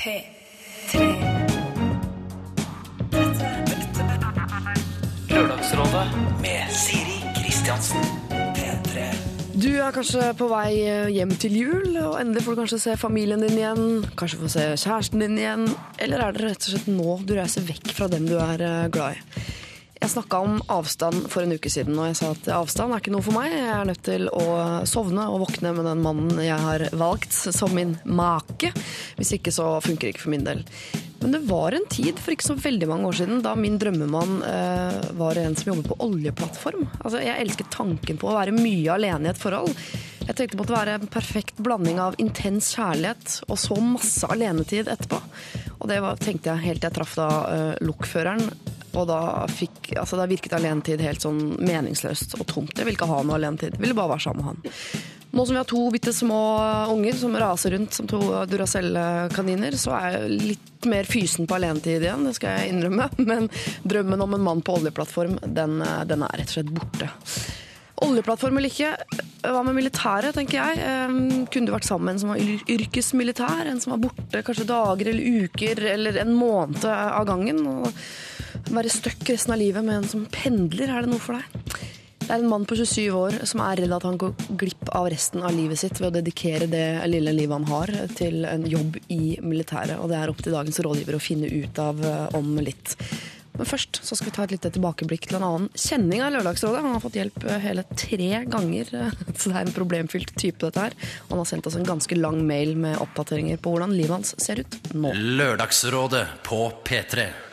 P3. Lørdagsrådet med Siri Kristiansen. P3. Du er kanskje på vei hjem til jul, og endelig får du kanskje se familien din igjen. Kanskje få se kjæresten din igjen. Eller er det rett og slett nå du reiser vekk fra dem du er eh, glad i? Jeg snakka om avstand for en uke siden, og jeg sa at avstand er ikke noe for meg. Jeg er nødt til å sovne og våkne med den mannen jeg har valgt som min make. Hvis ikke så funker det ikke for min del. Men det var en tid for ikke så veldig mange år siden da min drømmemann eh, var en som jobbet på oljeplattform. Altså, jeg elsket tanken på å være mye alene i et forhold. Jeg tenkte på at være en perfekt blanding av intens kjærlighet og så masse alenetid etterpå. Og det var, tenkte jeg helt til jeg traff da eh, lokføreren. Og da, fikk, altså da virket alenetid helt sånn meningsløst og tomt. Jeg ville ikke ha noe alenetid. Ville bare være sammen med han. Nå som vi har to bitte små unger som raser rundt som to Duracell-kaniner, så er jeg litt mer fysen på alenetid igjen, det skal jeg innrømme. Men drømmen om en mann på oljeplattform, den, den er rett og slett borte. Oljeplattform eller ikke, hva med militæret, tenker jeg. Kunne du vært sammen med en som var yrkesmilitær? En som var borte kanskje dager eller uker eller en måned av gangen? Og være stuck resten av livet med en som pendler, er det noe for deg? Det er en mann på 27 år som er redd at han går glipp av resten av livet sitt ved å dedikere det lille livet han har til en jobb i militæret. Og det er opp til dagens rådgiver å finne ut av eh, om litt. Men først så skal vi ta et lite tilbakeblikk til en annen kjenning av Lørdagsrådet. Han har fått hjelp eh, hele tre ganger, så det er en problemfylt type dette her. Og han har sendt oss en ganske lang mail med oppdateringer på hvordan livet hans ser ut nå. Lørdagsrådet på P3.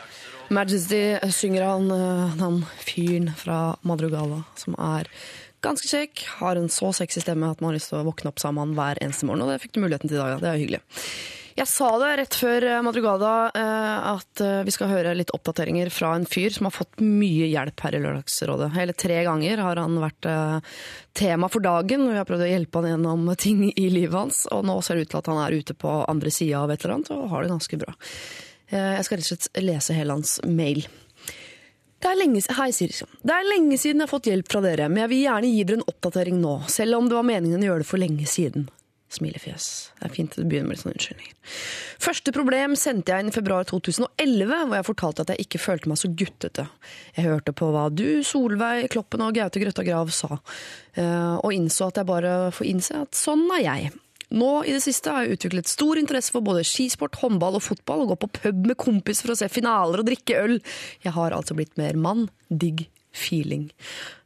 Majesty synger han, den fyren fra Madrugada, som er ganske kjekk, har en så sexy stemme at man har lyst til å våkne opp sammen hver eneste morgen. Og det fikk du muligheten til i dag, ja. Det er hyggelig. Jeg sa det rett før eh, Madrugada eh, at eh, vi skal høre litt oppdateringer fra en fyr som har fått mye hjelp her i Lørdagsrådet. Hele tre ganger har han vært eh, tema for dagen, og vi har prøvd å hjelpe han gjennom ting i livet hans. Og nå ser det ut til at han er ute på andre sida av et eller annet og har det ganske bra. Eh, Jeg skal rett og slett lese hele hans mail. Det er, lenge, hei, det er lenge siden jeg har fått hjelp fra dere, men jeg vil gjerne gi dere en oppdatering nå, selv om det var meningen å gjøre det for lenge siden. Smilefjes. Det er fint at du begynner med litt sånne unnskyldninger. Første problem sendte jeg inn i februar 2011, hvor jeg fortalte at jeg ikke følte meg så guttete. Jeg hørte på hva du, Solveig Kloppen og Gaute Grøtta Grav sa, eh, og innså at jeg bare får innse at sånn er jeg. Nå i det siste har jeg utviklet stor interesse for både skisport, håndball og fotball, og gå på pub med kompis for å se finaler og drikke øl. Jeg har altså blitt mer mann. Digg feeling.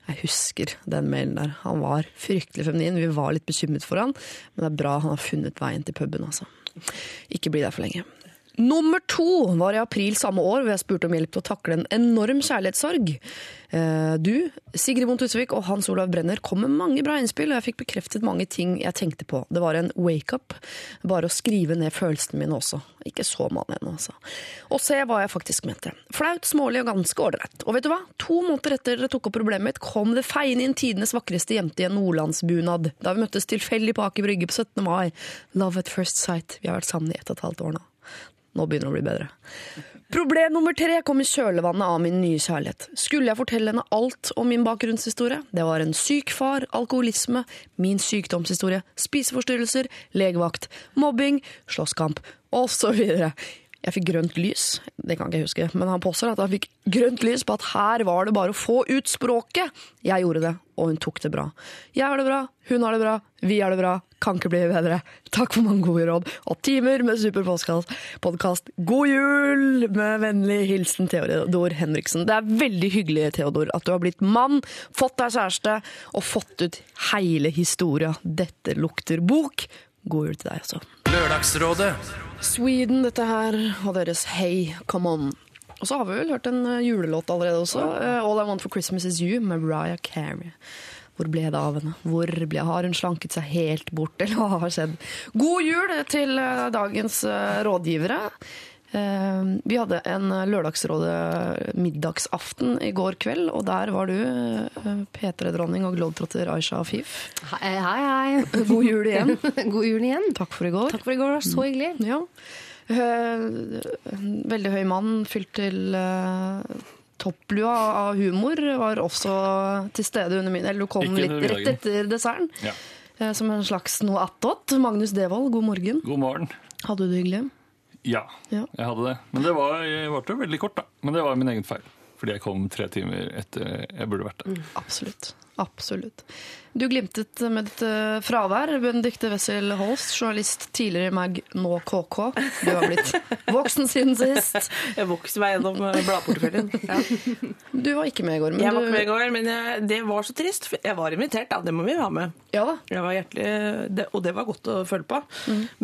Jeg husker den mailen der. Han var fryktelig feminin. Vi var litt bekymret for han, men det er bra han har funnet veien til puben, altså. Ikke bli der for lenge. Nummer to var i april samme år, hvor jeg spurte om hjelp til å takle en enorm kjærlighetssorg. Eh, Du, Sigrid Bonde Tusvik og Hans Olav Brenner kom med mange bra innspill, og jeg fikk bekreftet mange ting jeg tenkte på. Det var en wake-up, bare å skrive ned følelsene mine også. Ikke så mann ennå, altså. Og se hva jeg faktisk mente. Flaut, smålig og ganske ålreit. Og vet du hva? To måneder etter dere tok opp problemet mitt, kom det feiende inn tidenes vakreste jente i en nordlandsbunad. Da vi møttes tilfeldig på Aker Brygge på 17. mai. Love at first sight. Vi har vært sammen i ett og et halvt år nå. Nå begynner det å bli bedre. Problem nummer tre kom i kjølvannet av min nye kjærlighet. Skulle jeg fortelle henne alt om min bakgrunnshistorie? Det var en syk far, alkoholisme, min sykdomshistorie, spiseforstyrrelser, legevakt, mobbing, slåsskamp osv. Jeg fikk grønt lys, det kan ikke jeg huske, men han påstår at han fikk grønt lys på at her var det bare å få ut språket. Jeg gjorde det, og hun tok det bra. Jeg har det bra, hun har det bra, vi har det bra. Kan ikke bli bedre. Takk for mange gode råd og timer med superpodkast. God jul! Med vennlig hilsen Theodor Henriksen. Det er veldig hyggelig, Theodor, at du har blitt mann, fått deg kjæreste og fått ut hele historia. Dette lukter bok. God jul til deg også. Lørdagsrådet Sweden, dette her, og deres Hey, come on. Og så har vi vel hørt en eh, julelåt allerede også. eh, All I Want for Christmas Is You med Mariah Carey. Hvor ble det av henne? Hvor ble, har hun slanket seg helt bort, eller hva har skjedd? God jul til eh, dagens eh, rådgivere. Eh, Vi hadde en Lørdagsrådet middagsaften i går kveld, og der var du, eh, P3-dronning og globetrotter Aisha Afif. Hei, hei. hei. God jul igjen. God jul igjen. Takk for i går. Takk for i går, så hyggelig. Ja. Veldig høy mann fylt til topplua av humor var også til stede under min Eller du kom litt rett etter desserten. Ja. eh, Som en slags noe attåt. Magnus Devold, god morgen. God morgen. Hadde du det hyggelig? Ja, Ja. jeg hadde det. Men det var, varte veldig kort, da. Men det var min egen feil. Fordi jeg kom tre timer etter jeg burde vært der. Absolutt. Absolutt. Du glimtet med ditt eh, fravær. Benedicte Wessel Holst, journalist tidligere i Mag, nå KK. Du har blitt voksen siden sist. Jeg vokste meg gjennom eh, bladporteføljen. Ja. Du var ikke med i går. Men Jeg var ikke med i går, men jeg, det var så trist. Jeg var invitert, da. Det må vi ha med. Ja da. Jeg var hjertelig, og det var godt å følge på.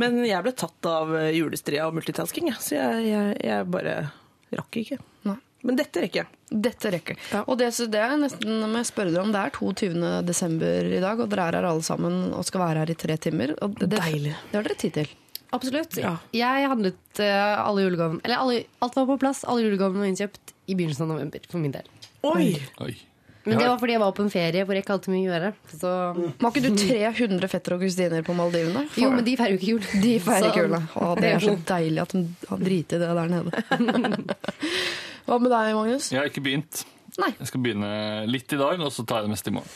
Men jeg ble tatt av julestria og multitasking, så jeg, jeg, jeg bare rakk ikke. Men dette rekker jeg. Dette rekker. Ja. Og det, det er nesten må jeg spørre dere om. Det er 22. desember i dag, og dere er her alle sammen og skal være her i tre timer. Og det, det, Deilig. Det har dere tid til. Absolutt. Ja. Jeg handlet eh, alle julegavene Eller alle, alt var på plass. Alle julegavene var innkjøpt i begynnelsen av november for min del. Oi! Oi. Men det var fordi jeg var på en ferie hvor jeg ikke hadde mye å gjøre. Så, Var ikke du 300 fetter og kusiner på Maldivene? jo, men de feirer jo ikke jul. De feirer Så- ikke jula. Å, det er så deilig at de har driti i det der nede. Hva med deg, Magnus? Jeg har ikke begynt. Nei. Jeg skal begynne litt i dag, og så tar jeg det meste i morgen.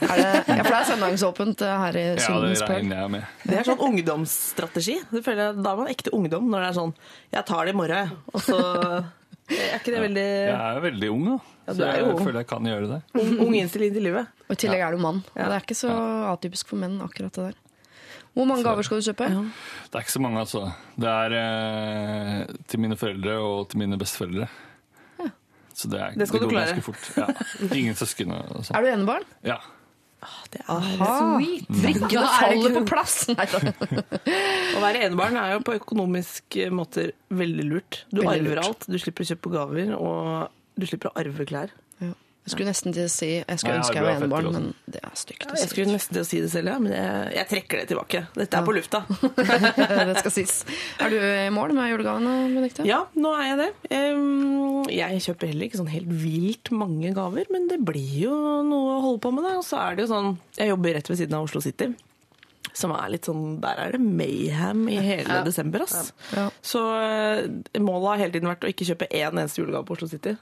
Er det, ja, for det er søndagsåpent eh, her i Ja, det regner jeg med. Det er sånn ungdomsstrategi. Det føler da er man ekte ungdom når det er sånn Jeg tar det i morgen, og så Er ikke det veldig Jeg er veldig ung, da. Ja, så er jeg ung. føler jeg kan gjøre det. ung, ung innstilling til livet? Og i tillegg er du mann. Ja. det er ikke så atypisk for menn, akkurat det der. Hvor mange gaver skal du kjøpe? Det er ikke så mange, altså. Det er eh, til mine foreldre og til mine besteforeldre. Så det, er, Det skal du går klare. fort. Ja. Ingen søsken sånn. Er du enebarn? Ja. Det er, Sweet. Brikkene er faller på plass! Å være enebarn er jo på økonomiske måter veldig lurt. Du Veldig arver lurt. alt. Du slipper å kjøpe gaver, og du slipper å arve klær. Ja. Jeg skulle nesten til å si Jeg skulle ønske jeg var enebarn, men det er stygt å Jeg skulle nesten til å si det selv, ja, men jeg, jeg trekker det tilbake. Dette er på lufta. det skal sies. Er du i mål med julegavene, Benedicte? Ja, nå er jeg det. Jeg kjøper heller ikke sånn helt vilt mange gaver, men det blir jo noe å holde på med. Da. Og så er det jo sånn Jeg jobber rett ved siden av Oslo City. Som er litt sånn Der er det mayhem i hele desember, ass. Ja. Så eh, målet har hele tiden vært å ikke kjøpe én eneste julegave på Oslo City.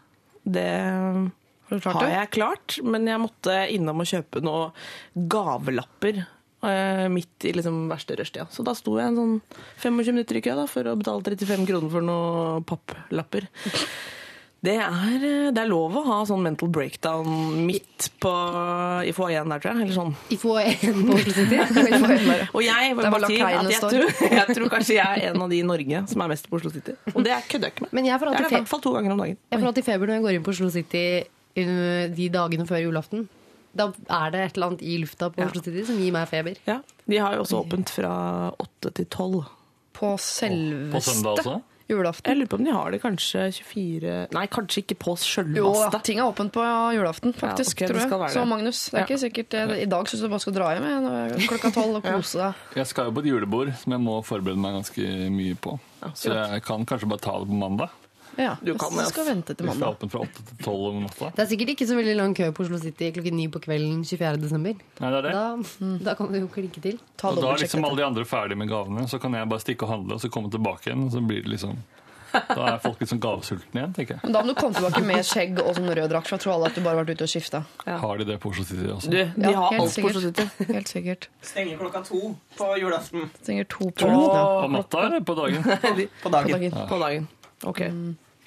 Det Har du klart har jeg klart, men jeg måtte innom og kjøpe noen gavelapper. eh, midt i liksom verste rushtida. Så da sto jeg en sånn 25 minutter i kø da, for å betale 35 kroner for noen papplapper. Det er, eh, det er lov å ha sånn mental breakdown midt på, i foajeen der, tror jeg. Eller sånn. I få en på Oslo City. Og jeg, Det var bare si at jeg, tror, jeg tror kanskje jeg er en av de i Norge som er mest på Oslo City. Og det kødder jeg ikke med. Men jeg får Det er alltid det i hvert fall to ganger om dagen. Jeg får alltid feber når jeg går inn på Oslo City de dagene før julaften. Da er det et eller annet i lufta på Ja. Oslo City som gir meg feber. Ja, De har jo også åpent fra åtte til tolv. På På selveste søndag også? julaften. Jeg lurer på om de har det kanskje 24 Nei, kanskje ikke på Jo, ja, ting er åpent på julaften, faktisk. Ja, okay, tror jeg. Så. Magnus, det er Ja. ikke sikkert det, I dag syns du bare skal dra hjem jeg, klokka tolv og kose deg. Jeg skal jo på et julebord som jeg må forberede meg ganske mye på. Så jeg kan kanskje bare ta det på mandag. Ja, Du kan jeg skal vente til Hvis det er mandag. åpent fra 8 til 12 om natta. Det er sikkert ikke så veldig lang kø på Oslo City klokken 9 på kvelden 24. desember. Nei, det er det. Da, da kan du jo klinke til. Ta Og da er liksom alle de andre ferdige med gavene, så kan jeg bare stikke og handle og så komme tilbake igjen. Og så blir det liksom Da er folk litt sånn gavesultne igjen, tenker jeg. Men da må du komme tilbake med skjegg og sånn rød drakt, for jeg tror alle at du bare har vært ute og skifta. Har de det på Oslo City også? Du, de Ja, har helt alt på Oslo sikkert. City. Helt sikkert. Stenger klokka to på julaften. Stenger to på ja. på natta eller på dagen? På dagen. dagen. På dagen. Ok.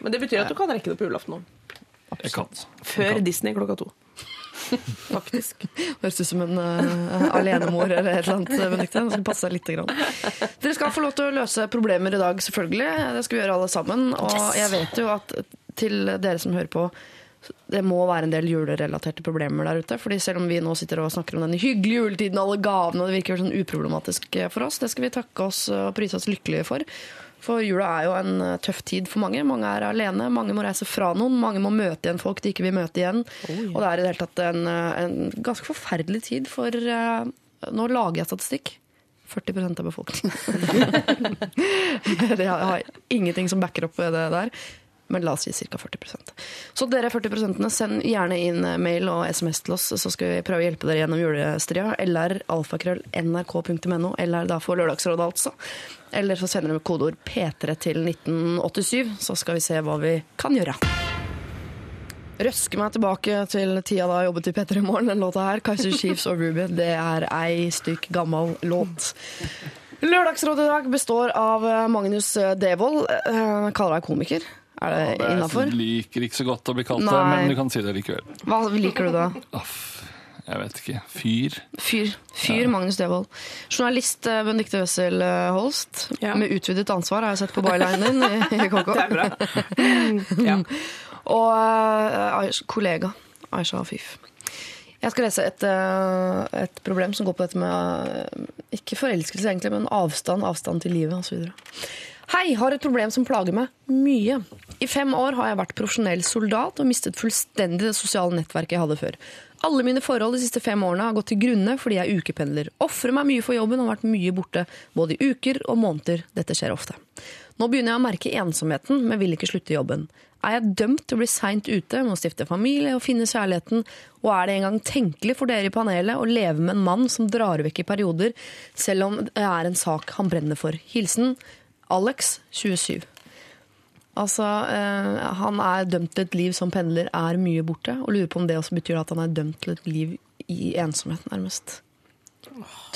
Men det betyr at du kan rekke det på julaften òg. Jeg kan. Før Disney klokka to. Faktisk. Høres ut som en uh, alenemor eller et eller annet. Benedikte. Det skal passe litt. grann. Dere skal få lov til å løse problemer i dag, selvfølgelig. Det skal vi gjøre alle sammen. Og jeg vet jo at til dere som hører på, det må være en del julerelaterte problemer der ute. fordi selv om vi nå sitter og snakker om den hyggelige juletiden og alle gavene, og det virker sånn uproblematisk for oss, det skal vi takke oss og prise oss lykkelige for. For jula er jo en eh, tøff tid for mange. Mange er alene, mange må reise fra noen, mange må møte igjen folk de ikke vil møte igjen. Og det er i det hele tatt en, eh, en ganske forferdelig tid for uh, Nå lager jeg statistikk. 40% av befolkningen. det har, jeg har ingenting som backer opp det der. Men la oss si ca. 40% Så dere 40 send gjerne inn mail og SMS til oss, så skal vi prøve å hjelpe dere gjennom julestria. Eller alfakrøll nrk.no, eller da for Lørdagsrådet, altså. Eller så sender dere kodeord P3 til 1987, så skal vi se hva vi kan gjøre. Røske meg tilbake til tida da jeg jobbet i P3 Morgen. Den låta her, Kaiser Chiefs og Ruby, det er ei stykk gammel låt. Lørdagsrådet i dag består av eh, Magnus eh, Devold. Jeg kaller deg komiker. Er det Jeg innafor? liker ikke så godt å bli kalt det, men du kan si det likevel. Hva liker du da? Aff, jeg vet ikke. Fyr. Fyr. Fyr Magnus Devold. Journalist eh, Benedicte Wessel eh, Holst. Ja. Med utvidet ansvar, har jeg sett på bylinen din i, i KK. Det er bra. Ja. Og eh, kollega Aisha Afif. Jeg skal lese et, et problem som går på dette med ikke forelskelse, egentlig, men avstand, avstand til livet osv. Hei, har et problem som plager meg mye. I fem år har jeg vært profesjonell soldat og mistet fullstendig det sosiale nettverket jeg hadde før. Alle mine forhold de siste fem årene har gått til grunne fordi jeg er ukependler. Ofrer meg mye for jobben og har vært mye borte både i uker og måneder. Dette skjer ofte. Nå begynner jeg å merke ensomheten, men vil ikke slutte jobben. Er jeg dømt til å bli seint ute med å stifte familie og finne kjærligheten, og er det engang tenkelig for dere i panelet å leve med en mann som drar vekk i perioder, selv om det er en sak han brenner for? Hilsen Alex, 27. Altså, eh, han er dømt til et liv som pendler, er mye borte, og lurer på om det også betyr at han er dømt til et liv i ensomhet, nærmest.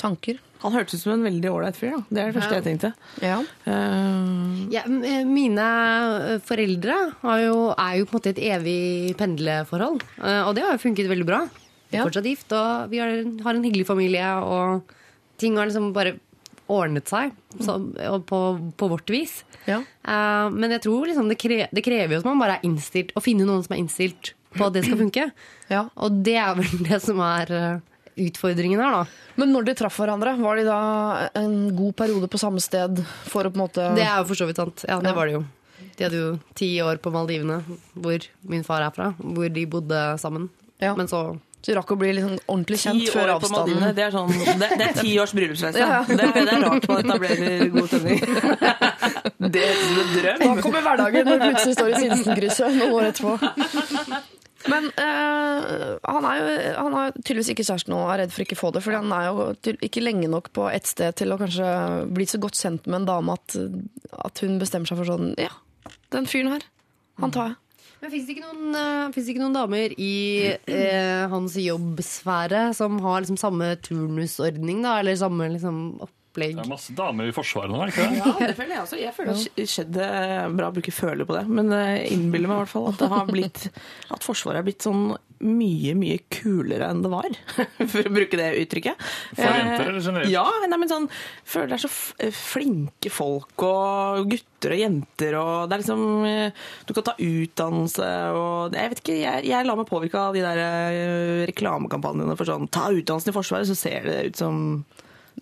Tanker? Han hørtes ut som en veldig ålreit fyr. Det er det første Ja. jeg tenkte. Ja. Uh... Ja, eh, mine eh, foreldre har jo, er jo på en måte et evig pendleforhold. Og det har jo funket veldig bra. Vi er Ja. fortsatt gift, og vi har, har en hyggelig familie. Og ting har liksom bare ordnet seg så, på, på vårt vis. Ja. Uh, men jeg tror liksom det, kre, det krever jo at man bare er innstilt, å finne noen som er innstilt på at det skal funke. ja. Og det er vel det som er eh, utfordringen her, da. Men når de traff hverandre, var de da en god periode på samme sted for å på en måte Det er jo for så vidt sant. Ja, det var det jo. De hadde jo ti år på Maldivene, hvor min far er fra, hvor de bodde sammen. Ja. Men så Så de rakk å bli liksom ordentlig Ti kjent før avstanden. det er, sånn, det, det er ti års bryllupsreise. Ja. Det, det er rart man etablerer god stemning. Det er en drøm. Da kommer hverdagen når du plutselig står i Sinsenkrysset noen år etterpå. Men øh, han er jo han er tydeligvis ikke kjæreste nå og er redd for ikke å få det. Fordi han er jo ikke lenge nok på ett sted til å kanskje bli så godt kjent med en dame at, at hun bestemmer seg for sånn Ja, den fyren her, han tar jeg. Men fins det, eh, det ikke noen damer i eh, hans jobbsfære som har liksom samme turnusordning, da? Eller samme liksom, opplegg? Det er masse damer i Forsvaret nå, er det ikke det? Ja, det føler jeg også. Jeg føler det har skjedd eh, bra å bruke føler på det. Men jeg innbiller meg i hvert fall at det har blitt At Forsvaret er blitt sånn mye, mye kulere enn det var. For å bruke det uttrykket. For jenter, eller generelt? Ja, nei, men sånn Føler det er så flinke folk og gutter og jenter og Det er liksom eh, Du kan ta utdannelse og Jeg vet ikke, jeg, jeg lar meg påvirke av de der eh, reklamekampanjene for sånn Ta utdannelsen i Forsvaret, så ser det ut som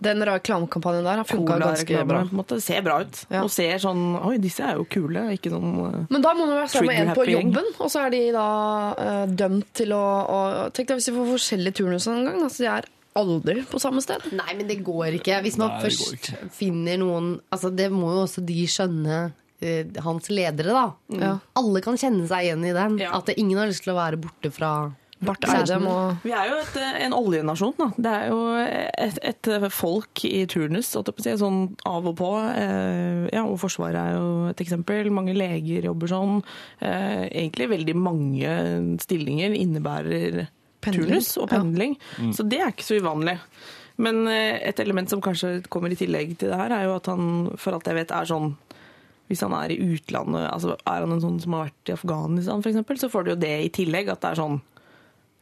Den reklamekampanjen der har funka ganske bra. på en måte. Det ser bra ut. Ja. Og ser sånn Oi, disse er jo kule. Ikke sånn uh, Men da må du være sammen med en på jobben, og så er de da uh, dømt til å, å Tenk deg hvis de får forskjellige turnuser en gang. Altså, de er aldri på samme sted. Nei, men det går ikke. Hvis man Nei, først ikke. finner noen Altså, det må jo også de skjønne. eh, Hans ledere, da. Mm. Alle kan kjenne seg igjen i den. Ja. At ingen har lyst til å være borte fra Barth. Eidem og Vi er jo et, en oljenasjon, da. Det er jo et, et folk i turnus, si, sånn av og på. Eh, Ja, og Forsvaret er jo et eksempel. Mange leger jobber sånn. Eh, Egentlig veldig mange stillinger innebærer Pendling. turnus og Ja. pendling. Så det er ikke så uvanlig. Men eh, et element som kanskje kommer i tillegg til det her, er jo at han, for alt jeg vet, er sånn hvis han er i utlandet, altså er han en sånn som har vært i Afghanistan f.eks., så får du jo det i tillegg. At det er sånn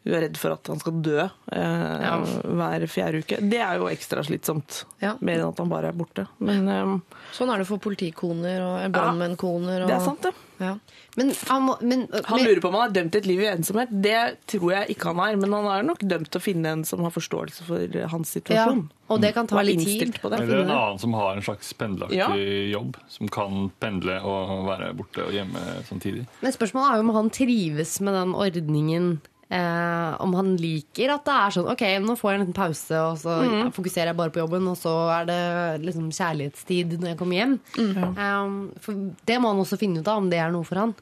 du er redd for at han skal dø eh, hver fjerde uke. Det er jo ekstra slitsomt. Ja. Mer enn at han bare er borte. Men eh, Sånn er det for politikoner og brannmennkoner. Og, det er sant, det. Ja. Men han må men, Han lurer på om han er dømt til et liv i ensomhet. Det tror jeg ikke han er. Men han er nok dømt til å finne en som har forståelse for hans ja, situasjon. Og det kan ta litt tid. Eller en annen som har en slags pendelaktig Ja. jobb, som kan pendle og være borte og hjemme samtidig. Men spørsmålet er jo om han trives med den ordningen. Eh, om han liker at det er sånn OK, nå får jeg en liten pause, og så fokuserer jeg bare på jobben, og så er det liksom kjærlighetstid når jeg kommer hjem. Eh, for det må han også finne ut av, om det er noe for han.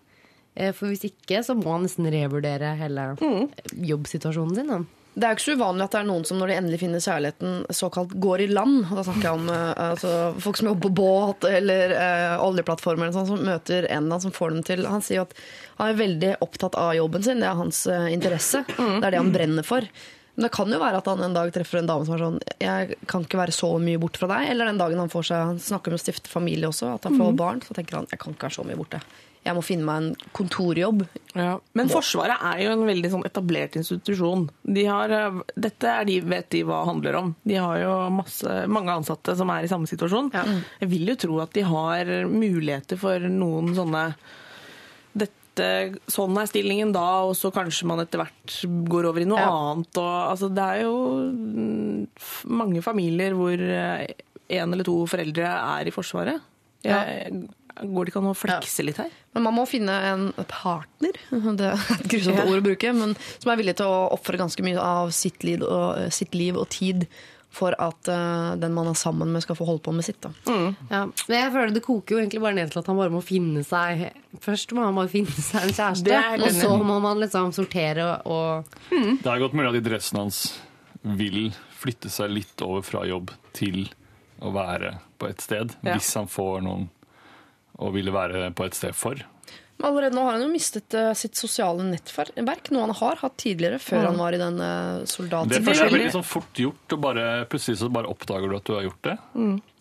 Eh, for hvis ikke, så må han nesten revurdere hele jobbsituasjonen sin. Da. Det er jo ikke så uvanlig at det er noen som når de endelig finner kjærligheten, såkalt går i land. Og Da snakker jeg om eh, altså, folk som jobber på båt eller eh, oljeplattformer eller sånn, som møter en eller som får dem til Han sier jo at han er veldig opptatt av jobben sin, det er hans eh, interesse. Det er det han brenner for. Men det kan jo være at han en dag treffer en dame som er sånn Jeg kan ikke være så mye borte fra deg. Eller den dagen han får seg Han snakker om å stifte familie også, at han får barn. Så tenker han jeg kan ikke være så mye borte. Jeg må finne meg en kontorjobb. Ja. Men Forsvaret er jo en veldig sånn etablert institusjon. De har, eh, dette er de, vet de hva handler om. De har jo masse, mange ansatte som er i samme situasjon. Jeg vil jo tro at de har muligheter for noen sånne dette, Sånn er stillingen da, og så kanskje man etter hvert går over i noe Ja. annet. Og, altså, det er jo mm, mange familier hvor en eller to foreldre er i Forsvaret. Jeg, går det ikke an å flekse litt her? Men man må finne en partner, det er et grusomt Ja. ord å bruke, men som er villig til å ofre ganske mye av sitt liv og, sitt liv og tid for at uh, den man er sammen med, skal få holde på med sitt. Da. Ja. Men jeg føler det koker jo egentlig bare ned til at han bare må finne seg Først må han bare finne seg en kjæreste, og så må man liksom sortere og Det er godt mulig at interessen hans vil flytte seg litt over fra jobb til å være på et sted, Ja. hvis han får noen å ville være på et sted for. Men allerede nå har han jo mistet uh, sitt sosiale nettverk, noe han har hatt tidligere, før han var i den uh, soldaten. Det er veldig- veldig sånn fort gjort, og bare, plutselig så bare oppdager du at du har gjort det.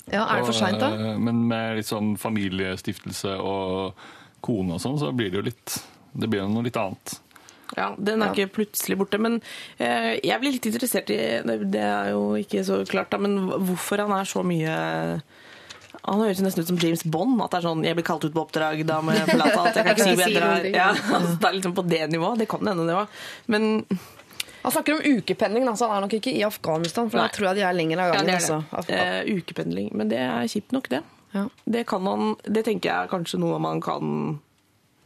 Ja, er det for seint, da? Og, eh, Men med litt sånn familiestiftelse og kone og sånn, så blir det jo litt Det blir jo noe litt annet. Ja, Den er Ja. ikke plutselig borte. Men jeg blir litt interessert i det, det er jo ikke så klart, da, men hvorfor han er så mye Han høres nesten ut som James Bond. At det er sånn 'jeg blir kalt ut på oppdrag, da må jeg forlate alt'. Jeg kan ikke si hvor jeg drar. Ja, altså, det er liksom på det nivået. Det kan hende det var. Men Han snakker om ukependling, da, så han er nok ikke i Afghanistan, for Nei. da tror jeg de er lenger av ja, gangen. det er det. altså. Af- Eh, ukependling. Men det er kjipt nok, det. Ja. Det, kan han, det tenker jeg er kanskje noe man kan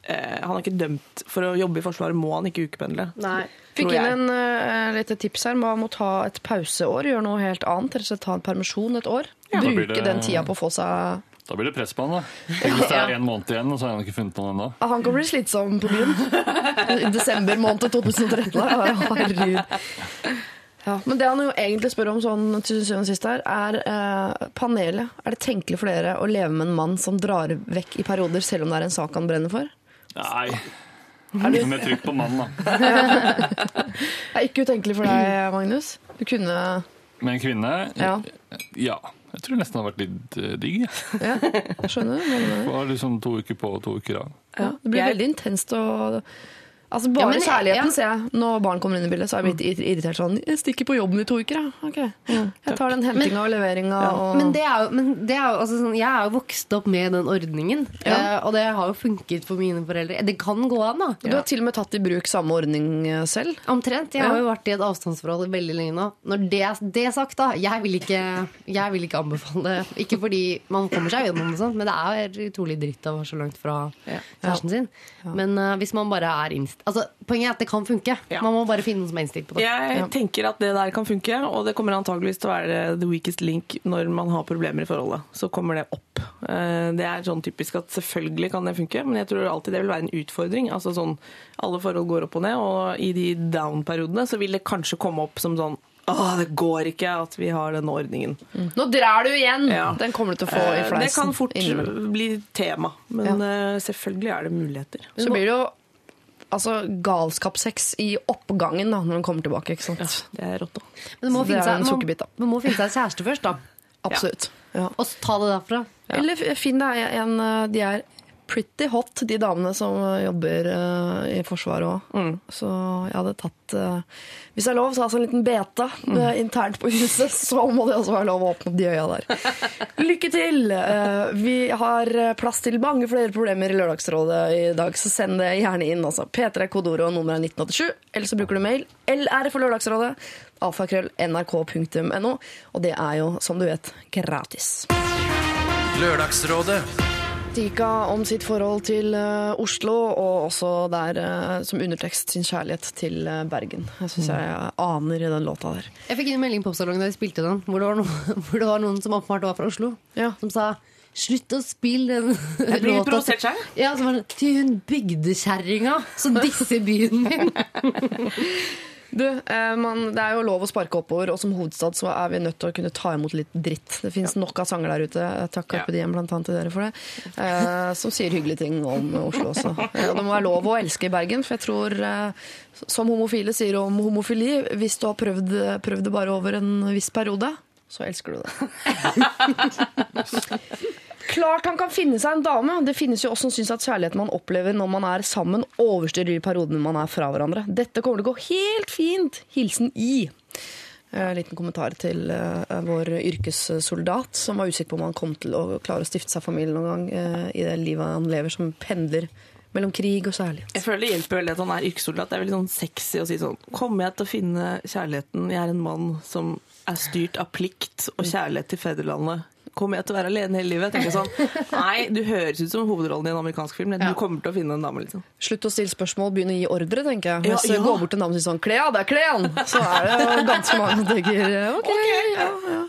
Han er ikke dømt for å jobbe i Forsvaret, må han ikke ukependle. Nei. Fikk inn en uh, lite tips her. Man må ta et pauseår, gjøre noe helt annet. Rett og slett ta en permisjon et år. Ja. Bruke det- den tida på å få seg Da blir det press på han, da. Hvis det er én måned igjen, og så har han ikke funnet noen ennå. Han kan bli slitsom på byen. I desember måned 2013. Herregud. Ja, men det han jo egentlig spør om sånn til syvende og sist her, er eh, panelet. Er det tenkelig for dere å leve med en mann som drar vekk i perioder, selv om det er en sak han brenner for? Nei. Med trykk på mannen, da. Det er ikke utenkelig for deg, Magnus? Du kunne Med en kvinne? Ja. ja. Jeg tror det nesten det har vært litt eh, digg. jeg. Ja, jeg skjønner. Men, var liksom to uker på og to uker av. ja, det blir Jeg- veldig intenst og Altså Ja, Bare men kjærligheten ja. ser jeg når barn kommer inn i bildet. Så er jeg blitt irritert sånn Jeg stikker på jobben i to uker, jeg. Ok. Jeg tar den hentinga og leveringa og Men det er jo, men det er jo altså sånn, jeg er jo vokst opp med den ordningen, Ja. eh, og det har jo funket for mine foreldre. Det kan gå an, da. Du har til og med tatt i bruk samme ordning eh, selv. Omtrent. Jeg har jo vært i et avstandsforhold veldig lenge nå. Når det det er sagt, da. Jeg vil ikke, jeg vil ikke anbefale Ikke fordi man kommer seg gjennom det, sånt, men det er utrolig dritt å være så langt fra kjæresten sin. Men uh, hvis man bare er innst... Altså, poenget er at det kan funke. Ja. Man må bare finne noen som er innstilt på det. Jeg tenker at det der kan funke, og det kommer antageligvis til å være the weakest link når man har problemer i forholdet. Så kommer det opp. Eh, Det er sånn typisk at selvfølgelig kan det funke, men jeg tror alltid det vil være en utfordring. Altså sånn, Alle forhold går opp og ned, og i de down-periodene så vil det kanskje komme opp som sånn Åh, det går ikke at vi har denne ordningen. Nå drar du igjen! Ja. Den kommer du til å få i Eh, fleisen. Det kan fort innimellom. bli tema, men eh, selvfølgelig er det muligheter. Så blir det jo altså, galskapssex i oppgangen da, når den kommer tilbake. ikke sant? Ja, Det er rått, da. Men det må, finne seg, man, man må finne seg kjæreste først, da. Absolutt. Ja. Og ta det derfra. Eller f- finn deg en eh, De er pretty hot, de damene som jobber uh, i Forsvaret òg. Mm. Så jeg hadde tatt uh, Hvis det er lov, så altså en liten beta Mm. uh, internt på huset. Så må det også være lov å åpne opp de øya der. Lykke til! Vi har plass til mange flere problemer i Lørdagsrådet i dag, så send det gjerne inn. Altså. P3 kodeord og nummer er 1987. Eller så bruker du mail. LR for Lørdagsrådet. Alfakrøll nrk.no. Og det er jo, som du vet, gratis. Lørdagsrådet. Tika om sitt forhold til eh, Oslo, og også der eh, som undertekst sin kjærlighet til eh, Bergen. Jeg syns jeg aner i den låta der. Jeg fikk inn en melding på Oppsalongen da vi spilte den, hvor det var noen, hvor det var noen som åpenbart var fra Oslo, Ja. som sa Slutt å spille den Jeg blir låta provosert selv. Ja, som var sånn, Til hun bygdekjerringa som disser byen min. Du, eh, man, Det er jo lov å sparke oppover, og som hovedstad så er vi nødt til å kunne ta imot litt dritt. Det finnes nok av sanger der ute, takk Carpe Diem blant annet til dere for det, eh, som sier hyggelige ting om Oslo også. Og det må være lov å elske i Bergen, for jeg tror, eh, som homofile sier om homofili, hvis du har prøvd, prøvd det bare over en viss periode, så elsker du det. Klart han kan finne seg en dame. Det finnes jo også som syns at kjærligheten man opplever når man er sammen, overstyrer de periodene man er fra hverandre. Dette kommer til å gå helt fint. Hilsen I. En liten kommentar til eh, vår yrkessoldat, som var usikker på om han kom til å klare å stifte seg familie noen gang eh, i det livet han lever, som pendler mellom krig og kjærlighet. Jeg føler det hjelper veldig at han er yrkessoldat. Det er veldig sånn sexy å si sånn Kommer jeg til å finne kjærligheten? Jeg er en mann som er styrt av plikt og kjærlighet til fedrelandet. Kommer jeg til å være alene hele livet? Jeg tenker sånn, Nei, du høres ut som hovedrollen i en amerikansk film. Du kommer til å finne en dame, liksom. Slutt å stille spørsmål, begynne å gi ordre, tenker jeg. Hvis du ja. går bort til en dame og sier sånn 'kle av deg, klærne', så er det jo ganske mange som tenker ok, ja, ja.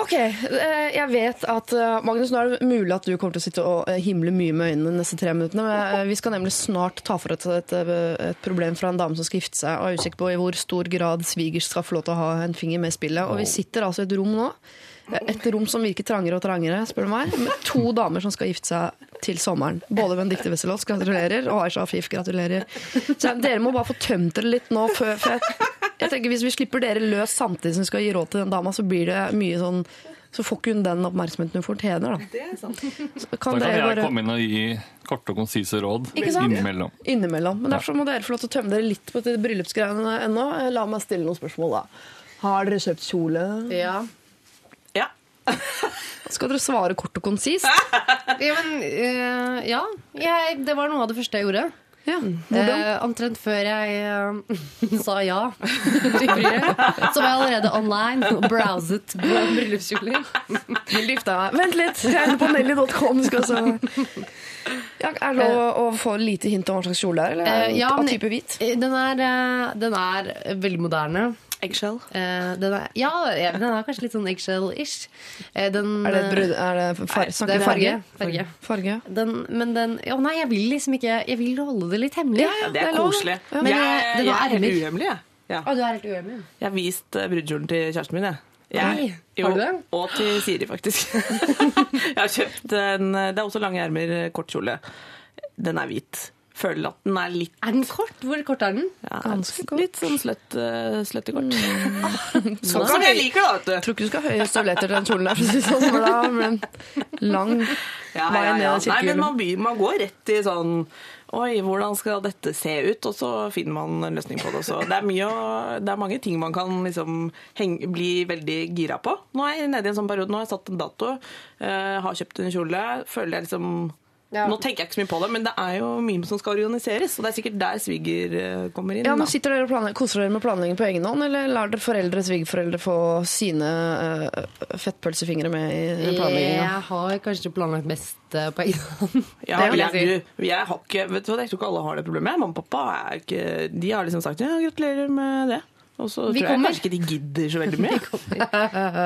Ok, eh, jeg vet at eh, Magnus, nå er det mulig at du kommer til å sitte og eh, himle mye med øynene de neste tre minuttene. Men vi skal nemlig snart ta for oss et, et problem fra en dame som skal gifte seg, og er usikker på i hvor stor grad svigers skal få lov til å ha en finger med i spillet. Og vi sitter altså i et rom nå. Et rom som virker trangere og trangere, spør du meg. Med to damer som skal gifte seg til sommeren. Både Benedicte Wesselås, gratulerer, og Aisha Afif, gratulerer. Så dere må bare få tømt dere litt nå. Før, for jeg, jeg tenker Hvis vi slipper dere løs samtidig som vi skal gi råd til den dama, så blir det mye sånn så får ikke hun den oppmerksomheten hun fortjener. Da. Det er sant. Så Da Kan kan jeg bare komme inn og gi korte og konsise råd Ikke sant? innimellom. innimellom. Men derfor må dere få lov til å tømme dere litt på bryllupsgreiene ennå. La meg stille noen spørsmål, da. Har dere kjøpt kjole? Ja. Skal dere svare kort og konsist? Ja, men, uh, ja. Jeg, det var noe av det første jeg gjorde. Ja. Eh, omtrent før jeg uh, sa ja til bryet, så var jeg allerede online og browset bryllupskjoler. Vil gifte deg? Vent litt! Jeg er inne på nelly.com. Ja, er det lov å få lite hint om hva slags kjole det er? Eller er Eh, ja, av type hvit? Den er, eh, den er veldig moderne. Eggshell. Eh, den er, ja, ja, den er kanskje litt sånn eggshell-ish. Eh, Er det, eh, brud, er det, far, Nei, snakker det er farge. farge? farge. Farge. Den, men den Å nei, jeg vil liksom ikke Jeg vil holde det litt hemmelig. Ja, det er koselig. Ja. Men, jeg, eh, jeg, er helt uhemmelig, jeg. Ja. Å, du er helt uhemmelig? Jeg har vist eh, brudekjolen til kjæresten min, jeg. jeg jo, har du den? Og til Siri, faktisk. jeg har kjøpt en Det er også lange ermer, kort kjole. Den er hvit. Føler at den er litt Er den kort? Hvor kort er den? ja, Ganske kort. Litt sånn sløtt, uh, sløttekort. Sånn Sånn som jeg liker det, vet Jeg tror ikke du skal ha høye støvletter til den kjolen der, for å si sånn, for da men lang Ja, vei ja, ned ja. i Nei, men man, blir, man går rett i sånn Oi, hvordan skal dette se ut? Og så finner man en løsning på det. Så det er, mye, det er mange ting man kan liksom henge, bli veldig gira på. Nå er jeg nede i en sånn periode. Nå har jeg satt en dato, uh, har kjøpt en kjole. Føler jeg liksom Ja. Nå tenker jeg ikke så mye på det, men det er jo mye som skal organiseres. Og det er sikkert der sviger eh, kommer inn. Ja, men. Sitter dere og planer, Koser dere med planlegging på egen hånd, eller lar dere foreldre svigerforeldre få sine uh, fettpølsefingre med i planlegginga? Jeg har kanskje planlagt mest uh, på egen hånd. Ja, Det vil jeg, jeg si. du, jeg har ikke, vet du hva, jeg tror ikke alle har det problemet. Mamma og pappa er ikke, de har liksom sagt ja, gratulerer med det. Og så Vi tror jeg kommer. kanskje ikke de gidder så veldig mye.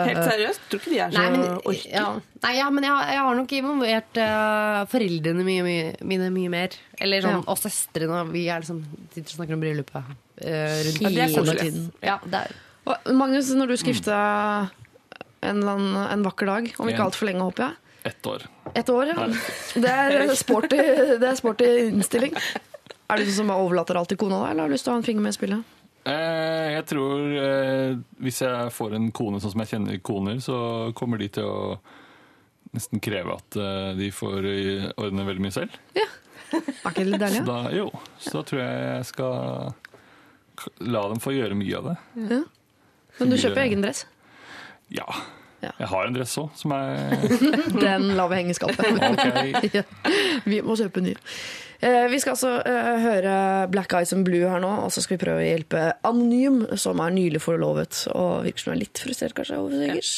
Helt seriøst. Tror ikke de er så Nei, men, orker. ja. Nei, ja, men jeg, har- jeg har nok involvert uh, foreldrene mye, mye, mine mye mer. Eller sånn, Ja. Og søstrene. Vi er liksom, sitter og snakker om bryllupet uh, rundt Ja, det er hele koselig. tiden. Ja, det er, Og Magnus, når du skal gifte deg en, en vakker dag, om ikke altfor lenge, håper jeg Ett år. Et år, ja. Det er sporty, det er sporty innstilling. Er du sånn som overlater alt til kona, da, eller har du lyst til å ha en finger med i spillet? Eh, jeg tror eh, hvis jeg får en kone sånn som jeg kjenner koner, så kommer de til å nesten kreve at eh, de får ordne veldig mye selv. Ja. Er ikke det litt deilig? Så da, jo, så da tror jeg jeg skal la dem få gjøre mye av det. Men du kjøper egen dress? Ja. Ja. Jeg har en dress òg, som er Den lar vi henge i skapet. Okay. Ja, vi må kjøpe ny. Eh, vi skal altså eh, høre Black Eyes and Blue her nå, og så skal vi prøve å hjelpe Anonym, som er nylig forlovet og virker som er litt frustrert kanskje over Sigers.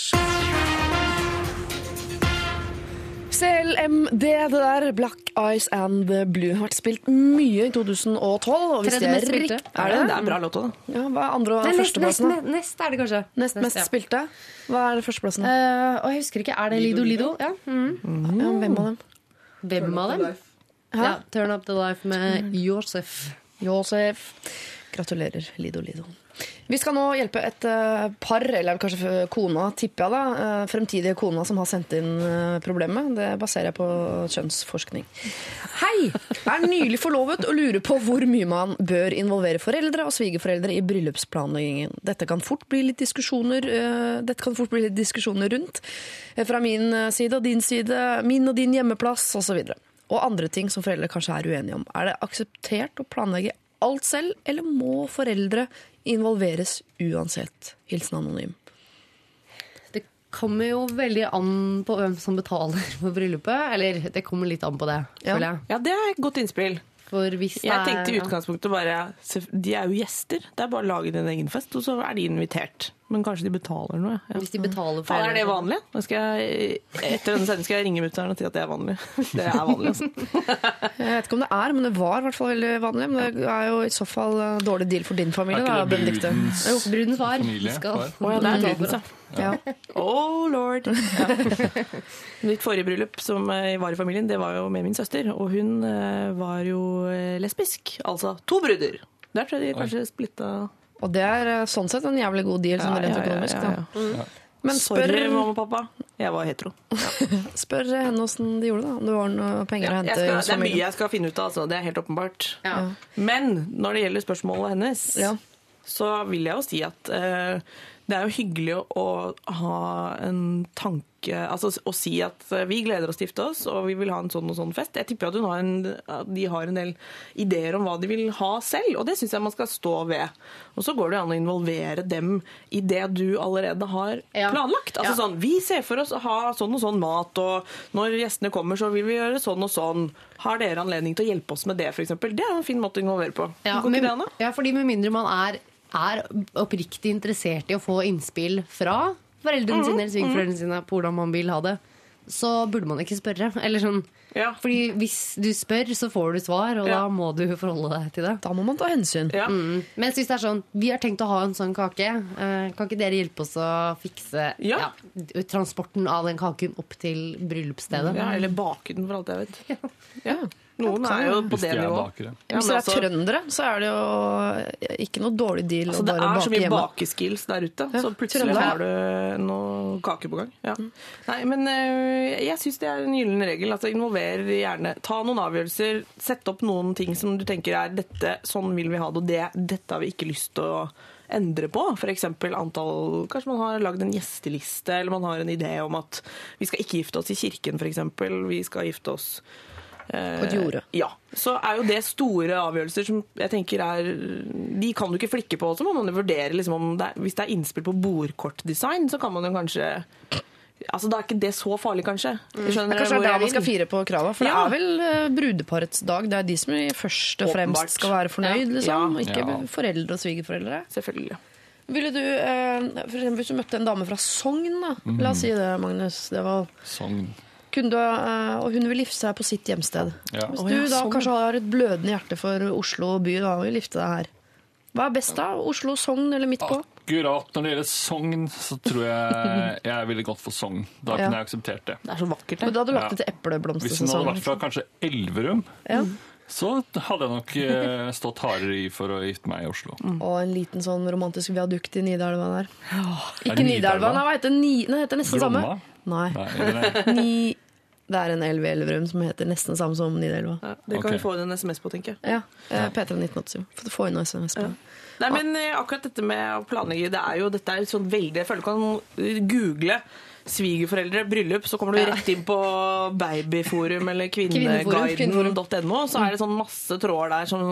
CLMD, det der. Black Eyes and Blue har vært spilt mye i 2012. Og hvis det er Er det Det er en bra låt òg, da. Ja, hva er andre og Nei, nest, nest, førsteplassen? da? nest er det kanskje. Nest mest ja. spilte. Hva er førsteplassen? Eh, og jeg husker ikke, Er det Lido Lido? Ja. Mm. Ja, hvem av dem? Hvem av dem? Ja, Turn Up The Life med Josef. Josef. Gratulerer, Lido Lido. Vi skal nå hjelpe et eh, par, eller kanskje kona, tipper jeg da, eh, fremtidige kona som har sendt inn eh, problemet. Det baserer jeg på kjønnsforskning. Hei! Er nylig forlovet og lurer på hvor mye man bør involvere foreldre og svigerforeldre i bryllupsplanleggingen. Dette kan fort bli litt diskusjoner, dette kan fort bli litt diskusjoner rundt. Fra min side og din side, min og din hjemmeplass osv. Og andre ting som foreldre kanskje er uenige om. Er det akseptert å planlegge alt selv, eller må foreldre involveres uansett? Hilsen anonym. Det kommer jo veldig an på hvem som betaler for bryllupet. Eller det kommer litt an på det, Ja. føler jeg. Ja, det er et godt innspill. For hvis Jeg tenkte i utgangspunktet bare De er jo gjester. Det er bare å lage din egen fest, og så er de invitert. Men kanskje de betaler noe. Ja. Hvis de betaler for er det vanlig? Nå skal jeg, etter denne sendingen skal jeg ringe mutter'n og si at det er vanlig. Det er vanlig, altså. Jeg vet ikke om det er, men det var i hvert fall veldig vanlig. Men det er jo i så fall dårlig deal for din familie, da, Er ikke det Benedikte. brudens Jo. Brudens far familie? skal Oh, ja, det er brudens, ja. Ja. Oh lord. Ja. Mitt forrige bryllup som eh, var i familien, det var jo med min søster. Og hun eh, var jo eh, lesbisk. Altså to bruder. Der tror jeg de kanskje splitta Og det er eh, sånn sett en jævlig god deal, sånn rent økonomisk. ja, Da. ja. Men spør, Sorry, mamma og pappa. Jeg var hetero. spør henne åssen de gjorde det, da. Om det var noe penger å hente. skal, det er mye jeg skal finne ut av, altså. Det er helt åpenbart. Ja. Men når det gjelder spørsmålet hennes, Ja. så vil jeg jo si at uh, det er jo hyggelig å, å ha en tanke Altså å si at eh, vi gleder oss til å gifte oss, og vi vil ha en sånn og sånn fest. Jeg tipper at, har en, at de har en del ideer om hva de vil ha selv, og det syns jeg man skal stå ved. Og så går det an å involvere dem i det du allerede har planlagt. Altså Ja. sånn, Vi ser for oss å ha sånn og sånn mat, og når gjestene kommer, så vil vi gjøre sånn og sånn. Har dere anledning til å hjelpe oss med det, f.eks.? Det er en fin måte å involvere på. Ja, men, det ja, fordi med mindre man er, er oppriktig interessert i å få innspill fra foreldrene sine eller svigerforeldrene sine på hvordan man vil ha det, så burde man ikke spørre. Eller sånn, Ja. Fordi hvis du spør, så får du svar, og Ja. da må du forholde deg til det. Da må man ta hensyn. Ja. Mm. Mens hvis det er sånn, vi har tenkt å ha en sånn kake, eh, kan ikke dere hjelpe oss å fikse Ja. ja, transporten av den kaken opp til bryllupsstedet? Ja, eller bake den, for alt jeg vet. Ja. Noen er jo på det nivået. Ja, Hvis dere er altså- trøndere, så er det jo ikke noe dårlig deal Altså, å det er så mye bakeskills der ute, Ja, så plutselig Trøndelag. har du noe kake på gang. Ja. Nei, men øh, jeg syns det er en gyllen regel. Altså, involver gjerne. Ta noen avgjørelser. Sett opp noen ting som du tenker er dette, sånn vil vi ha det, og det, dette har vi ikke lyst til å endre på. F.eks. antall Kanskje man har lagd en gjesteliste, eller man har en idé om at vi skal ikke gifte oss i kirken, f.eks. Vi skal gifte oss eh, På et. Ja. Så er jo det store avgjørelser som jeg tenker er De kan du ikke flikke på. Så må man jo vurdere liksom, om det er, Hvis det er innspill på bordkortdesign, så kan man jo kanskje Altså, Da er ikke det så farlig, kanskje. Det Skjønner er kanskje det er da man skal fire på krava, for Ja. det er vel eh, brudeparets dag. Det er de som først og fremst Åpenbart. skal være fornøyd, Ja. liksom. Ja. Ikke Ja. foreldre og svigerforeldre. Selvfølgelig. Ville du, eh, for eksempel hvis du møtte en dame fra Sogn, da. La oss si det, Magnus. Det var, Sogn. Kunne du, eh, og hun vil gifte seg på sitt hjemsted. Ja. Hvis du ja, da sånn, kanskje har et blødende hjerte for Oslo by da, og vil gifte deg her. Hva er best da? Oslo, Sogn eller midt på? Akkurat når det gjelder Sogn, så tror jeg jeg ville gått for Sogn. Da Ja. kunne jeg akseptert det. Det er så vakkert, Men da hadde du lagt Ja. det til Hvis hun hadde vært fra kanskje Elverum, Ja. så hadde jeg nok eh, stått hardere i for å gifte meg i Oslo. Og en liten sånn romantisk viadukt i Nidelva der. Åh, Ikke det Nidelva, nei, hva heter? Ni, nei, heter nesten samme. Glomma? Nei. Nei, eller- Ni, det er en elv i Elverum som heter nesten samme som Nidelva. Ja, det kan okay. vi få inn en SMS på, tenker jeg. Ja, eh, P3 1987. Få- inn noe SMS på ja. Nei, men eh, akkurat dette med å planlegge, det er jo, dette er sånn veldig Jeg føler du kan google svigerforeldre, bryllup, så kommer du rett inn på babyforum eller kvinneguiden.no, så er det sånn masse tråder der som,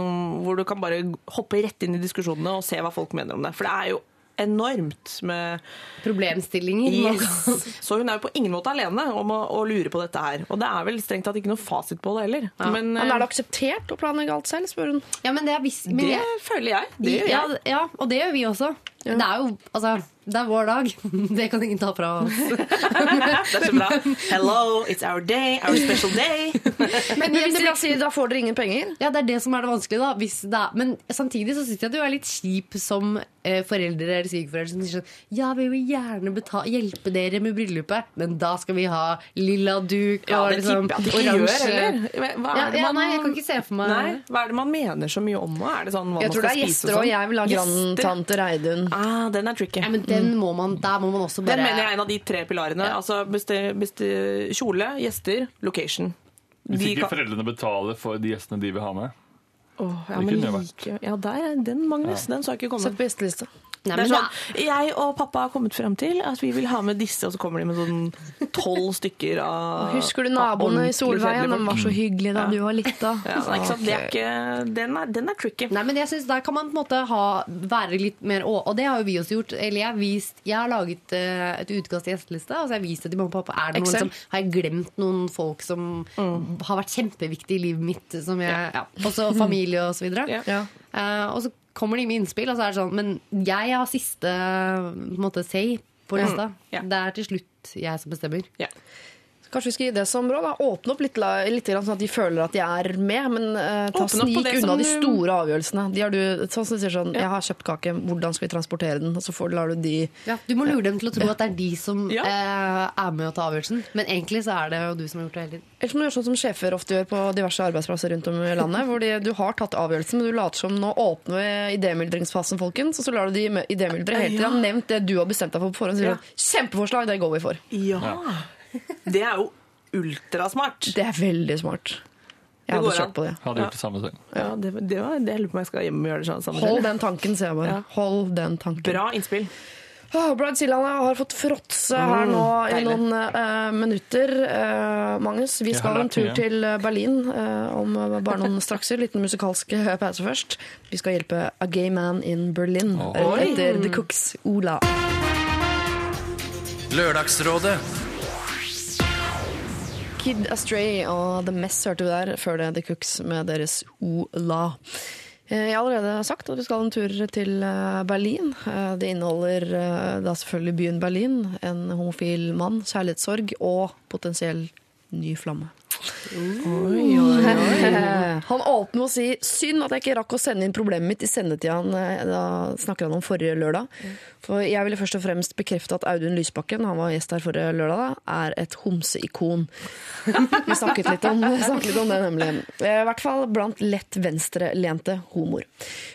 hvor du kan bare hoppe rett inn i diskusjonene og se hva folk mener om det. For det er jo enormt med Problemstillinger. yes. Så hun er jo på ingen måte alene om å, å lure på dette her. Og det er vel strengt tatt ikke noe fasit på det heller. Men, Men eh, er det akseptert å planlegge alt selv, spør hun. Ja, men det er visst men det jeg- føler jeg. Det gjør ja, jeg. ja, og det gjør vi også. Det er jo altså, det er vår dag. Det kan ingen ta fra oss. Det er så bra. Hello, it's our day, our special day. Men, hvis dere sier da får dere ingen penger? Ja, det er det som er det vanskelige, da. Hvis det er, men samtidig så syns jeg du er litt kjip som eh, foreldre eller svigerforeldre som sier sånn Ja, vi vil gjerne betale, hjelpe dere med bryllupet, men da skal vi ha lilla duk Ja, og det liksom jeg at oransje Ja, ja, nei, jeg kan ikke se for meg Nei, Hva er det man mener så mye om? Er det sånn hva Jeg man tror det er spise gjester, og jeg vil ha grandtante Reidun. Ah, den er tricky. ja, men den må man, Der må man også bare Den mener jeg er en av de tre pilarene. Altså besti- besti- Kjole, gjester, location. Hvis ikke kan- foreldrene betaler for de gjestene de vil ha med. Oh, ja, Det men like, ja, der er den, Magnus. Den så jeg ikke komme. Sett på gjestelista. Nei, men sånn, jeg og pappa har kommet frem til at vi vil ha med disse, og så kommer de med sånn tolv stykker av Husker du naboene i Solveien? De var så hyggelige da Ja. du var lita. Ja, ikke, den, den er tricky. Nei, men jeg synes Der kan man på en måte ha, være litt mer å- Og det har jo vi også gjort. Eller jeg har, vist, jeg har laget eh, et utkast til gjesteliste. Og så har jeg vist det til mamma og pappa. Er det noen som, har jeg glemt noen folk som har vært kjempeviktige i livet mitt? Som jeg, ja. Også familie og så videre. Ja. Ja. Eh, og så kommer de med innspill, og så er det sånn Men jeg har siste på en måte, say på lista. Ja. Det er til slutt jeg som bestemmer. Ja. Kanskje vi skal gi det som råd? da. Åpne opp litt, litt sånn at de føler at de er med, men uh, ta Åpne snik unna som de du- store avgjørelsene. De har du, sånn som du sier sånn, Jeg har kjøpt kake, hvordan skal vi transportere den? Og så får, lar du de Ja, du må lure dem til å tro at det er de som Ja. uh, er med å ta avgjørelsen. Men egentlig så er det jo du som har gjort det hele tiden. Ellers må du gjøre sånn som sjefer ofte gjør på diverse arbeidsplasser rundt om i landet. hvor de, du har tatt avgjørelsen, men du later som nå åpner vi idémyldringsfasen, folkens. Og så lar du de idémyldre helt til de har Nevnt det du har bestemt deg for på forhånd. Så Sier Ja. sånn, Kjempeforslag, det går vi for. Ja. Det er jo ultrasmart. Det er veldig smart. Jeg hadde kjørt på det. Hadde gjort det samme selv. Ja, det, det, var, det jeg lurer på om jeg skal hjem og gjøre det samme samme Hold den tanken, sier jeg bare. Ja. Hold den tanken. Bra innspill. Oh, Bridezilla har fått fråtse her nå i noen uh, minutter. Uh, Magnus, vi skal en tur mye. til eh, Berlin uh, om bare noen strakser. Liten musikalsk pause først. Vi skal hjelpe A Gay Man in Berlin oh. etter The Cooks Ola. Lørdagsrådet. Kid Astray og The Mess hørte vi der før det The Cooks med deres Ola. Eh, Jeg har allerede sagt at vi skal en tur til eh, Berlin. Eh, Det inneholder eh, da selvfølgelig byen Berlin, en homofil mann, kjærlighetssorg og potensiell ny flamme. Han åpner med å si synd at jeg ikke rakk å sende inn problemet mitt i sendetida. Eh, Da snakker han om forrige lørdag. For jeg ville først og fremst bekrefte at Audun Lysbakken, han var gjest her forrige lørdag, da, er et homseikon. Vi snakket litt om, snakket litt om det, nemlig. Eh, I hvert fall blant lett venstrelente homoer.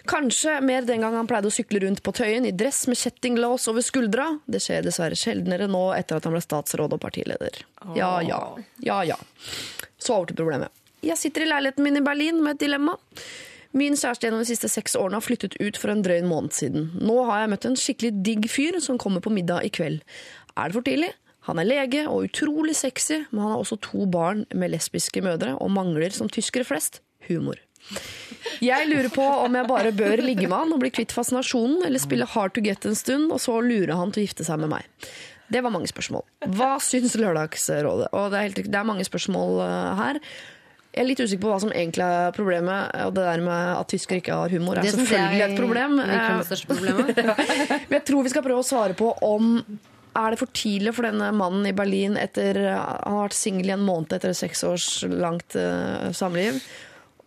Kanskje mer den gang han pleide å sykle rundt på Tøyen i dress med kjettinglås over skuldra. Det skjer dessverre sjeldnere nå etter at han ble statsråd og partileder. Ja ja. Ja ja. Så over til problemet. Jeg sitter i leiligheten min i Berlin med et dilemma. Min kjæreste gjennom de siste seks årene har flyttet ut for en drøy måned siden. Nå har jeg møtt en skikkelig digg fyr som kommer på middag i kveld. Er det for tidlig? Han er lege og utrolig sexy, men han har også to barn med lesbiske mødre og mangler, som tyskere flest, humor. Jeg lurer på om jeg bare bør ligge med han og bli kvitt fascinasjonen, eller spille hard to get en stund, og så lure han til å gifte seg med meg. Det var mange spørsmål. Hva syns Lørdagsrådet? Og det er, helt, det er mange spørsmål eh, her. Jeg er litt usikker på hva som egentlig er problemet. Og det der med at tyskere ikke har humor, er Det selvfølgelig er et problem. men jeg tror vi skal prøve å svare på om er det for tidlig for denne mannen i Berlin etter Han har vært singel i en måned etter et seks års langt eh, samliv.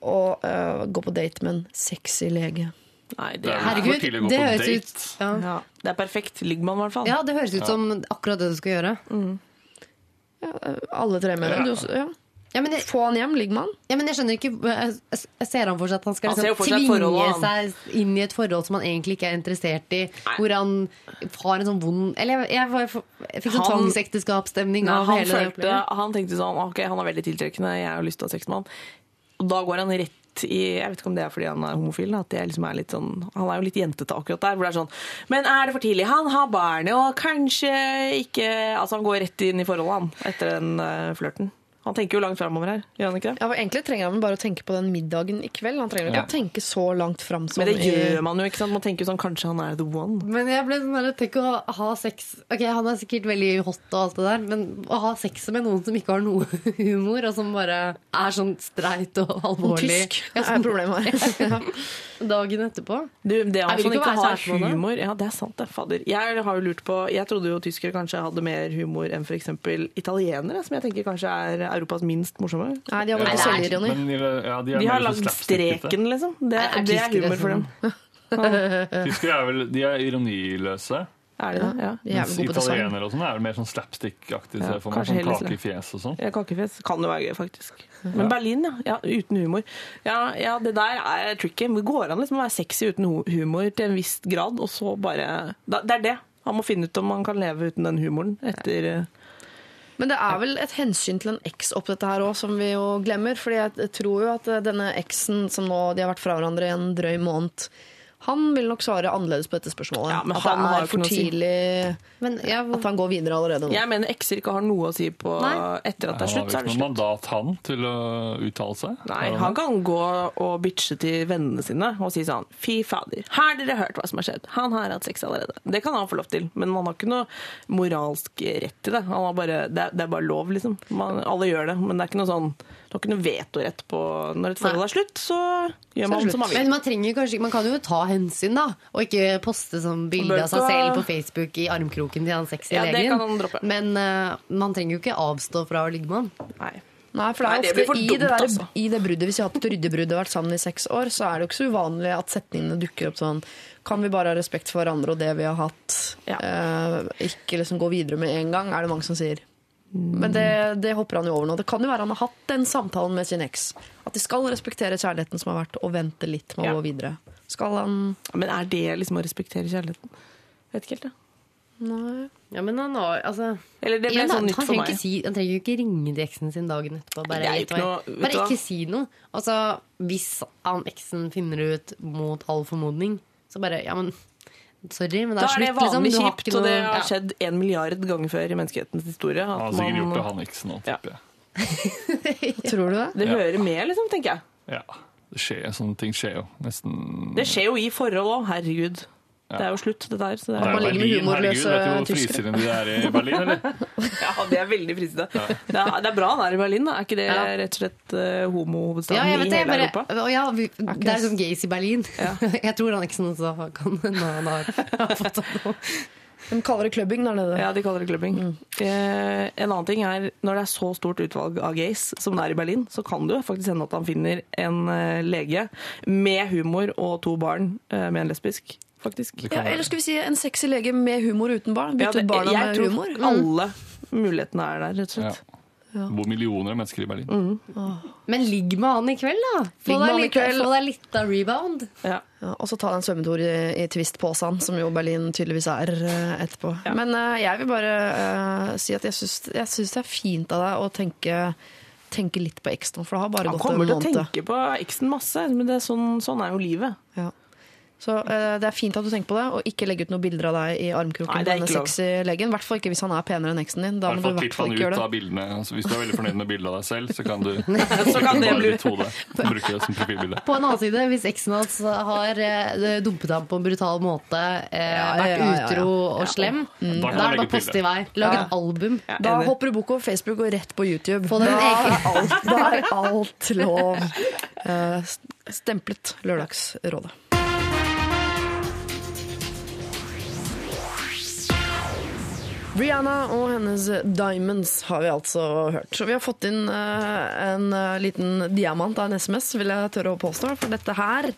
Å eh, gå på date med en sexy lege. Nei, Det det er er, for Herregud, tidlig å gå det på høres date. ut ja. ja, det er perfekt. Ligger man i hvert fall. ja, det høres ut som akkurat det du skal gjøre. Ja, eh, alle tre med det. Du, ja. Ja, men jeg, Få han hjem, ligger man? ja, men jeg skjønner ikke jeg, jeg ser han for seg at han skal Han liksom, seg tvinge seg inn i et forhold som han egentlig ikke er interessert i. Hvor han har en sånn vond Eller jeg, jeg, jeg fikk sånn tvangsekteskapsstemning Nei, av han, hele følte, opplegget. han tenkte sånn Ok, han er veldig tiltrekkende, jeg har lyst til å ha sex med han. Og da går han rett i Jeg vet ikke om det er fordi han er homofil. At det liksom er litt sånn, han er jo litt jentete akkurat der. Hvor det er sånn Men er det for tidlig? Han har barn, og kanskje ikke Altså, han går rett inn i forholdet, han, etter den uh, flørten. Han tenker jo langt framover her, gjør han ikke det? Ja, for Egentlig trenger han bare å tenke på den middagen i kveld. Han trenger ikke Ja. å tenke så langt fram som Men det gjør man jo, ikke sant? Man tenker jo sånn, kanskje han er the one. Men jeg ble sånn tenk å ha, sex Ok, han er sikkert veldig hot og alt det der, men å ha sex med noen som ikke har noe humor, og som bare er sånn streit og alvorlig Tysk Ja, er sånn problemet her. dagen etterpå. Du, det at han ikke ikke har humor Ja, det er sant, det. Fader. Jeg har jo lurt på Jeg trodde jo tyskere kanskje hadde mer humor enn f.eks. italienere, som jeg tenker kanskje er Europas minst morsomme. Nei, de har bare ikke selvironi. Ja, de De har lagd sånn streken, liksom. Det, Er- er det er humor for dem. Tyskere er vel de er ironiløse. Er de det? Ja. De er italienere og sånn er vel mer sånn slapstick-aktig. Ja, for meg, sånn heller kake i fjes og sånn. Ja, Kakefjes kan jo være gøy, faktisk. Men Berlin, ja. ja. Uten humor. Ja, ja, det der er tricky. Det går an liksom å være sexy uten humor til en viss grad, og så bare da, Det er det. Han må finne ut om han kan leve uten den humoren etter eh, Men det er vel et hensyn til en eks opp dette her òg, som vi jo glemmer. Fordi jeg tror jo at denne eksen som nå de har vært fra hverandre i en drøy måned, han vil nok svare annerledes på dette spørsmålet. Ja, men at han det er for tidlig si. Men ja, at han går videre allerede nå. Jeg mener ekser ikke har noe å si på Nei. etter at det er Han har slutt, så er ikke noe mandat, han, til å uttale seg? Nei, han kan gå og bitche til vennene sine og si sånn Fy fader, har dere hørt hva som har skjedd? Han har hatt sex allerede. Det kan han få lov til, men han har ikke noe moralsk rett til det. Han har bare, det, er, det er bare lov, liksom. Man, alle gjør det, men det er ikke noe sånn Du har ikke noe vetorett på Når et forhold Nei. er slutt, så gjør Så man som man vil. Men man trenger kanskje Man kan jo ta hensyn, da. Og ikke poste sånn bilde av seg selv på Facebook i armkroken til han sexy Ja, legen. Men uh, man trenger jo ikke avstå fra å ligge med han. Nei. Nei, for det er Nei, det ofte i, det der, altså. i det bruddet, Hvis jeg har hatt et ryddig brudd og vært sammen i seks år, så er det jo ikke så uvanlig at setningene dukker opp sånn Kan vi bare ha respekt for hverandre og det vi har hatt? Ja. Uh, ikke liksom gå videre med en gang, er det mange som sier. Men det, det hopper han jo over nå. Det kan jo være han har hatt den samtalen med sin eks. At de skal respektere kjærligheten som har vært, og vente litt med å Ja. gå videre. Skal han Men er det liksom å respektere kjærligheten? Vet ikke helt, jeg. Nei. Ja, men han har altså Eller det ble ja, sånn nytt for meg. si, han trenger jo ikke ringe til eksen sin dagen etterpå. Bare, Det ikke noe- bare ikke si noe. Altså, hvis han eksen finner ut mot all formodning, så bare Ja, men sorry, men det Da er er det vanlig liksom. kjipt, og det har ja. skjedd en milliard ganger før i menneskehetens historie. Han har sikkert man, gjort det, han eksen òg, tipper jeg. Tror du det? det Ja. hører med, liksom, tenker jeg. Ja. Det skjer, sånne ting skjer jo nesten Det skjer jo i forhold òg, herregud. Det er jo slutt, det der. Så det Det er, Man ligger med Berlin, humorløse herregud. Vet du hvor tyskere. de er i Berlin, eller? ja, det er veldig fristende. Det, er, det er bra han er i Berlin, da. Er ikke det Ja. rett og slett uh, homohovedstaden Ja, i det. hele Bare, Europa? ja, vi, det er som gays i Berlin. Ja. Jeg tror han eksen så kan hende han har, har fått seg noe. De kaller det clubbing der nede. Ja, de kaller det clubbing. Mm. Eh, en annen ting er, når det er så stort utvalg av gays som det er i Berlin, så kan det jo faktisk hende at han finner en eh, lege med humor og to barn eh, med en lesbisk, faktisk. Ja, eller skal vi si en sexy lege med humor uten barn? Ja, det- barna jeg med tror humor? Mm. alle mulighetene er der, rett og Ja. slett. Bor millioner av mennesker i Berlin. Mm. Men ligg med han i kveld, da! Få med deg han litt, få deg litt av rebound. Ja. Ja, og så ta en svømmetur i, i Twist-posen, som jo Berlin tydeligvis er uh, etterpå. Ja. Men uh, jeg vil bare uh, si at jeg syns, det er fint av deg å tenke, tenke litt på eksen, for det har bare Han gått en kommer til å tenke på eksen masse, men det er sånn, sånn er jo livet. Ja. Så eh, det er fint at du tenker på det, og ikke legge ut noen bilder av deg i armkroken Nei, på det er denne ikke lov. sexy legen. I hvert fall ikke hvis han er penere enn eksen din. Da må du i hvert fall ikke gjøre det. bildene. Altså, hvis du er veldig fornøyd med bildet av deg selv, så kan du Så kan det bare bli ditt hode bruke det som profilbilde. På en annen side, hvis eksen hans har eh, dumpet ham på en brutal måte, eh, Ja, vært ja, ja, ja. utro og slem, Da kan da er det legge bare ut post i bilde. vei. Lag Ja. et album. Ja, Da enig. hopper du bukk over Facebook og rett på YouTube. Få deg en da, er alt, da er alt lov. Eh, stemplet Lørdagsrådet. Rihanna og hennes Diamonds har vi altså hørt. Så vi har fått inn eh, en eh, liten diamant av en SMS, vil jeg tørre å påstå. For dette her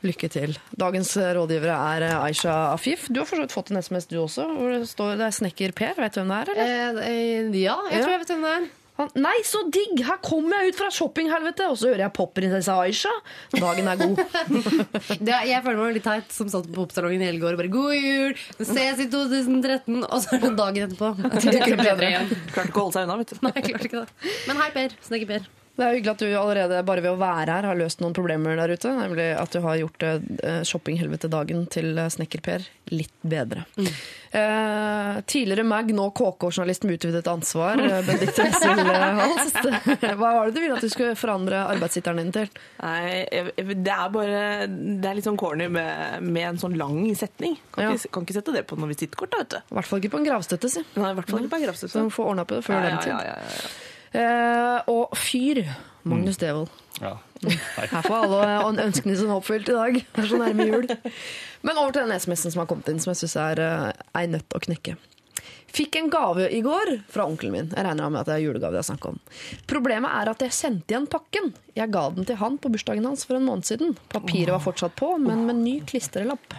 Lykke til. Dagens rådgivere er eh, Aisha Afif. Du har for så vidt fått en SMS du også, hvor det står det er snekker Per. Vet du hvem det er, eller? Eh, eh, ja, jeg tror jeg vet hvem det er. Han, nei, så digg! Her kommer jeg ut fra shoppinghelvete, og så hører jeg popprinsesse Aisha. Dagen er god. Det, jeg føler meg litt teit som satt på popsalongen i hele går og bare 'God jul! Ses i 2013!' Og så er det dagen etterpå. Det er bedre igjen. Klarte ikke å holde seg unna, vet du. Nei, jeg klarte ikke det. Men hei, Per. Snekker Per. Det er hyggelig at du allerede bare ved å være her har løst noen problemer der ute. Nemlig at du har gjort eh, shoppinghelvete-dagen til eh, Snekker-Per litt bedre. Eh, tidligere Mag, nå KK-journalist med utvidet ansvar, eh, Benedicte Wessel eh, Hva var det du ville at du skulle forandre arbeidssitteren din til? Nei, det er bare Det er litt sånn corny med, med en sånn lang setning. Kan, Ja. ikke, kan ikke sette det på noe visittkort, da, vet du. I hvert fall ikke på en gravstøtte, si. Nei, i hvert fall ikke på en gravstøtte. Så få ordna på det før Ja, den tid. ja, ja, ja. Eh, og fyr. Magnus Devold. Ja. Her får alle ønskene sine oppfylt i dag. Det er så nærme jul. Men over til den SMS-en som har kommet inn, som jeg syns er uh, ei nøtt å knekke. Fikk en gave i går fra onkelen min. Jeg regner med at det er julegave det er snakk om. Problemet er at jeg sendte igjen pakken. Jeg ga den til han på bursdagen hans for en måned siden. Papiret var fortsatt på, men med ny klistrelapp.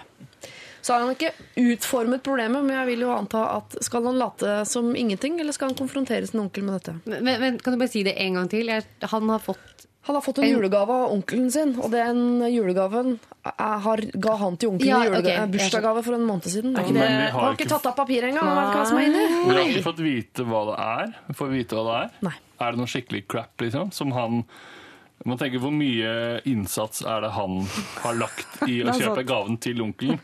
Så har han ikke utformet problemet, men jeg vil jo anta at skal han late som ingenting, eller skal han konfrontere sin onkel med dette? Men, men kan du bare si det en gang til? Jeg, han har fått Han har fått en julegave av onkelen sin, og den julegaven jeg har, ga han til onkelen Ja, i okay. ok. eh, bursdagsgave for en måned siden. ikke Han Men vi har har ikke ikke, tatt av papiret engang. Han vet hva som er inni. vi har ikke fått vite hva det er. Får vi vite hva det er? Nei. Er det noe skikkelig crap, liksom? Som han man tenker Hvor mye innsats er det han har lagt i å kjøpe gaven til onkelen?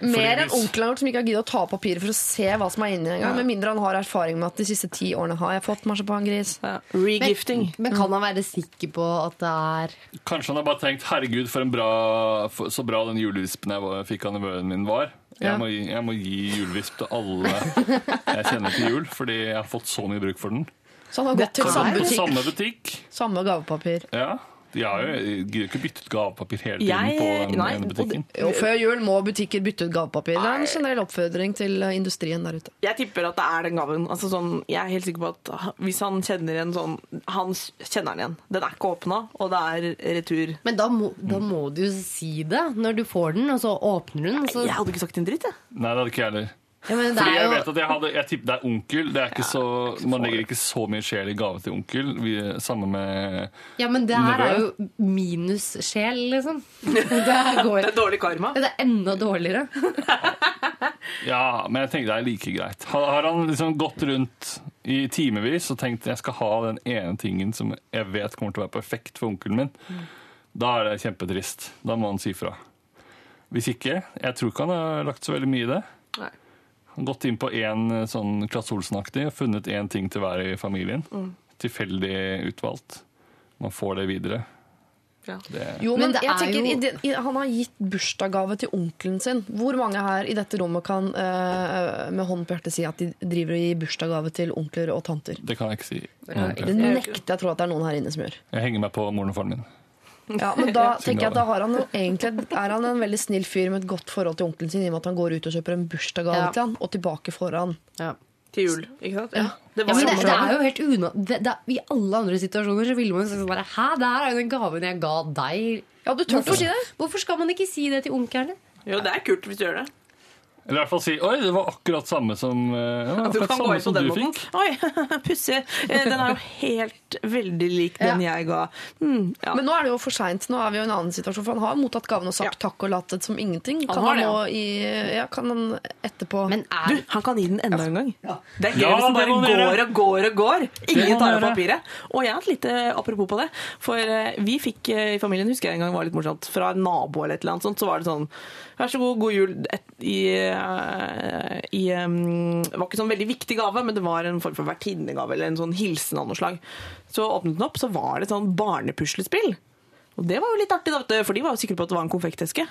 Mer enn onkelen vår som ikke har giddet å ta opp papiret for å se hva som er inni engang. Med mindre han har erfaring med at de siste ti årene har jeg fått marsipangris. Ja. Regifting. Men kan han være sikker på at det er Kanskje han har bare tenkt 'herregud, for en bra, for, så bra den julevispen jeg var, fikk av nevøen min var'. Jeg, må, jeg må gi julevisp til alle jeg kjenner til jul, fordi jeg har fått så mye bruk for den. Så han har gått til samme butikk, samme butikk. samme gavepapir. Ja. De har jo gidder ikke bytte ut gavepapir hele tiden Jeg- på den nei, ene og butikken. Jo, før jul må butikker bytte ut gavepapir. Det er en generell oppfordring til eh, industrien der ute. Jeg tipper at det er den gaven. Altså sånn, jeg er helt sikker på at hvis han kjenner en sånn Han kjenner den igjen. Den er ikke åpna, og det er retur. Men da må, da må du jo si det når du får den, og så åpner du den. Så, Jeg hadde ikke sagt en dritt, jeg. Nei, det hadde ikke jeg heller. Ja, men det Fordi jeg vet at jeg hadde Jeg tipper det er onkel. Det er ikke så, man legger ikke så mye sjel i gave til onkel. Vi, samme med ja, men det her er jo minussjel, liksom. Det, går, Det er dårlig karma. det er enda dårligere. Ja, men jeg tenker det er like greit. Har, har han liksom gått rundt i timevis og tenkt jeg skal ha den ene tingen som jeg vet kommer til å være perfekt for onkelen min, da er det kjempetrist. Da må han si fra. Hvis ikke Jeg tror ikke han har lagt så veldig mye i det. Nei. Gått inn på én sånn Klasse Olsen-aktig og funnet én ting til hver i familien. Tilfeldig utvalgt. Man får det videre. Det, Jo, Men men, det jeg er tenker, jo- Han har gitt bursdagsgave til onkelen sin. Hvor mange her i dette rommet kan uh, med hånden på hjertet si at de driver og gir bursdagsgave til onkler og tanter? det kan jeg ikke si. Det det nekter jeg å tro at det er noen her inne som gjør. Jeg henger meg på moren og faren min. Ja, men da tenker jeg at da har han jo egentlig, er han en veldig snill fyr med et godt forhold til onkelen sin, i og med at han går ut og kjøper en bursdagsgave Ja. til han, og tilbake får han. Ja. Til jul, ikke sant? Ja. Det Ja, men det, det er jo helt una... Det, det, I alle andre situasjoner så ville man sånn bare Hæ, det her er jo den gaven jeg ga deg. Ja, du tør å si det? Hvorfor skal man ikke si det til onkelen? Jo, det er kult hvis du gjør det. Eller i hvert fall si 'oi, det var akkurat samme som, eh, ja, akkurat kan samme som du fikk'. Oi, pussig. Eh, Den er jo helt veldig lik den jeg ga. Mm, ja. Men nå er det jo for seint. Nå er vi jo i en annen situasjon, for han har mottatt gaven og sagt takk og latet som ingenting. Kan han, det, han i, ja, kan han etterpå Men er Du, han kan gi den enda en gang. Det er gøy Ja, hvis den bare han går og går og går. Ingen tar opp papiret. Og jeg har et lite apropos på det. For eh, vi fikk eh, i familien, husker jeg en gang var litt morsomt, fra en nabo eller et eller annet sånt, så var det sånn Vær så god, god jul. Et, i, eh, i, um, det var ikke sånn veldig viktig gave, men det var en form for vertinnegave eller en sånn hilsen av noe slag. Så åpnet den opp, så var det et sånn barnepuslespill. Og det var jo litt artig, da, for de var jo sikre på at det var en konfekteske.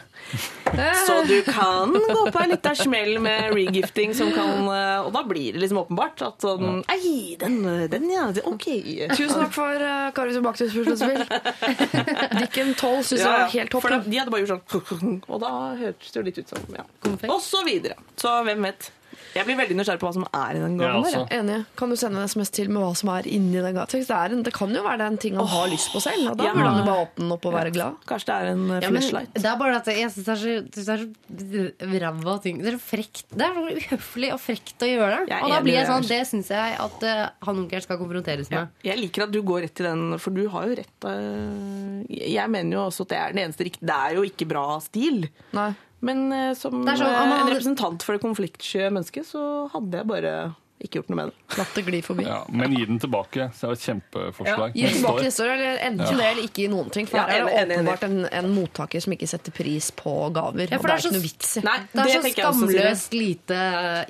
Så du kan gå på en liten smell med regifting, som kan, eh, og da blir det liksom åpenbart at sånn Ei, den, den ja. OK. Tusen takk for uh, Karius og Baktus puslespill. Dikken 12 syns jeg Ja, ja. var helt topp. For de hadde bare gjort sånn Og da hørtes det jo litt ut som ja. Konfekt. Og så videre. Så hvem vet. Jeg blir veldig nysgjerrig på hva som er i den Ja, gaven. der, altså. Enig. Kan du sende en SMS til med hva som er inni den gata? Det, er en, det kan jo være det er en ting han har lyst på selv. Og da Ja. burde han jo bare åpne den opp og være glad. Kanskje det er en eh, Ja, men flashlight. det er bare at jeg syns det er så, synes det er så ræva ting. Det er så frekt. Det er så uhøflig og frekt å gjøre det. Og da blir jeg det, sånn, det syns jeg at uh, han onkelen skal konfronteres Ja. med. Jeg liker at du går rett til den, for du har jo rett uh, Jeg mener jo også at det er den eneste riktige. Det er jo ikke bra stil. Nei. Men eh, som er sånn, eh, man en representant for det konfliktsky mennesket, så hadde jeg bare ikke gjort noe med det. Latt det gli forbi. Ja, men gi den tilbake. Så er det er et kjempeforslag. Gi den tilbake neste år, eller enten det eller ikke gi noen ting. For Ja, her er det åpenbart en, en mottaker som ikke setter pris på gaver. Ja, for det det er er ikke så- noe vits i. Nei, Det er så skamløst lite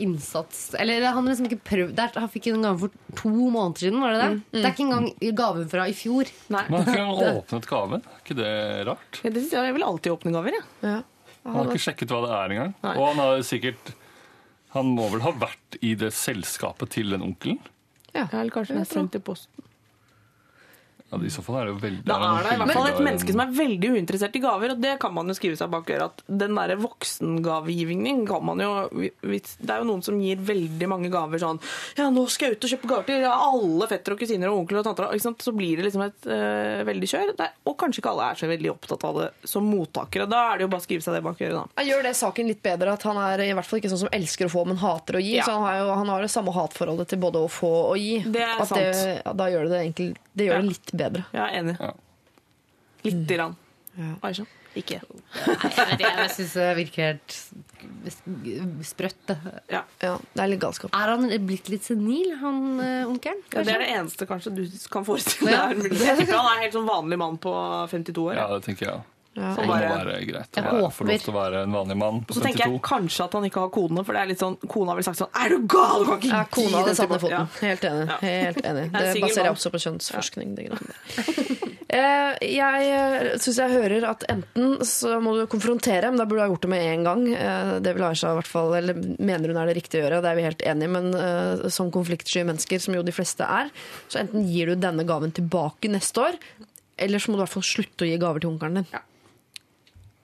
innsats. Eller han har liksom ikke prøvd det er- Han fikk en gave for to måneder siden, var det det? Det er ikke engang gaven fra i fjor. Nei. Men har ikke han åpnet gaven? Er ikke det rart? Ja, det synes jeg, jeg vil alltid åpne gaver, jeg. Ja. Han har ikke sjekket hva det er engang. Nei. Og han har sikkert Han må vel ha vært i det selskapet til den onkelen? Ja, eller kanskje den har sendt i posten. Ja, I så fall er det jo veldig Da er det i hvert fall et menneske som er veldig uinteressert i gaver, og det kan man jo skrive seg bak øret. At den derre voksengavegivningen kan man jo Det er jo noen som gir veldig mange gaver sånn Ja, nå skal jeg ut og kjøpe gaver til alle fettere og kusiner og onkler og tanter. Ikke sant? Så blir det liksom et uh, veldig kjør. Det er, og kanskje ikke alle er så veldig opptatt av det som mottakere. Da er det jo bare å skrive seg det bak øret, da. Jeg gjør det saken litt bedre at han er i hvert fall ikke sånn som elsker å få, men hater å gi. Ja. Så han har jo han har det samme hatforholdet til både å få og gi. Det er at Det, sant. ja, da gjør det det egentlig Det gjør Ja. det litt bedre. Jeg er enig. Ja. Lite grann. Ja. Aisha? Ikke. Nei, jeg syns det virker helt sprøtt. det. Ja. Ja, det er litt galskap. Er han blitt litt senil, han eh, onkelen? Ja, det er det eneste kanskje du kan forestille deg. Ja. han er helt sånn vanlig mann på 52 år. Ja, det tenker jeg. Ja. Det må bare- være greit å Jeg være- få lov til å være en vanlig mann på Så tenker jeg kanskje at han ikke har kodene, for det er litt sånn, kona ville sagt sånn Er du gal? Du kan ikke Ja, kona hadde satt ned tilbake!» foten. Helt enig. Ja. Helt enig. Det jeg baserer jeg også på kjønnsforskning. Der. Eh, Jeg syns jeg hører at enten så må du konfrontere, men da burde du ha gjort det med en gang. Eh, Det vil Aisha i hvert fall, eller mener hun er det riktige å gjøre, det er vi helt enige i, men eh, som konfliktsky mennesker, som jo de fleste er, så enten gir du denne gaven tilbake neste år, eller så må du i hvert fall slutte å gi gaver til onkelen din. Ja.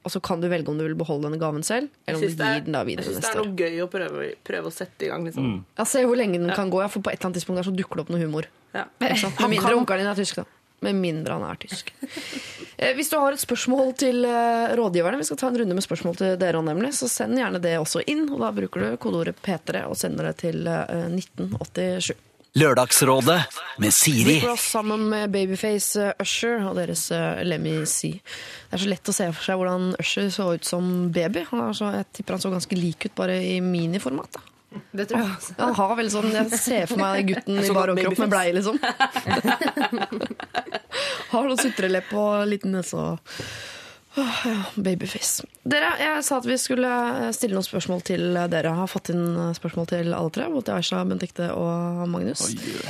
Og så kan du velge om du vil beholde denne gaven selv, eller om du gir den da videre neste år. jeg synes det er år. noe gøy å prøve, prøve å sette i gang. Liksom. Ja, Se hvor lenge den kan gå, ja, for på et eller annet tidspunkt der så dukker det opp noe humor. Ja. Med mindre onkelen din er tysk, da. Med mindre han er tysk. Eh, Hvis du har et spørsmål til eh, rådgiverne, vi skal ta en runde med spørsmål til dere også, nemlig, så send gjerne det også inn. Og da bruker du kodeordet P3 og sender det til eh, 1987. Lørdagsrådet med Siri. Rick Ross sammen med Babyface eh, Usher og deres Lemmy C. Det er så lett å se for seg hvordan Usher så ut som baby. Han er så, jeg tipper han så ganske lik ut, bare i miniformat. da. Det tror jeg også. Han har vel sånn, Jeg ser for meg gutten i Sånn bar overkropp med babyface. bleie, liksom. har noen sutrelepp og liten nese og Åh, ja, Babyface. Dere, Jeg sa at vi skulle stille noen spørsmål til dere. Jeg har fått inn spørsmål til alle tre. Både Aisha, Benedicte og Magnus.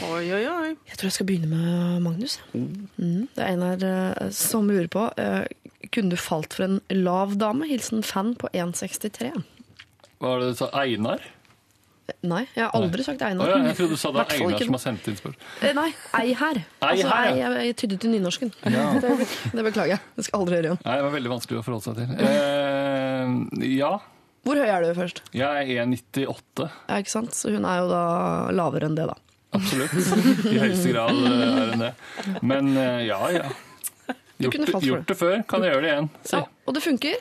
Oi, oi, oi. Jeg tror jeg skal begynne med Magnus. Mm. Det er en her eh, som lurer på eh, Kunne du falt for en lav dame? Hilsen fan på 1,63. Hva er det du sa? Einar? Nei, jeg har aldri sagt Einar. ja, jeg trodde du sa det var Einar ikke som har sendt inn spørsmål. Eh, Nei, ei her. Ei altså, her, ei, ja. jeg, jeg tydde til nynorsken. Ja. Det, det beklager jeg. Det skal aldri gjøre igjen. Nei, det var veldig vanskelig å forholde seg til. Eh, ja, Hvor høy er du først? jeg er 1,98. Ja, ikke sant? Så hun er jo da lavere enn det, da. Absolutt. I høyeste grad eh, er hun det. Men eh, ja, ja. Gjort, gjort det før, kan jeg gjøre det igjen. Ja, og det funker.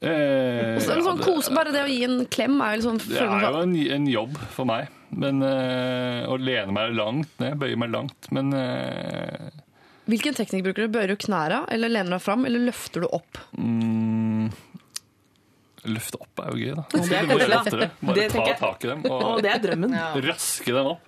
Eh, Og så er ja, sånn det- kose, bare det å gi en klem er jo sånn Det er jo en, en jobb for meg. Men eh, Å lene meg langt ned, bøye meg langt. Men eh, Hvilken teknikk bruker du? Bøyer du knæra, eller lener deg fram, eller løfter du opp? mm, Løfte opp er jo gøy, da. det er går koselig, Det ta tenker jeg. tak i dem Og det er drømmen. raske dem opp.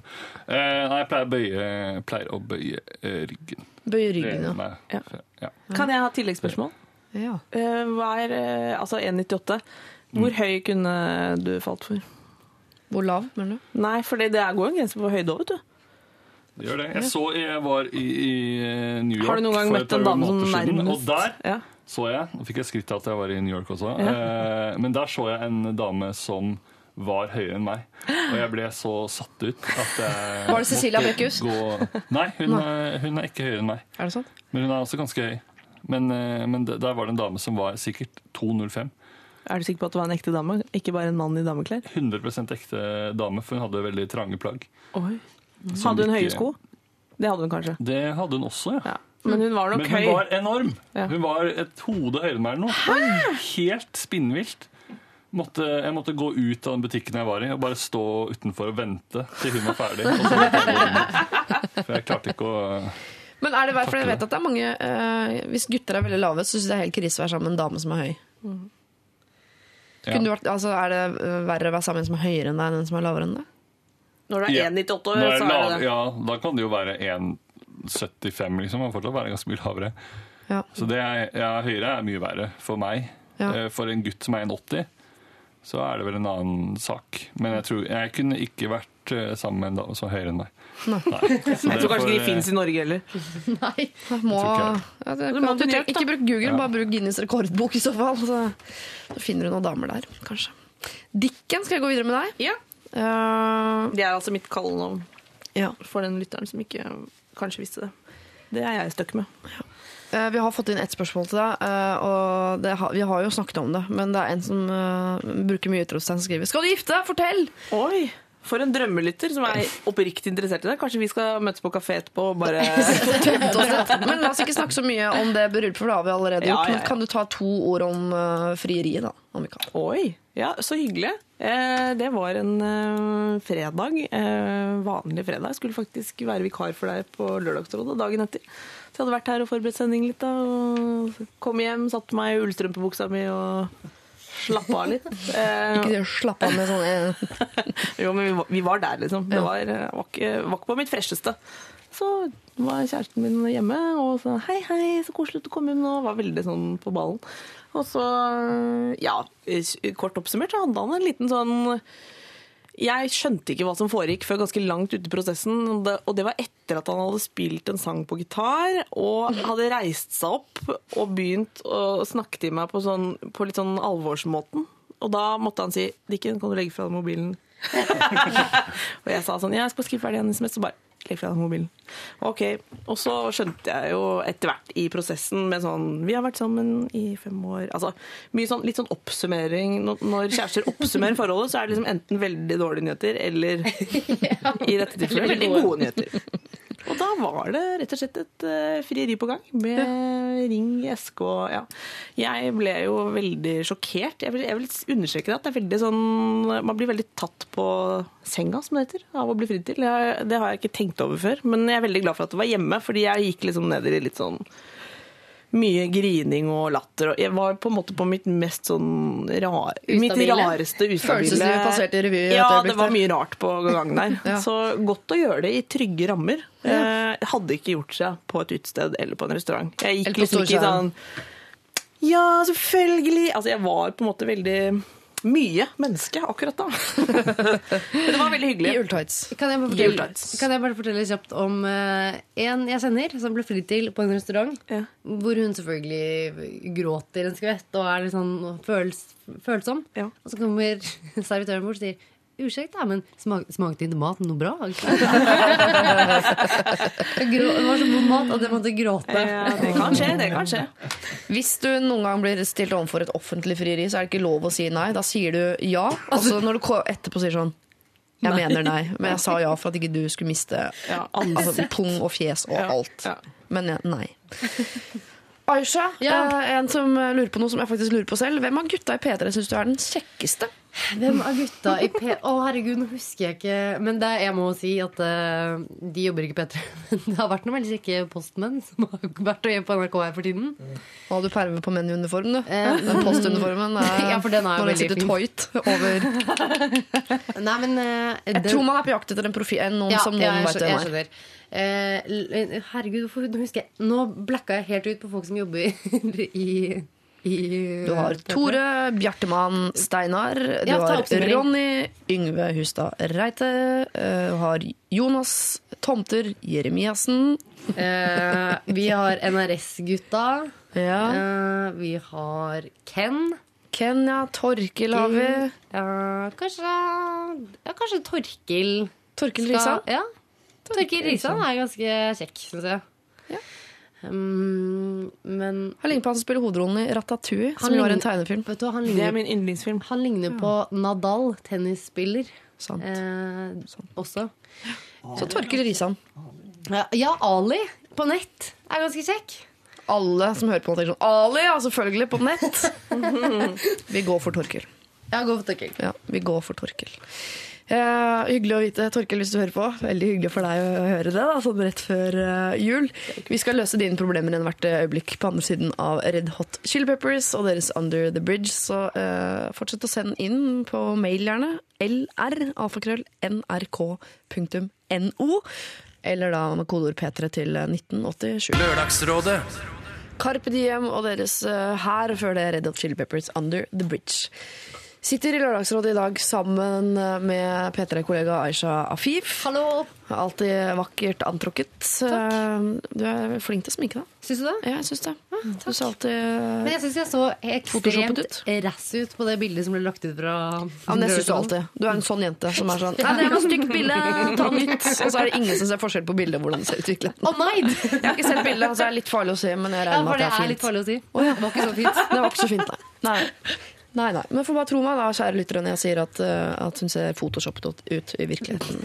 Eh, nei, jeg pleier, å bøye, pleier å bøye eh, ryggen. Bøye ryggen, Lene ja. meg. Ja. Ja. Kan jeg ha tilleggsspørsmål? Ja. Eh, Hva er eh, altså 1,98? Hvor høy kunne du falt for? Hvor lav, mener du? Nei, for det det er- går jo en grense på høyde òg, vet du. Det gjør det. Jeg så jeg var i, i New York Har du noen gang møtt en dame som nærmest Og der ja. så jeg, nå fikk jeg skryt av at jeg var i New York også, Ja. eh, men der så jeg en dame som var høyere enn meg. Og jeg ble så satt ut at jeg Var det Cecilia Brekkhus? Gå- Nei, hun, er- hun er ikke høyere enn meg. Er det sånn? Men hun er også ganske høy. Men, eh, men der var det en dame som var sikkert 2,05. Er du sikker på at det var en ekte dame, ikke bare en mann i dameklær? 100% ekte dame, for hun hadde veldig trange plagg. Oi. Hadde hun ikke- høye sko? Det hadde hun kanskje. Det hadde hun også, ja. Ja. Men hun var nok høy. Men hun høy. var enorm. Ja. Hun var et hode høyere enn meg eller noe. Helt spinnvilt. Måtte, jeg måtte gå ut av den butikken jeg var i, og bare stå utenfor og vente til hun var ferdig. Jeg. For jeg klarte ikke å Men er det verdt, for jeg vet at det er mange eh, Hvis gutter er veldig lave, så syns jeg det er helt krise å være sammen med en dame som er høy. ja. Kunne du vært, altså, er det eh, verre å være sammen med en som er høyere enn deg enn en som er lavere enn deg? Når det er Ja. 1,98 år, Nå er så er lav, det det. Ja, da kan det jo være 1,75, liksom. Og fortsatt være ganske mye lavere. Ja. Så det er, ja, høyere er mye verre for meg. Ja. Eh, For en gutt som er 1,80, så er det vel en annen sak. Men jeg tror jeg kunne ikke vært eh, sammen med en dame som er høyere enn meg. Nei. Nei. Jeg tror kanskje ikke de finnes fins i Norge heller. Nei. Må, ikke ja, det, Du må du, ikke bruk Google, Ja. bare bruk Guinness rekordbok i så fall. Så, så finner du noen damer der, kanskje. Dikken, skal jeg gå videre med deg? Ja. Uh... Det er altså mitt kallenavn ja. for den lytteren som ikke kanskje visste det. Det er jeg stuck med. Ja. Vi har fått inn ett spørsmål til deg, eh, og det har, vi har jo snakket om det. Men det er en som uh, bruker mye utropstegn og skriver 'Skal du gifte deg? Fortell!' Oi! For en drømmelytter som er oppriktig interessert i det. Kanskje vi skal møtes på kafé etterpå og bare. Men la oss ikke snakke så mye om det bryllupet, for det har vi allerede gjort. ja, ja. ja. kan du ta to ord om eh, frieriet, da? Om vi kan. Oi! Ja, så hyggelig. Eh, det var en eh, fredag. Eh, vanlig fredag. Jeg skulle faktisk være vikar for deg på Lørdagsrådet dagen etter. Så jeg hadde vært her og forberedt sending litt. da, og Kom hjem, satte meg i ullstrømpebuksa mi og slappa av litt. Ikke det å slappe av med sånn eh, jo, men vi var, der, liksom. Det var, eh, var, ikke, var ikke på mitt fresheste. Så var kjæresten min hjemme og sa hei, hei, så koselig at du kom hjem nå. Var veldig sånn på ballen. Og så, ja, kort oppsummert så hadde han en liten sånn jeg skjønte ikke hva som foregikk før ganske langt ute i prosessen. og det- var etter at han hadde spilt en sang på gitar og hadde reist seg opp og begynt å snakke til meg på, sånn, på litt sånn alvorsmåten. Og da måtte han si 'Dikken, kan du legge fra deg mobilen?' og jeg sa sånn 'Ja, jeg skal skrive ferdig en SMS', og bare 'Legg fra deg mobilen'. Ok. Og så skjønte jeg jo etter hvert i prosessen med sånn 'Vi har vært sammen i fem år'. Altså sånn, litt sånn oppsummering. Når kjærester oppsummerer forholdet, så er det liksom enten veldig dårlige nyheter eller i dette tilfellet veldig gode nyheter. Og da var det rett og slett et uh, frieri på gang med ring, eske og ja. Jeg ble jo veldig sjokkert. Jeg vil, jeg vil understreke at det er veldig sånn Man blir veldig tatt på senga, som det heter, av å bli fridd til. Jeg, det har jeg ikke tenkt over før. Men jeg er veldig glad for at det var hjemme, fordi jeg gikk liksom ned i litt sånn mye grining og latter. Og jeg var på en måte på mitt mest sånn rar, mitt rareste ustabile Følelsesliv passerte i revy? Ja, det var mye rart på gangen der. Ja. Så godt å gjøre det i trygge rammer. Eh, hadde ikke gjort seg på et utested eller på en restaurant. Jeg gikk liksom ikke sånn Ja, selvfølgelig! Altså, jeg var på en måte veldig mye menneske akkurat da. Men det var veldig hyggelig. I ulltights. Kan kan jeg bare fortelle kjapt om uh, en jeg kjenner som ble fridd til på en restaurant. Ja. Hvor hun selvfølgelig gråter en skvett og er litt sånn føls, følsom. Ja. Og så kommer servitøren bort og sier Unnskyld, men smak, smakte ikke maten noe bra? Det var så god mat at jeg måtte gråte. Ja, det kan skje, det kan skje. Hvis du noen gang blir stilt overfor et offentlig frieri, så er det ikke lov å si nei. Da sier du ja. Og så når du etterpå sier sånn Jeg mener nei, men jeg sa ja for at ikke du skulle miste Ja, altså, pung og fjes og alt. ja. Men ja, nei. Aisha, Ja. eh, en som lurer på noe som jeg faktisk lurer på selv. Hvem av gutta i P3 syns du er den kjekkeste? Hvem av gutta i P... Å, herregud, nå husker jeg ikke Men det, jeg må si at uh, de jobber ikke i P3. Men det har vært noen veldig kjekke postmenn som har vært og på NRK her for tiden. Mm. Og hadde du perve på menn i uniform, du. Eh, Den postuniformen er, Ja, for den er jo veldig fin. toit over Nei, men uh, Jeg det- tror man er på jakt etter en profil, en noen ja, som noen ja, jeg hvem er. skjønner. Eh, herregud, hvorfor nå husker jeg Nå blacka jeg helt ut på folk som jobber i, i Du har Tore, Bjartemann, Steinar, du har. Ronny, Yngve Hustad Reite, eh, du har Jonas Tomter Jeremiassen. Eh, vi har NRS-gutta. Ja. Eh, vi har Ken. Ken, ja. Torkil har vi. Ja, kanskje Ja, kanskje Torkil. Torkil Risan. Ja. Torkil Risan er ganske kjekk, syns jeg. Ja. Um, men Han ligner på han som spiller hovedrollen i Ratatouille, som ligner, jo er en tegnefilm. vet du, han Det er min yndlingsfilm. han ligner på Nadal, tennisspiller. Sant. Eh, også. Så Torkil Risan. Ja, ja, Ali på nett er ganske kjekk. Alle som hører på, tenker sånn Ali, ja, selvfølgelig, på nett. Vi går for Torkil. Ja, går for Torkil. Ja, vi går for Torkel. Eh, hyggelig å vite, Torkel, hvis du hører på. Veldig hyggelig for deg å høre det, da, sånn rett før uh, jul. Vi skal løse dine problemer i hvert øyeblikk på andre siden av Red Hot Chili Peppers og deres Under the Bridge. Så uh, fortsett å sende inn på mail, gjerne. LR, alfakrøll, nrk.no. Eller da med kodeord P3 til 1987. Lørdagsrådet. Carpe Diem og deres her, før det Red Hot Chili Peppers Under the Bridge. Sitter i Lørdagsrådet i dag sammen eh, med P3-kollega Aisha Afif. Hallo! Alltid vakkert antrukket. Takk. Du er flink til å sminke deg. Syns du det? Ja, jeg syns det. Du ser alltid Men jeg syns jeg så ekstremt ut. rass ut på det bildet som ble lagt ut fra ja, men jeg syns du alltid. Du er en sånn jente som er sånn Nei, det var et stygt bilde, ta nytt. Og så er det ingen som ser forskjell på bildet hvordan det ser ut i virkeligheten. Å nei! Jeg har ikke sett bildet, så det er litt farlig å si, men jeg regner med ja, at det er fint Ja, det er er litt farlig å si. Det var ikke så fint. Det var ikke så fint, nei. nei. Nei, nei. Men får bare tro meg, da, kjære lyttere, når jeg sier at, eh, at hun ser photoshoppet ut i virkeligheten.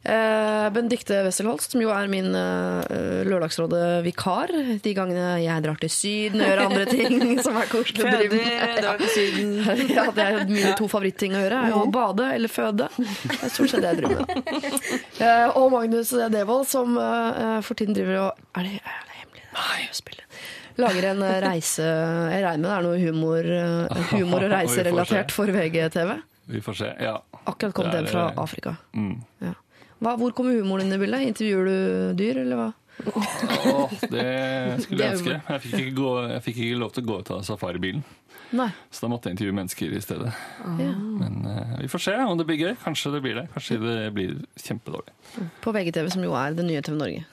Eh, Benedicte Wesselholst, som jo er min eh, Lørdagsrådet-vikar de gangene jeg drar til Syden og gjør andre ting som er koselig å drive med. Ja, det er mine to favoritting å gjøre. er Å bade eller føde. Det er stort sett det jeg driver med. Eh, og Magnus Devold, som eh, for tiden driver og Er det, er det hemmelig? Nei, spiller. Lager en eh, reise Jeg regner med det er noe humor, eh, humor og reiserelatert for VGTV. Vi får se. Ja. Akkurat kommet den hjem fra eh, Afrika. Mm. Ja. Hva, hvor kommer humoren inn i bildet? Intervjuer du dyr, eller hva? oh, det skulle jeg ønske. Jeg fikk, ikke gå, jeg fikk ikke lov til å gå ut av safaribilen, Nei. så da måtte jeg intervjue mennesker i stedet. Ja. Men uh, vi får se om det blir gøy. Kanskje det blir det. Kanskje det blir kjempedårlig. På VGTV, som jo er det nye TV Norge.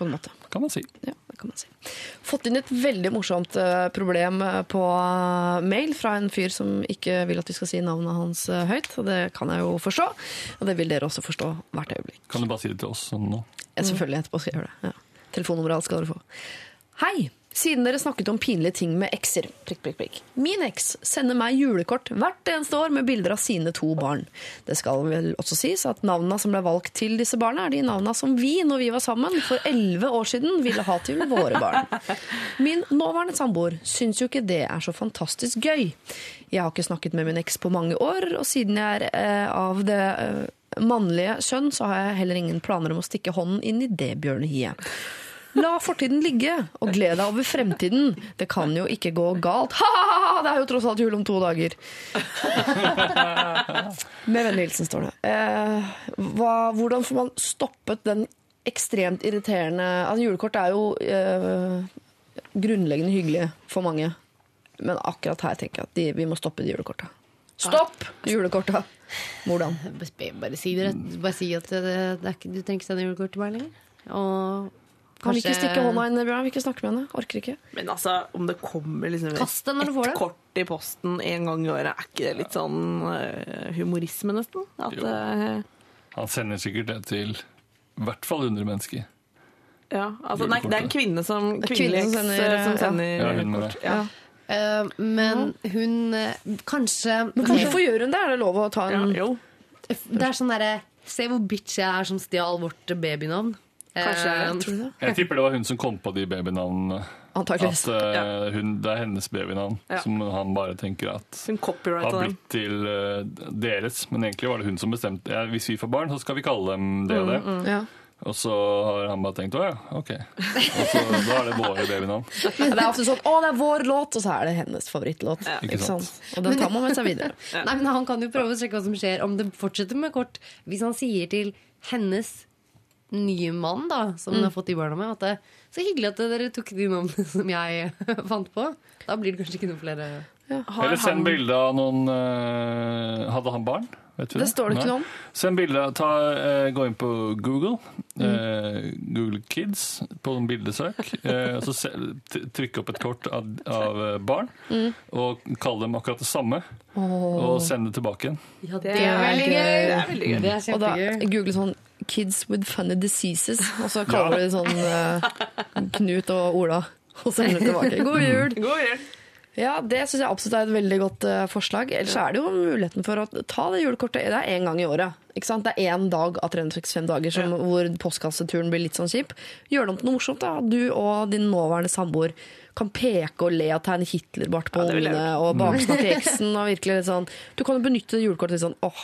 På en måte. Kan man si. Ja, det kan man si. Fått inn et veldig morsomt eh, problem eh, på eh, mail fra en fyr som ikke vil at vi skal si navnet hans høyt. Og det kan jeg jo forstå, og det vil dere også forstå hvert øyeblikk. Kan du bare si det til oss sånn nå? Ja, selvfølgelig etterpå skal jeg gjøre det. Ja. Telefonnummeret skal dere få. Hei! Siden dere snakket om pinlige ting med ekser, prikk, prikk, prikk. Min eks sender meg julekort hvert eneste år med bilder av sine to barn. Det skal vel også sies at navnene som ble valgt til disse barna, er de navnene som vi, når vi var sammen for elleve år siden, ville ha til våre barn. Min nåværende samboer syns jo ikke det er så fantastisk gøy. Jeg har ikke snakket med min eks på mange år, og siden jeg er eh, av det eh, mannlige kjønn, så har jeg heller ingen planer om å stikke hånden inn i det bjørnehiet. La fortiden ligge, og gled deg over fremtiden. Det kan jo ikke gå galt. Ha-ha-ha! Det er jo tross alt jul om to dager. Med vennlig hilsen, står det. Eh, hva, hvordan får man stoppet den ekstremt irriterende altså, Julekort er jo eh, grunnleggende hyggelig for mange. Men akkurat her tenker jeg at de, vi må stoppe de julekorta. Stopp julekorta! Hvordan? Bare, si. Bare si at det, det ikke, du trenger ikke sende julekort til meg lenger. Og Kan vi ikke stikke hånda inn, Bjørn? Vi ikke snakke med henne. Orker ikke. Men altså, om det kommer liksom Kast det når du får det. et kort i posten en gang i året, er ikke det litt sånn uh, humorisme, nesten? At, Jo. eh, Han sender sikkert det til i hvert fall 100 mennesker. ja, altså, nei, det er en kvinne som, kvinnelig kvinne som sender, eh, som ja. sender Ja, hun kort. Ja. Uh, men hun Kanskje Men hvorfor gjør hun det? Er det lov å ta Ja, en jo. Det er sånn derre Se hvor bitch jeg er som stjal vårt babynavn. Kanskje, Eh, Tror du det? Jeg tipper det var hun som kom på de babynavnene. Antakeligvis. At eh, hun, det er hennes babynavn Ja. som han bare tenker at Hun har blitt til uh, deres. Men egentlig var det hun som bestemte ja, Hvis vi får barn, så skal vi kalle dem det og det. Ja. Og så har han bare tenkt å ja, ok. Og så, da er det våre babynavn. Det er ofte sånn 'Å, det er vår låt', og så er det hennes favorittlåt. Ja. Ikke sant. Og den tar man med seg videre. Nei, men Han kan jo prøve å sjekke hva som skjer om det fortsetter med kort. Hvis han sier til hennes nye mann, da, som hun har fått de barna med, at det så hyggelig at dere tok de navnene som jeg fant på. Da blir det kanskje ikke noen flere Ja. Eller send han- bilde av noen uh, Hadde han barn? Vet du Det står det ikke noe om. Send bilde Uh, Gå inn på Google. eh, Google Kids på en bildesøk. og så se, trykk opp et kort av, av barn, barn. Og kall dem akkurat det samme. Og send det tilbake igjen. Ja, det, er veldig gøy. Det er veldig gøy. Det er Og da google sånn 'Kids with funny diseases', og så kaller ja. det sånn eh, Knut og Ola, og sender det tilbake. God jul! God jul! Ja, Det syns jeg absolutt er et veldig godt eh, forslag. Ellers er det jo muligheten for å ta det julekortet. Det er én gang i året. Ikke sant? Det er én dag av 365 dager som, hvor postkasseturen blir litt sånn kjip. Gjør det om til noe morsomt. da. Du og din nåværende samboer kan peke og le og tegne Hitlerbart på Ja, ungene og baksnakke eksen. og virkelig litt sånn. Du kan jo benytte julekortet til sånn åh,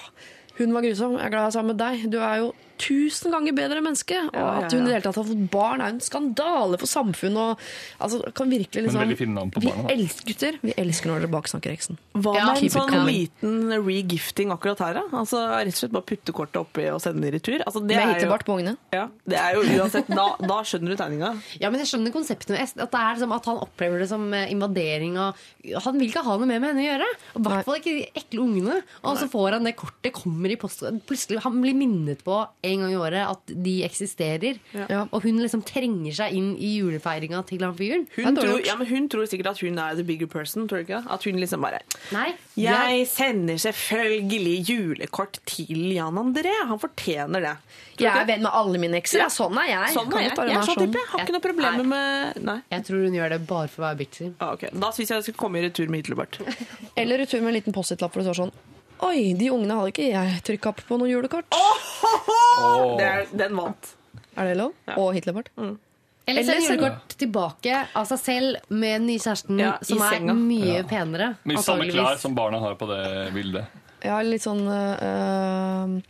hun var grusom, jeg er glad jeg er sammen med deg. Du er jo tusen ganger bedre menneske. Og Ja, ja, at hun i det hele tatt har fått barn, er en skandale for samfunnet. Og, altså, kan virkelig Men liksom, veldig fine navn på vi barna, da. elsker gutter. Vi elsker når dere baksnakker heksen. Hva Ja, med en sånn coming. liten regifting akkurat her, da? Altså, rett og slett bare putte kortet oppi og sende det i retur? Altså, det, Med er jo, på ungene. ja, det er jo uansett Da, da skjønner du tegninga. Ja, men jeg skjønner konseptet. At, det er som at han opplever det som eh, invadering. Og han vil ikke ha noe mer med henne å gjøre. Og I hvert fall ikke de ekle ungene. Og så får han det kortet, kommer i posten Plutselig Han blir minnet på en gang i året at de eksisterer. Ja. Og hun liksom trenger seg inn i julefeiringa til han fyren. Hun, tror- ja, men hun tror sikkert at hun er the bigger person. Tror du ikke? At hun liksom bare Nei. Jeg sender selvfølgelig julekort til Jan André. Han fortjener det. Tror Jeg er venn med alle mine ekser. Ja, sånn er jeg. Sånn er jeg. Jeg er sånn sånn. type. Jeg har ikke noe problemer med Nei. Jeg tror hun gjør det bare for å være bitchy. Ah, okay. Da syns jeg jeg skal komme i retur med Hitlerbart. Eller retur med en liten Post-It-lapp hvor det står sånn Oi, de ungene hadde ikke jeg trykka på noe julekort. Det er, den vant. Er det lov? Og Hitlerbart. Eller Eller send julekort tilbake av seg selv med den nye kjæresten, Ja, som er senga. mye penere. Med samme klær som barna har på det bildet. Ja, litt sånn uh,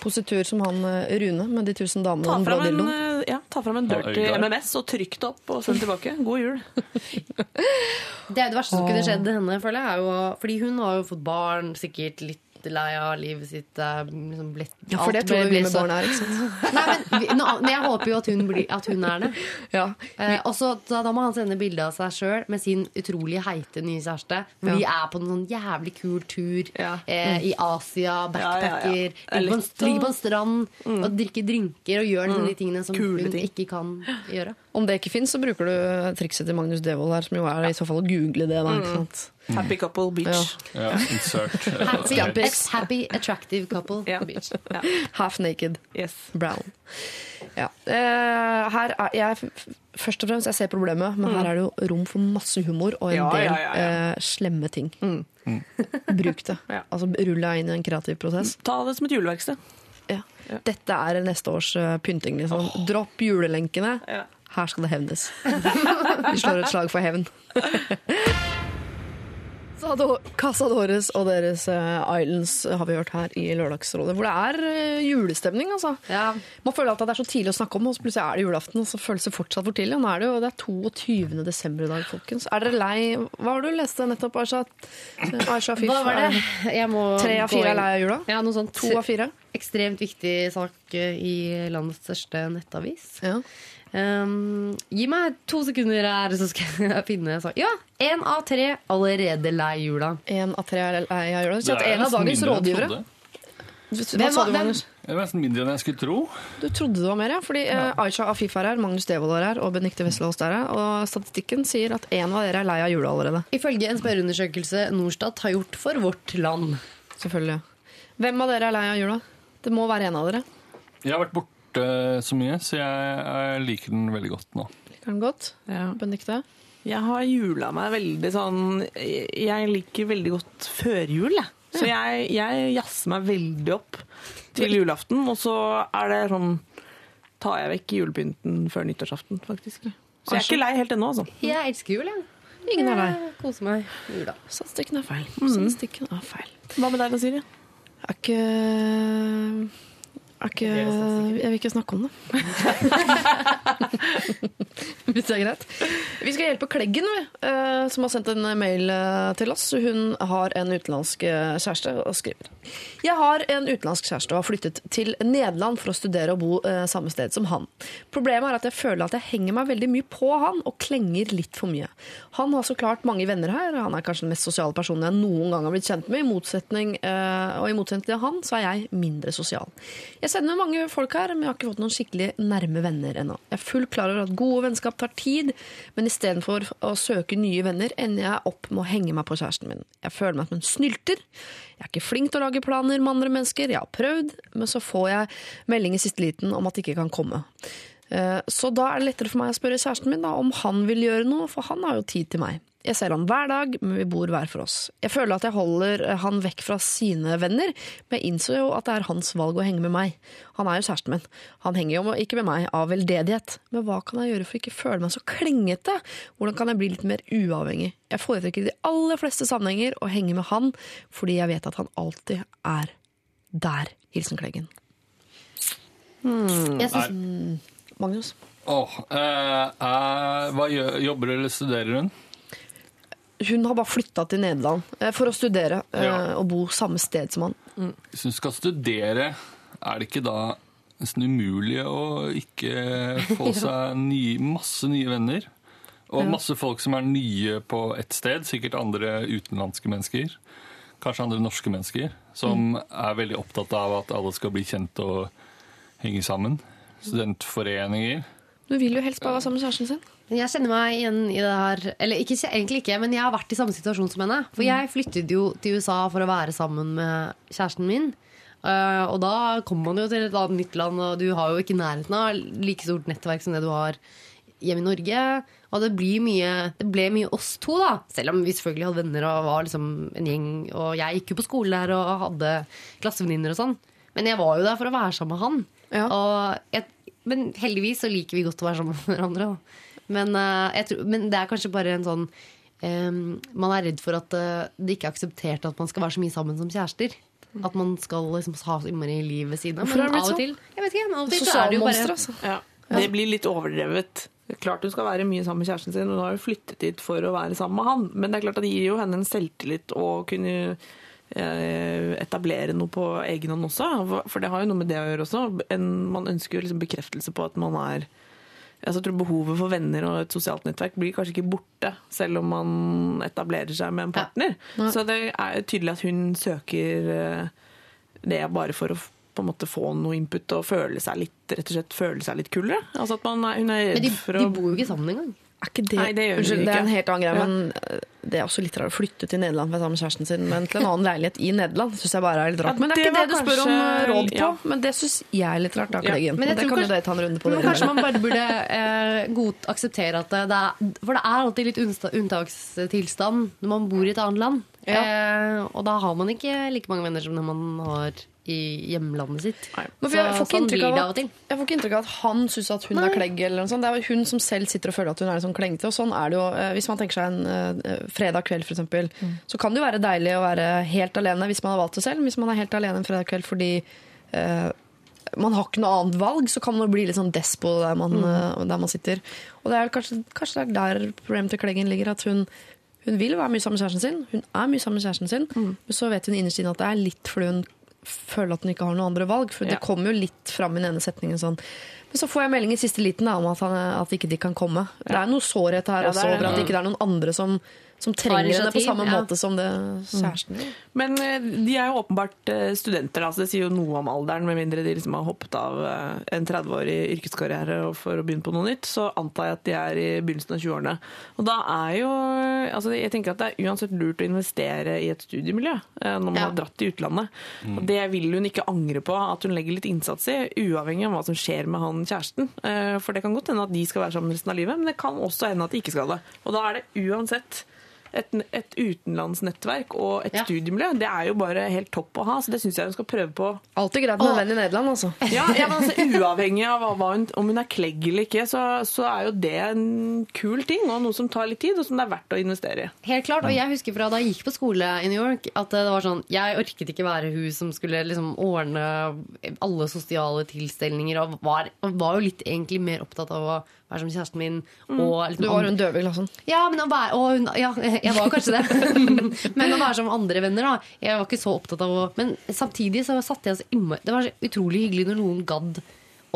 positur som han eh, Rune med de tusen damene og den blå en, dildoen. eh, ja, ta fram en dirty ja, MMS og trykk det opp og send tilbake. God jul. Det er jo det verste som kunne skjedd henne, føler jeg. Er fordi hun har jo fått barn, sikkert litt lei av livet sitt. Liksom blitt, Ja, for det tror vi med barn er, ikke sant. Nei, men, vi, men jeg håper jo at hun, blir, at hun er det. Ja. Eh, og så da, da må han sende bilde av seg sjøl med sin utrolig heite nye kjæreste. Hvor Ja. de er på en sånn jævlig kul tur Ja. eh, i Asia, backpacker. Er Ligger på, en- ligger på en strand og drikker drinker og gjør mm. de tingene som Kule hun ting. ikke kan gjøre. Om det ikke fins, så bruker du trikset til Magnus Devold her, som jo er i så fall å google det. Da, ikke sant? Happy couple beach. Ja, insert. Happy, happy attractive couple. yeah. Beach. Ja. Half naked. Yes. Brown. Ja. Eh, her er jeg Først og fremst, jeg ser problemet, men her er det jo rom for masse humor og en Ja, del ja, ja, ja. eh, slemme ting. Bruk det. Ja. Altså Rull deg inn i en kreativ prosess. Ta det som et juleverksted. Ja. Dette er neste års uh, pynting. Liksom. Dropp julelenkene. Her skal det hevnes. Vi slår et slag for hevn. Sado- Casadores og deres eh, Islands har vi hørt her i Lørdagsrådet, hvor det er eh, julestemning. altså. Ja. Man føler alltid at det er så tidlig å snakke om, og så plutselig er det julaften. og så føles det fortsatt for tidlig. Og nå er det jo det er 22. desember i dag, folkens. Er dere lei Hva var det du leste nettopp, Aisha? Aisha Fif, Hva var det? Jeg må Tre av fire er lei av jula? Ja, noe sånt. To av fire? Ekstremt viktig sak eh, i landets største nettavis. Ja. Um, gi meg to sekunder her, så skal jeg finne så. Ja! Én av tre allerede lei jula. Én av tre er lei av jula. Det er en av dagens rådgivere. Hvem sa du, Magnus? Det er nesten mindre enn jeg skulle tro. Du trodde det var mer, ja. Fordi uh, Aisha Afif er her, Magnus Devold er her, og Benikte Westerdals er her. Og statistikken sier at en av dere er lei av jula allerede. Ifølge en spørreundersøkelse Norstat har gjort for Vårt Land. Selvfølgelig. Hvem av dere er lei av jula? Det må være en av dere. Jeg har vært borte så mye, så jeg, jeg liker den veldig godt nå. Liker den godt? Ja. Benedicte? Jeg har jula meg veldig sånn Jeg liker veldig godt førjul, jeg. Så jeg, jeg jazzer meg veldig opp til julaften, og så er det sånn Tar jeg vekk julepynten før nyttårsaften, faktisk. Så jeg er ikke lei helt ennå, altså. Jeg elsker jul, jeg. Ingen er lei. Koser meg jula. Statistikken er feil. Statistikken er feil. Hva med deg da, Siri? Er ikke ikke, jeg vil ikke snakke om det. Hvis det er greit. Vi skal hjelpe Kleggen, vi, eh, som har sendt en mail eh, til oss. Hun har en utenlandsk eh, kjæreste og skriver. Jeg har en utenlandsk kjæreste og har flyttet til Nederland for å studere og bo samme sted som han. Problemet er at jeg føler at jeg henger meg veldig mye på han og klenger litt for mye. Han har så klart mange venner her. Han er kanskje den mest sosiale personen jeg noen gang har blitt kjent med. I motsetning, og i motsetning til han, så er jeg mindre sosial. Jeg sender mange folk her, men jeg har ikke fått noen skikkelig nærme venner ennå. Jeg er fullt klar over at gode vennskap tar tid, men istedenfor å søke nye venner, ender jeg opp med å henge meg på kjæresten min. Jeg føler meg som en snylter. Jeg er ikke flink til å lage planer med andre mennesker. Jeg har prøvd, men så får jeg melding i siste liten om at det ikke kan komme. Eh, Så da er det lettere for meg å spørre kjæresten min da, om han vil gjøre noe, for han har jo tid til meg. Jeg ser han hver dag, men vi bor hver for oss. Jeg føler at jeg holder eh, han vekk fra sine venner, men jeg innså jo at det er hans valg å henge med meg. Han er jo kjæresten min. Han henger jo ikke med meg av veldedighet. Men hva kan jeg gjøre for å ikke føle meg så klengete? Hvordan kan jeg bli litt mer uavhengig? Jeg foretrekker i de aller fleste sammenhenger å henge med han, fordi jeg vet at han alltid er der. Hilsen Kleggen. Jeg synes, Magnus? Åh, eh, eh, hva gjør, jobber eller studerer hun? Hun har bare flytta til Nederland eh, for å studere eh, Ja. og bo samme sted som han. Hvis hun skal studere, er det ikke da nesten umulig å ikke få seg nye, masse nye venner? Og masse folk som er nye på ett sted, sikkert andre utenlandske mennesker. Kanskje andre norske mennesker, som er veldig opptatt av at alle skal bli kjent og henge sammen. Studentforeninger. Du vil jo helst bare være sammen med kjæresten sin. Jeg kjenner meg igjen i det her Eller ikke, egentlig ikke, men jeg har vært i samme situasjon som henne. For jeg flyttet jo til USA for å være sammen med kjæresten min. Eh, og da kommer man jo til et annet nytt land, og du har jo ikke nærheten av like stort nettverk som det du har hjemme i Norge. Og det, blir mye, det ble mye oss to, da. Selv om vi selvfølgelig hadde venner og var liksom en gjeng. Og jeg gikk jo på skole der og hadde klassevenninner og sånn. Men jeg var jo der for å være sammen med han. Ja. Og jeg, men heldigvis så liker vi godt å være sammen med hverandre. Da. Men, eh, jeg tror, men det er kanskje bare en sånn Um, Man er redd for at uh, det ikke er akseptert at man skal være så mye sammen som kjærester. At man skal liksom ha så innmari liv ved siden av. Men av og sånn? til Jeg vet ikke, av og til så er det jo bare altså. Ja. Det blir litt overdrevet. Klart hun skal være mye sammen med kjæresten sin, hun har jo flyttet dit for å være sammen med han. Men det er klart at det gir jo henne en selvtillit å kunne eh, etablere noe på egen hånd også. For det har jo noe med det å gjøre også. En, man ønsker jo liksom bekreftelse på at man er Jeg tror behovet for venner og et sosialt nettverk blir kanskje ikke borte, selv om man etablerer seg med en partner. Så det er tydelig at hun søker eh, det bare for å på en måte få noe input og føle seg litt rett og slett føle seg litt kulere. Altså at man hun er Men for de, Men de de bor jo ikke sammen engang. Er ikke det, Nei, det gjør Unnskyld, det er en helt annen greie, men eh, det er også litt rart å flytte til Nederland sammen med kjæresten sin, men til en annen leilighet i Nederland. Synes jeg bare er litt rart. Ja, Men det er ikke det det du spør om kanskje- eh, råd på, ja. men det syns jeg er litt rart, da, Ja. Men, Men det kan kanskje- dere ta en runde på. Men kanskje man bare burde eh, god akseptere at det er For det er alltid litt unntakstilstand når man bor i et annet land. Eh, og da har man ikke like mange venner som når man har i hjemlandet sitt. Men jeg, får ikke sånn blir av det av og til. jeg får ikke inntrykk av at han syns at hun er klegg. Eller noe sånt. Det er jo hun som selv sitter og føler at hun er sånn klengete. Og sånn er det jo, eh, Hvis man tenker seg en uh, fredag kveld, for eksempel, så kan det jo være deilig å være helt alene hvis man har valgt det selv. Hvis man er helt alene en fredag kveld fordi uh, man har ikke noe annet valg, så kan man bli litt sånn despo der man, eh, der man sitter. Og det er kanskje, kanskje det er der problemet til Kleggen ligger. At hun, hun vil være mye sammen med kjæresten sin. Hun er mye sammen med kjæresten sin, men så vet hun innerst inne at det er litt fordi hun føler at hun ikke har noen andre valg. For Ja. det kommer jo litt fram i den ene setningen sånn. Men så får jeg melding i siste liten da, om at, han, at ikke de kan komme. Det er noe sårhet her Ja, også er over at det ikke er noen andre som, som trenger henne på samme ja. måte som det kjæresten Mm. Men eh, de er jo åpenbart eh, studenter, altså det sier jo noe om alderen. Med mindre de liksom har hoppet av eh, en 30-årig yrkeskarriere for å begynne på noe nytt, så antar jeg at de er i begynnelsen av 20-årene. Og da er jo altså Jeg tenker at det er uansett lurt å investere i et studiemiljø når man Ja. har dratt til utlandet. Og det vil hun ikke angre på at hun legger litt innsats i, uavhengig av hva som skjer med han kjæresten. For det kan godt hende at de skal være sammen resten av livet, men det kan også hende at de ikke skal det. Og da er det uansett et, et utenlandsnettverk og et Ja. studiemiljø, det er jo bare helt topp å ha. Så det syns jeg hun skal prøve på. Alltid greit med en venn i Nederland, altså. Ja, ja, men altså, Uavhengig av hun, om hun er klegg eller ikke, så, så er jo det en kul ting, og noe som tar litt tid, og som det er verdt å investere i. Helt klart, og jeg husker fra da jeg gikk på skole i New York, at det var sånn Jeg orket ikke være hun som skulle liksom ordne alle sosiale tilstelninger, og var, var jo litt egentlig mer opptatt av å være som kjæresten min. Og liksom Du var hun døve i klassen. Ja, være, og ja, jeg var kanskje det. men å være som andre venner, da. Jeg var ikke så opptatt av å Men samtidig så satte jeg så innmari Det var så utrolig hyggelig når noen gadd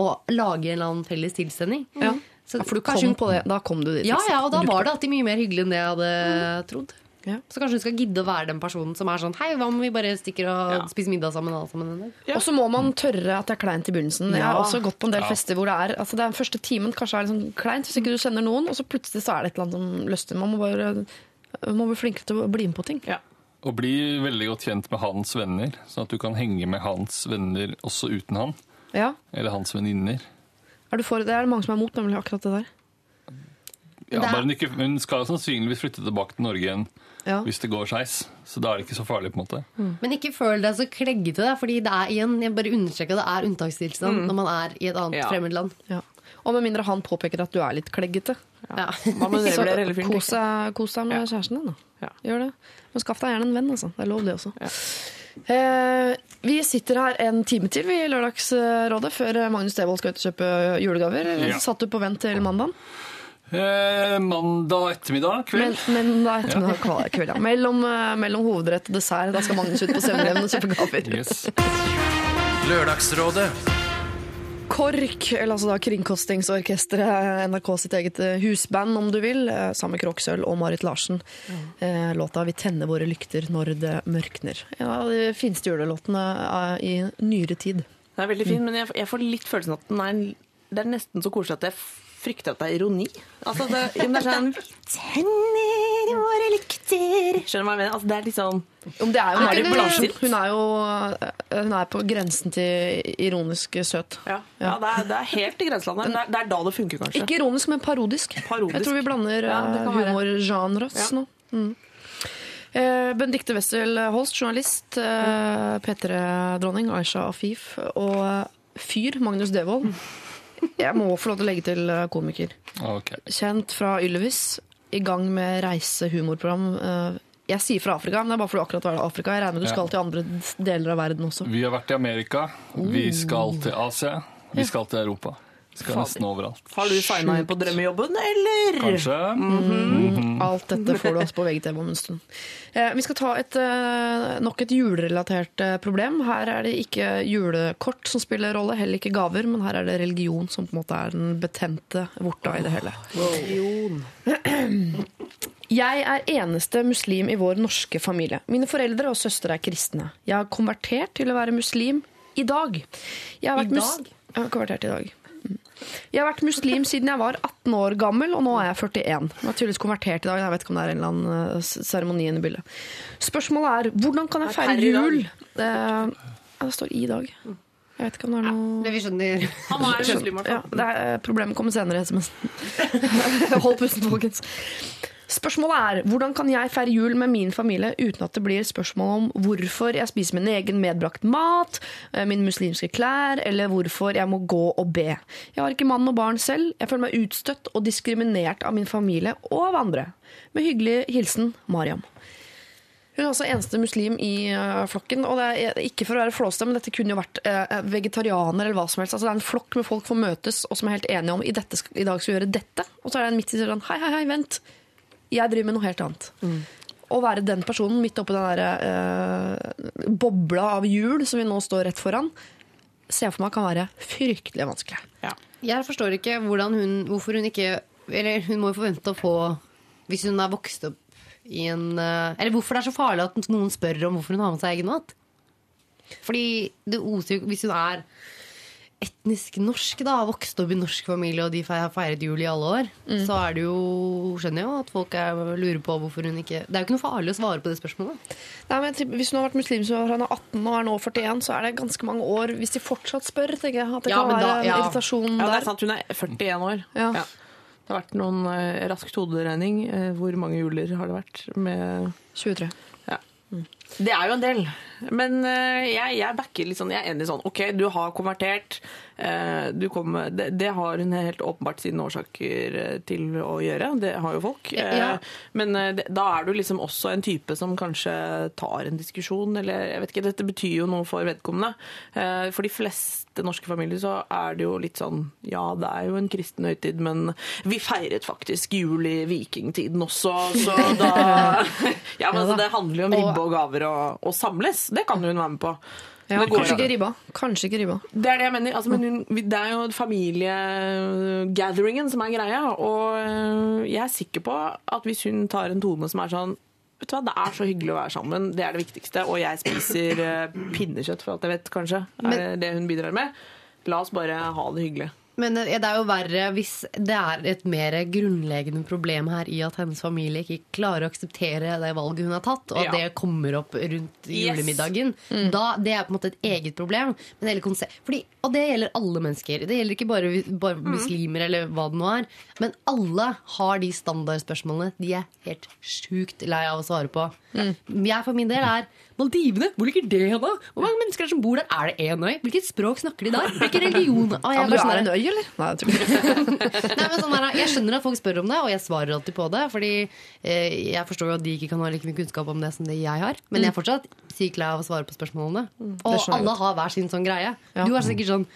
å lage en eller annen felles tilstelning. Ja. Så Ja, for du kom hun- på det. Da kom du dit. Ja, liksom. ja, og da var det alltid mye mer hyggelig enn det jeg hadde trodd. Ja. Så kanskje hun skal gidde å være den personen som er sånn Hei, hva om vi bare stikker og Ja. spiser middag sammen? Alle sammen en dag? Ja. Og så må man tørre at det er kleint i begynnelsen. Jeg har også gått på en del Ja. fester hvor det er altså Den første timen kanskje er litt sånn kleint hvis ikke du kjenner noen, og så plutselig så er det et eller annet som løsner. Man må bare man må bli flinkere til å bli med på ting. Ja. Og bli veldig godt kjent med hans venner, sånn at du kan henge med hans venner også uten han. Ja. Eller hans venninner. Er? Det er det mange som er mot, nemlig akkurat det der. Ja, Det er- bare hun, ikke, hun skal sannsynligvis flytte tilbake til Norge igjen Ja. hvis det går skeis. Så da er det ikke så farlig. på en måte. Men ikke føl deg så kleggete, da, fordi det er igjen, jeg bare understreker det er unntakstilstand når man er i et annet Ja. fremmedland. Ja. Og med mindre han påpeker at du er litt kleggete. Ja. Man må Så kos deg, kos deg med Ja. kjæresten din, da. Ja. Gjør det. Men skaff deg gjerne en venn, altså. Det er lov, det også. Eh, vi sitter her en time til vi i Lørdagsrådet før Magnus Devold skal ut og kjøpe julegaver. Ja. Satt du på vent til mandag? Eh, mandag ettermiddag kveld. Men, mandag da ettermiddag ja. kveld, ja. Mellom, eh, mellom hovedrett og dessert. Da skal Magnus ut på 7-Eleven og kjøpe gaver. Yes. Lørdagsrådet. KORK, eller altså da Kringkastingsorkesteret, NRK sitt eget eh, husband, om du vil, eh, sammen med Kroksøl og Marit Larsen. Mm. Låta 'Vi tenner våre lykter når det mørkner'. En av de fineste julelåtene i nyere tid. Den er veldig fin, men jeg, jeg får litt følelsen at den er, det er nesten så koselig at jeg frykter at det er ironi. Altså, det, det er sånn Tenner våre lykter Skjønner du hva jeg mener? Altså, det er litt sånn Om det er jo Er Marit det Hun er jo eh, hun er på grensen til ironisk søt. Ja, ja det, er, det er helt i grenselandet. Det er, det er da det funker, kanskje. Ikke ironisk, men parodisk. Parodisk. Jeg tror vi blander Ja, det eh, humorgenres Ja. nå. Mm. Eh, Benedicte Wessel Holst, journalist. Eh, P3-dronning Aisha Afif. Og eh, fyr Magnus Devold. Jeg må få lov til å legge til eh, komiker. Okay. Kjent fra Ylvis. I gang med reisehumorprogram. Eh, jeg sier fra Afrika, men det er bare fordi du akkurat var i Afrika. Jeg regner med du skal til andre deler av verden også. Vi har vært i Amerika. Vi skal til Asia. Vi skal til Europa. Skal nesten overalt. Har du signa inn på drømmejobben, eller? Kanskje. Alt dette får du altså på VGTV om en stund. Eh, vi skal ta et, eh, nok et julerelatert eh, problem. Her er det ikke julekort som spiller rolle, heller ikke gaver, men her er det religion som på en måte er den betente vorta i det hele. Jeg er eneste muslim i vår norske familie. Mine foreldre og søstre er kristne. Jeg har konvertert til å være muslim i dag. Jeg har vært I dag? Jeg har konvertert i dag. Jeg har vært muslim siden jeg var 18 år gammel, og nå er jeg 41. Jeg har tydeligvis konvertert i dag. Jeg vet ikke om det er en eller annen eh, seremoni inne i bildet. Spørsmålet er hvordan kan jeg feire jul? Det, ja, det står i dag. Jeg vet ikke om det er noe Det vi skjønner. Han er muslim, i hvert ja, fall. det er, eh, Problemet kommer senere i SMS-en. Hold pusten, folkens. Spørsmålet er hvordan kan jeg feire jul med min familie uten at det blir spørsmål om hvorfor jeg spiser min egen medbrakt mat, eh, mine muslimske klær, eller hvorfor jeg må gå og be. Jeg har ikke mann og barn selv. Jeg føler meg utstøtt og diskriminert av min familie og av andre. Med hyggelig hilsen Mariam. Hun er også eneste muslim i eh, flokken. Og det er ikke for å være flåste, men dette kunne jo vært uh, vegetarianer eller hva som helst. Altså, det er en flokk med folk som møtes og som er helt enige om i, dette, i dag skal vi gjøre dette. Og så er det en midt i sånn Hei, hei, hei, vent. Jeg driver med noe helt annet. Å være den personen midt oppi den der, eh, bobla av jul som vi nå står rett foran, ser jeg for meg kan være fryktelig vanskelig. Jeg forstår ikke hun, hvorfor hun ikke Eller hun må jo forvente å få Hvis hun er vokst opp i en eh, Eller hvorfor det er så farlig at noen spør om hvorfor hun har med seg egen mat. Fordi det oser jo Hvis hun er etnisk norsk, da, vokst opp i norsk familie, og de har feiret jul i alle år, så er det jo Skjønner jeg jo at folk er, lurer på hvorfor hun ikke Det er jo ikke noe farlig å svare på det spørsmålet. Nei, men Hvis hun har vært muslim siden hun er 18 og er nå 41, så er det ganske mange år hvis de fortsatt spør. tenker jeg, at det Ja, kan være da- en ja. irritasjon Ja, det er sant. Hun er 41 år. Ja. Det har vært noen eh, rask hoderegning. Eh, hvor mange juler har det vært med 23. Ja. Det er jo en del. Men eh, jeg, jeg backer litt sånn, jeg er enig sånn OK, du har konvertert. eh, Du kom, det, det har hun helt åpenbart sine årsaker eh, til å gjøre. Det har jo folk. Ja. Men det, da er du liksom også en type som kanskje tar en diskusjon, eller jeg vet ikke. Dette betyr jo noe for vedkommende. For de fleste norske familier så er det jo litt sånn Ja, det er jo en kristen høytid, men vi feiret faktisk jul i vikingtiden også, så da Ja, men altså, det handler jo om ribbe og gaver og, og samles. Det kan hun være med på. Ja, kanskje ikke ribba. Kanskje ikke ribba. Det er det jeg mener. Altså, men hun, det er jo familiegatheringen som er greia. Og øh, jeg er sikker på at hvis hun tar en tone som er sånn Vet du hva, Det er så hyggelig å være sammen, det er det viktigste. Og jeg spiser øh, pinnekjøtt, for alt jeg vet, kanskje. Er det det hun bidrar med? La oss bare ha det hyggelig. Men eh, det er jo verre hvis det er et mer grunnleggende problem her i at hennes familie ikke klarer å akseptere det valget hun har tatt, og at Ja. det kommer opp rundt Yes. julemiddagen. Da, det er på en måte et eget problem. Fordi, og det gjelder alle mennesker. Det gjelder ikke bare, bare muslimer eller hva det nå er. Men alle har de standardspørsmålene de er helt sjukt lei av å svare på. Jeg for min del er Maldivene, hvor ligger det hen da? Hvor mange mennesker er som bor der? Er det én øy? Hvilket språk snakker de der? Hvilken religion? Ah, jeg Ja, er en øy, eller? Nei. Nei, men sånn der, jeg skjønner at folk spør om det, og jeg svarer alltid på det. Fordi eh, jeg forstår jo at de ikke kan ha like mye kunnskap om det som det jeg har. Men jeg er fortsatt sykt lei av å svare på spørsmålene. Og Mm. jeg alle har hver sin sånn greie. Du er sikkert sånn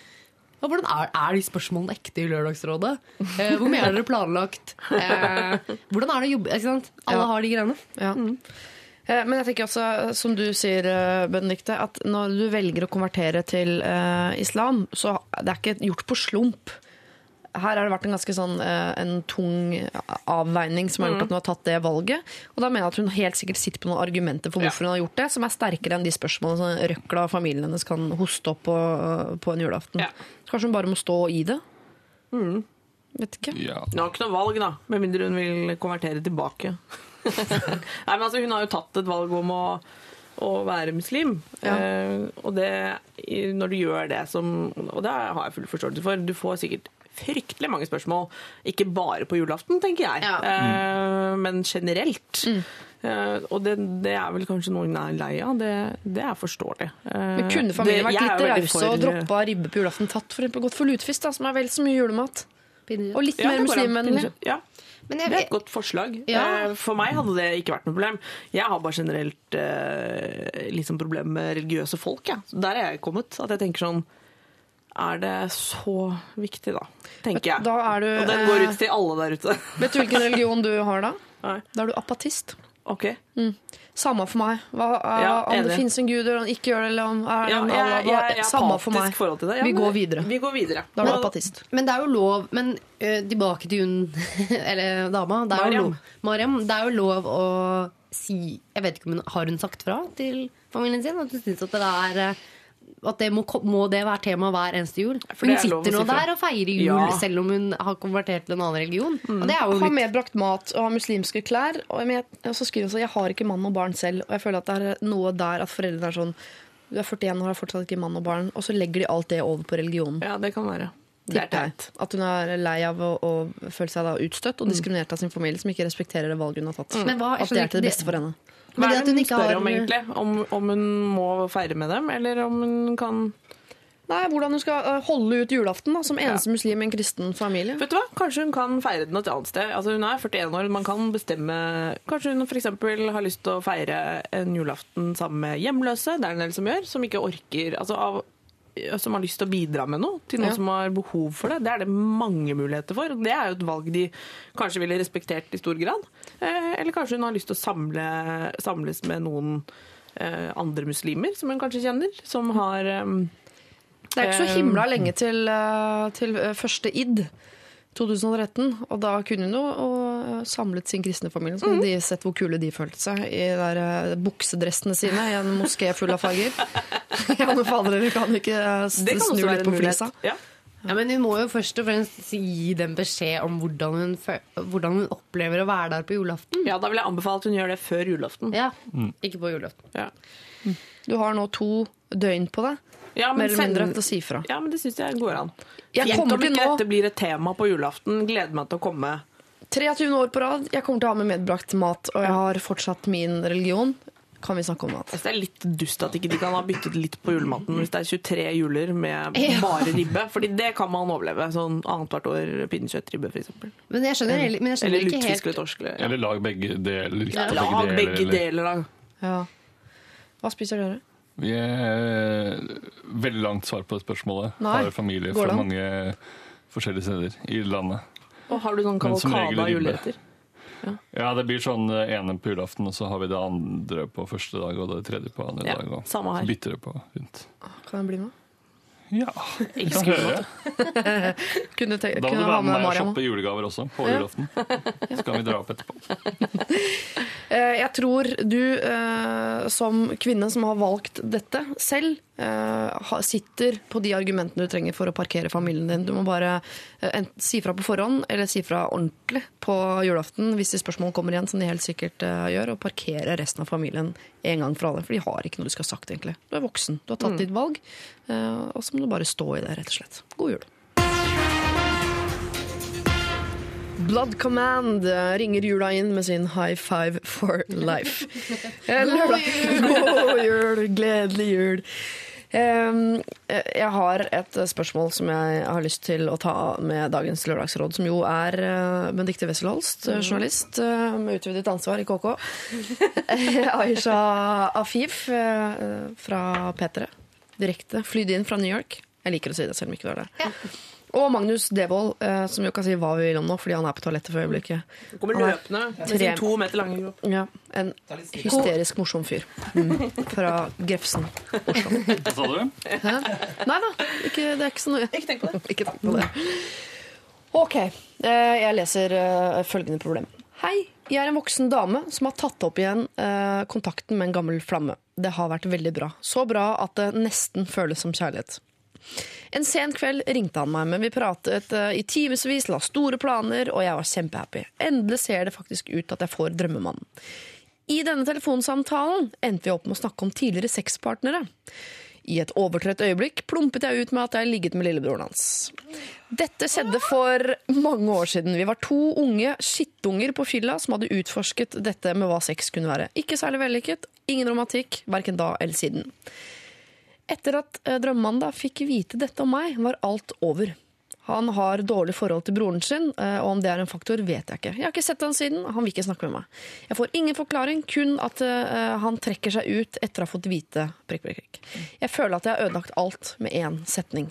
ja, hvordan er, er de spørsmålene ekte i Lørdagsrådet? Eh, hvor mye er dere planlagt? Eh, hvordan er det å jobbe? Alle har de greiene. Ja. Eh, Men jeg tenker også, som du sier, eh, Benedikte, at når du velger å konvertere til uh, islam, så det er ikke gjort på slump. Her har det vært en ganske sånn uh, en tung avveining som har gjort at hun har tatt det valget. Og da mener jeg at hun helt sikkert sitter på noen argumenter for hvorfor hun har gjort det, som er sterkere enn de spørsmålene som røkla og familien hennes kan hoste opp på, på en julaften. Ja. Så kanskje hun bare må stå i det. Vet ikke. Ja. Hun har ikke noe valg, da, med mindre hun vil konvertere tilbake. Nei, men altså, Hun har jo tatt et valg om å, å være muslim. Ja. Eh, og det, når du gjør det som Og det har jeg full forståelse for. Du får sikkert fryktelig mange spørsmål. Ikke bare på julaften, tenker jeg, Ja. eh, men generelt. Eh, og det, det er vel kanskje noen er lei av. Det, det er forståelig. Uh, Men kunne familien vært litt rause og droppa ribbe på julaften? Tatt for gått for lutefisk, da, som er vel så mye julemat. Og litt Ja, mer muslimvennlig. Ja. Men Det er et godt forslag. Ja. Eh, For meg hadde det ikke vært noe problem. Jeg har bare generelt eh, liksom problem med religiøse folk. Ja. Der er jeg kommet. At jeg tenker sånn Er det så viktig, da? Tenker jeg. Da er du, Og den går eh, ut til alle der ute. Vet du hvilken religion du har da? Nei. Da er du apatist. OK. Samme for meg. Hva, er, Ja, om det finnes en gud eller han ikke gjør det, eller om er Ja, jeg, jeg, jeg, jeg Samme for meg. forhold til det. Ja, Vi går videre. Vi går videre. Da er du apatist. Men det er jo lov Men uh, tilbake til hun Eller dama. Det er Mariam. Jo lov, Mariam. Det er jo lov å si Jeg vet ikke om hun Har hun sagt fra til familien sin at hun syns at det er ø, at det må, må det være tema hver eneste jul? Hun er sitter nå der og feirer jul Ja. selv om hun har konvertert til en annen religion. Og det er jo Har litt medbrakt mat og har muslimske klær. Og jeg, og så skriver hun sånn Jeg har ikke mann og barn selv. Og jeg føler at det er noe der at foreldrene er sånn Du er 41 og har fortsatt ikke mann og barn. Og så legger de alt det over på religionen. Ja, det kan være. Det er teit. At hun er lei av å, å føle seg utstøtt og diskriminert av sin familie, som ikke respekterer det valget hun har tatt. Men hva- At det er til det beste for henne. Hva er det hun spør har- om, egentlig? Om, om hun må feire med dem, eller om hun kan Nei, Hvordan hun skal uh, holde ut julaften da, som eneste muslim i en kristen familie. Vet du hva? Kanskje hun kan feire den et annet sted. Altså, hun er 41 år, man kan bestemme Kanskje hun f.eks. har lyst til å feire en julaften sammen med hjemløse. Det er det en del som gjør. Som ikke orker altså, av, Som har lyst til å bidra med noe til noen Ja. som har behov for det. Det er det mange muligheter for. Det er jo et valg de kanskje ville respektert i stor grad. Eh, eller kanskje hun har lyst til å samle, samles med noen eh, andre muslimer som hun kanskje kjenner, som har eh, Det er ikke så himla lenge til, til første id. 2013, og da kunne hun jo uh, samlet sin kristne familie. Så kunne de sett hvor kule de følte seg i der uh, buksedressene sine i en moské full av farger. ja, men fader, dere kan ikke kan snu litt på flisa. Ja. Ja, men Hun må jo først og fremst gi dem beskjed om hvordan hun, hvordan hun opplever å være der på julaften. ja, da vil jeg anbefale at hun gjør det før julaften. Ja, Ikke på julaften. Ja. Du har nå to døgn på deg, Ja, men mer eller mindre, til å si fra. Ja, men det syns jeg går an. Jeg Fint om ikke nå- dette blir et tema på julaften. Gleder meg til å komme. 23 år på rad, jeg kommer til å ha med medbrakt mat, og jeg har fortsatt min religion. Kan vi snakke om mat? Det er litt dust at ikke de kan ha byttet litt på julematen hvis det er 23 juler med bare ribbe. Fordi det kan man overleve. Sånn annethvert år pinnekjøttribbe, f.eks. Men jeg skjønner, men jeg skjønner Eller ikke helt eller torsk. Ja. Eller lag begge deler. Lag begge deler, da. Ja. Hva spiser dere? Vi er veldig langt svar på det spørsmålet. Nei. Har familie fra mange forskjellige steder i landet. Og har du sånn kavalkade av juleretter? Ja, det blir sånn det ene på julaften, og så har vi det andre på første dag, og det tredje på andre Ja, dag. Og samme her. bytter det på rundt. Kan jeg bli med? Ja, Jeg kan høre. Kunne, Da må du være med meg og shoppe julegaver også på julaften. Så kan vi dra opp etterpå. Eh, Eh, Jeg tror du eh, som kvinne som har valgt dette selv, eh, sitter på de argumentene du trenger for å parkere familien din. Du må bare eh, si fra på forhånd, eller si fra ordentlig på julaften hvis de spørsmål kommer igjen, som de helt sikkert eh, gjør, og parkere resten av familien en gang for alle. For de har ikke noe du skal ha sagt, egentlig. Du er voksen, du har tatt ditt valg, eh, og så må du bare stå i det, rett og slett. God jul. Blood Command eh, ringer jula inn med sin High Five for Life. God lørdag. God jul! Gledelig jul. Eh, Jeg har et spørsmål som jeg har lyst til å ta med dagens lørdagsråd, som jo er Benedicte Wessel Holst, eh, journalist eh, med utvidet ansvar i KK. Aisha Afif eh, fra P3, direkte flydd inn fra New York. Jeg liker å si det, selv om ikke du er det. Og Magnus Devold, eh, som jo kan si hva vi vil om nå, fordi han er på toalettet for øyeblikket. Kommer Han er løpende med tre- sin to meter lange kropp. Ja, En hysterisk morsom fyr. Mm. Fra Grefsen, Oslo. Hva sa du? Hæ? Nei da, ikke, det er ikke så nøye. Ikke tenk på det. Ikke tenk på det. Ok, eh, jeg leser eh, følgende problem. Hei, jeg er en voksen dame som har tatt opp igjen eh, kontakten med en gammel flamme. Det har vært veldig bra. Så bra at det nesten føles som kjærlighet. En sen kveld ringte han meg, men vi pratet eh, i timevis, la store planer, og jeg var kjempehappy. Endelig ser det faktisk ut at jeg får drømmemannen. I denne telefonsamtalen endte vi opp med å snakke om tidligere sexpartnere. I et overtrøtt øyeblikk plumpet jeg ut med at jeg ligget med lillebroren hans. Dette skjedde for mange år siden. Vi var to unge skittunger på fylla som hadde utforsket dette med hva sex kunne være. Ikke særlig vellykket, ingen romantikk, verken da eller siden. Etter at eh, drømmemannen da fikk vite dette om meg, var alt over. Han har dårlig forhold til broren sin, eh, og om det er en faktor, vet jeg ikke. Jeg har ikke sett han siden, han vil ikke snakke med meg. Jeg får ingen forklaring, kun at eh, han trekker seg ut etter å ha fått vite prikk, prikk, prikk. Jeg føler at jeg har ødelagt alt med én setning.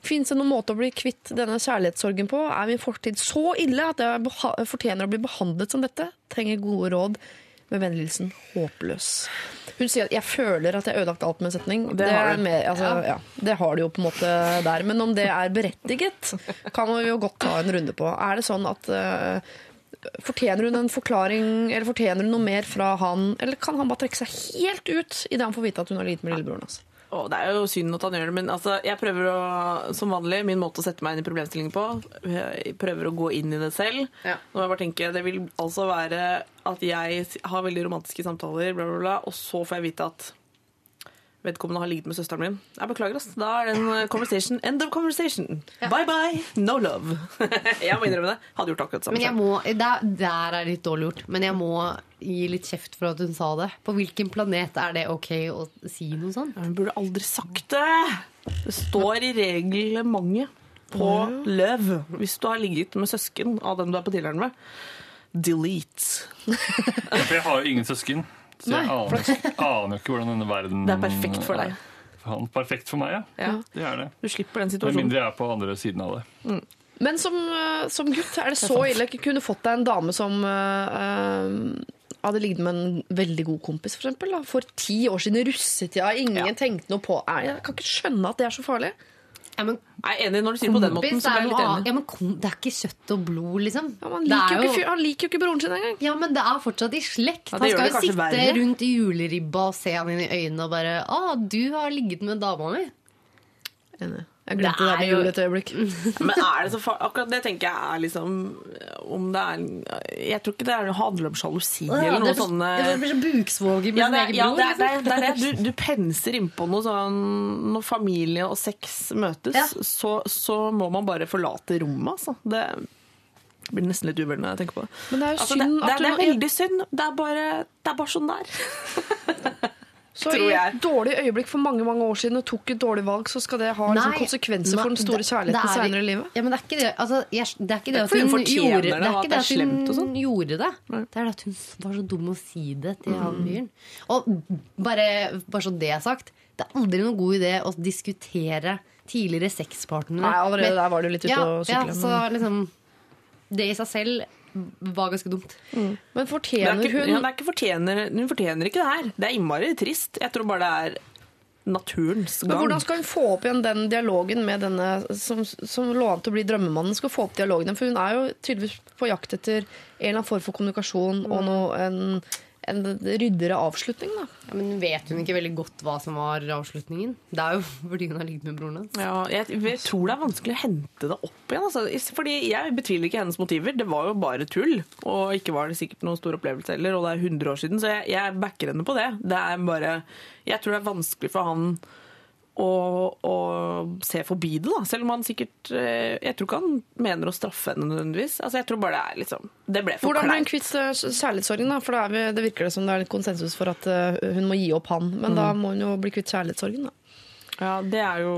Fins det noen måte å bli kvitt denne kjærlighetssorgen på? Er min fortid så ille at jeg fortjener å bli behandlet som dette? Trenger gode råd. Med vennligheten håpløs. Hun sier at 'jeg føler at jeg har ødelagt alt med en setning'. Det, har er du. altså, ja. det har du jo på en måte der. Men om det er berettiget, kan vi jo godt ta en runde på. Er det sånn at uh, Fortjener hun en forklaring, eller fortjener hun noe mer fra han? Eller kan han bare trekke seg helt ut idet han får vite at hun har ligget med lillebroren hans? Å, det er jo synd at han gjør det, men altså, jeg prøver å, som vanlig, min måte å sette meg inn i problemstillingen på, jeg prøver å gå inn i det selv. Ja. Nå må jeg bare tenke, Det vil altså være at jeg har veldig romantiske samtaler, bla, bla, bla, og så får jeg vite at vedkommende har ligget med søsteren min. Jeg beklager, ass. Da er det en eh, conversation. End of conversation. Bye bye, no love. jeg må innrømme det. Hadde gjort akkurat det samme. Men jeg selv. må, der, der er det litt dårlig gjort. Men jeg må gi litt kjeft for at hun sa det. På hvilken planet er det ok å si noe sånt? Ja, Hun burde aldri sagt det. Det står i reglementet på løv. Hvis du har ligget med søsken av den du er på dealeren med, delete. For jeg har jo ingen søsken. Så jeg aner, aner ikke hvordan denne verden Det er perfekt for deg. Han, perfekt for meg, ja. Ja. Det er det. Du slipper den Med situasjonen. mindre jeg er på andre siden av det. Men som, eh, som gutt, er det så ille ikke kunne fått deg en dame som eh, eh, hadde ligget med en veldig god kompis, for eksempel, da, for ti år siden i russetida. Ingen Ja. tenkte noe på Jeg kan ikke skjønne at det er så farlig. Ja, men Jeg er enig når du sier det på den måten. Så er jeg litt enig. Ja, men kom, det er ikke kjøtt og blod, liksom. Ja, Det liker er jo ikke, han liker jo ikke broren sin engang. Ja, men det er fortsatt i slekt. Ja, han skal jo sitte verre. rundt i juleribba og se han inn i øynene og bare 'Å, du har ligget med dama mi'. Enig. Jeg glemte det, Det med jo- et øyeblikk. Men er det så far Akkurat det tenker jeg er liksom Om det er Jeg tror ikke det er, handler om sjalusi eller noe sånt. sånn det blir så buksvåger med ja, sin egen ja, bror. det, er, det, liksom. er, det er det. Du, du penser innpå noe sånn Når familie og sex møtes, Ja. så, så må man bare forlate rommet, altså. Det blir nesten litt uvel når jeg tenker på det. Men det er jo Altså, synd det, det er veldig synd. Det er bare, det er bare sånn det er. Så i et dårlig øyeblikk for mange mange år siden og tok et dårlig valg, så skal det ha liksom, Nei, konsekvenser for den store kjærligheten er- senere i livet? Ja, men det er ikke det, altså, jeg, det, er ikke det, Det er at hun hun gjorde det, det. er at det det at hun gjorde det. Det er det at hun var så dum å si det til han fyren. Og bare, bare så det er sagt, det er aldri noen god idé å diskutere tidligere sexpartnere. Nei, allerede Men- der var du litt ute ja, og Ja, så liksom Det i seg selv var ganske dumt. Men Det er fortjener ikke, hun ja, det er ikke fortjener, hun fortjener ikke det her. Det er innmari trist. Jeg tror bare det er naturens Men gang. hvordan skal hun få opp igjen den dialogen med denne som, som lå an til å bli drømmemannen? Skal få opp dialogen, For hun er jo tydeligvis på jakt etter en eller annen form for kommunikasjon og noe, en, en ryddigere avslutning, da. Ja, men vet hun ikke veldig godt hva som var avslutningen? Det er jo fordi hun har ligget med broren hans. Ja, jeg, jeg tror det er vanskelig å hente det opp igjen. Altså. Fordi Jeg betviler ikke hennes motiver. Det var jo bare tull. Og ikke var det sikkert noen stor opplevelse heller. Og det er 100 år siden, så jeg, jeg backer henne på det. Det er bare Jeg tror det er vanskelig for han å, å se forbi det, da. Selv om han sikkert eh, Jeg tror ikke han mener å straffe henne nødvendigvis. Altså, jeg tror bare det er liksom Det ble for Hvordan blir hun kvitt eh, kjærlighetssorgen? da? For er, vi- det virker det som det er litt konsensus for at eh, hun må gi opp han. Men da må hun jo bli kvitt kjærlighetssorgen, da. Ja, det er jo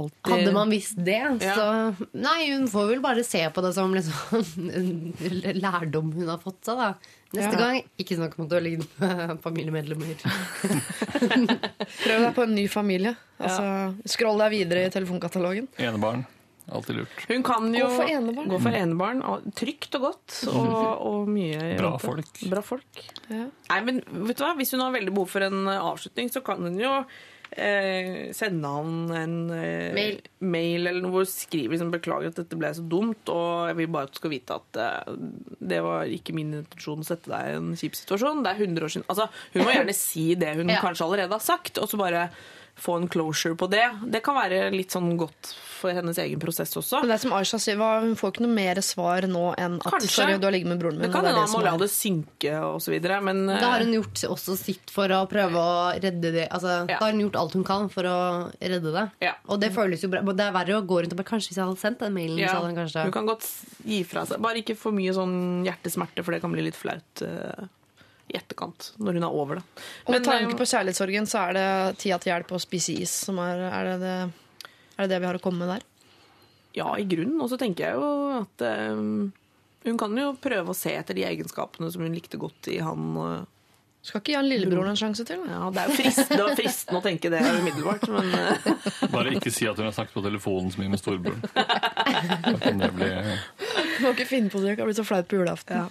alltid Hadde man visst det, Ja. så Nei, hun får vel bare se på det som liksom en lærdom hun har fått seg, da. Neste Ja. gang, ikke snakk om at du har ligget med familiemedlemmer. Prøv deg på en ny familie. Altså, Scroll deg videre i telefonkatalogen. Enebarn. Alltid lurt. Hun kan jo Gå for enebarn. gå for enebarn. og Trygt og godt, og, og mye Bra folk. Bra folk. Ja. Nei, men vet du hva? Hvis hun har veldig behov for en avslutning, så kan hun jo eh, sende han en eh, Mail. mail eller noe hvor skriver liksom, 'beklager at dette ble så dumt', og jeg vil bare at du skal vite at eh, det var ikke min intensjon å sette deg i en kjip situasjon. Det er 100 år siden. Altså, hun må gjerne si det hun Ja. kanskje allerede har sagt, og så bare få en closure på det. Det kan være litt sånn godt for hennes egen prosess også. Men det er som Aisha sier, hva- hun får ikke noe mer svar nå enn at Kanskje. 'sorry, du har ligget med broren min'. Det kan hende han må la det synke og så videre, men Da har hun gjort også sitt for å prøve å redde det. Altså, Ja. Da har hun gjort alt hun kan for å redde det. Ja. Og det føles jo bra. Det er verre å gå rundt og bare Kanskje hvis jeg hadde sendt den mailen, ja, så hadde hun kanskje hun kan godt gi fra seg. Bare ikke for mye sånn hjertesmerte, for det kan bli litt flaut eh, i etterkant, når hun er over det. Og med tanke eh, på kjærlighetssorgen, så er det tida til hjelp å spise is som er Er det det, er det, det vi har å komme med der? ja, i grunnen. Og så tenker jeg jo at um, hun kan jo prøve å se etter de egenskapene som hun likte godt i han. Uh, Skal ikke gi han lillebroren en sjanse til? Ja, det er jo frist, det fristende å tenke det umiddelbart, men uh. Bare ikke si at hun har snakket på telefonen så mye med storebroren. Du må ikke finne på det, det kan bli så flaut på julaften.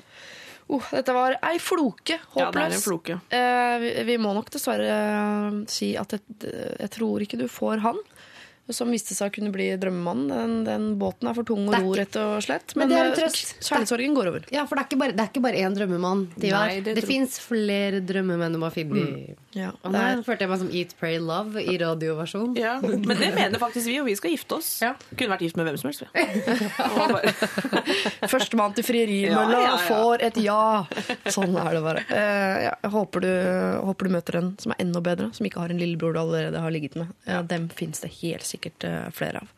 Oh, dette var ei floke. ja, det er en floke. Eh, vi, vi må nok dessverre eh, si at jeg, jeg tror ikke du får han. Som viste seg å kunne bli drømmemannen. Den, den båten er for tung å er ro, rett og slett. Men Men, det er en eh, kjærlighetssorgen går over. Ja, for det er ikke bare, det er ikke bare én drømmemann. De Nei, det det fins flere drømmemenn du må finne. i- Ja, Og det nå er, følte jeg meg som Eat, Pray, Love i radioversjon. Ja, men det mener faktisk vi, og vi skal gifte oss. Ja. Kunne vært gift med hvem som helst. Ja. Bare- Førstemann til frierimølla Ja, ja, ja. får et ja! Sånn er det bare. Eh, jeg håper du, håper du møter en som er enda bedre, som ikke har en lillebror du allerede har ligget med. Ja, dem fins det helt sikkert eh, flere av.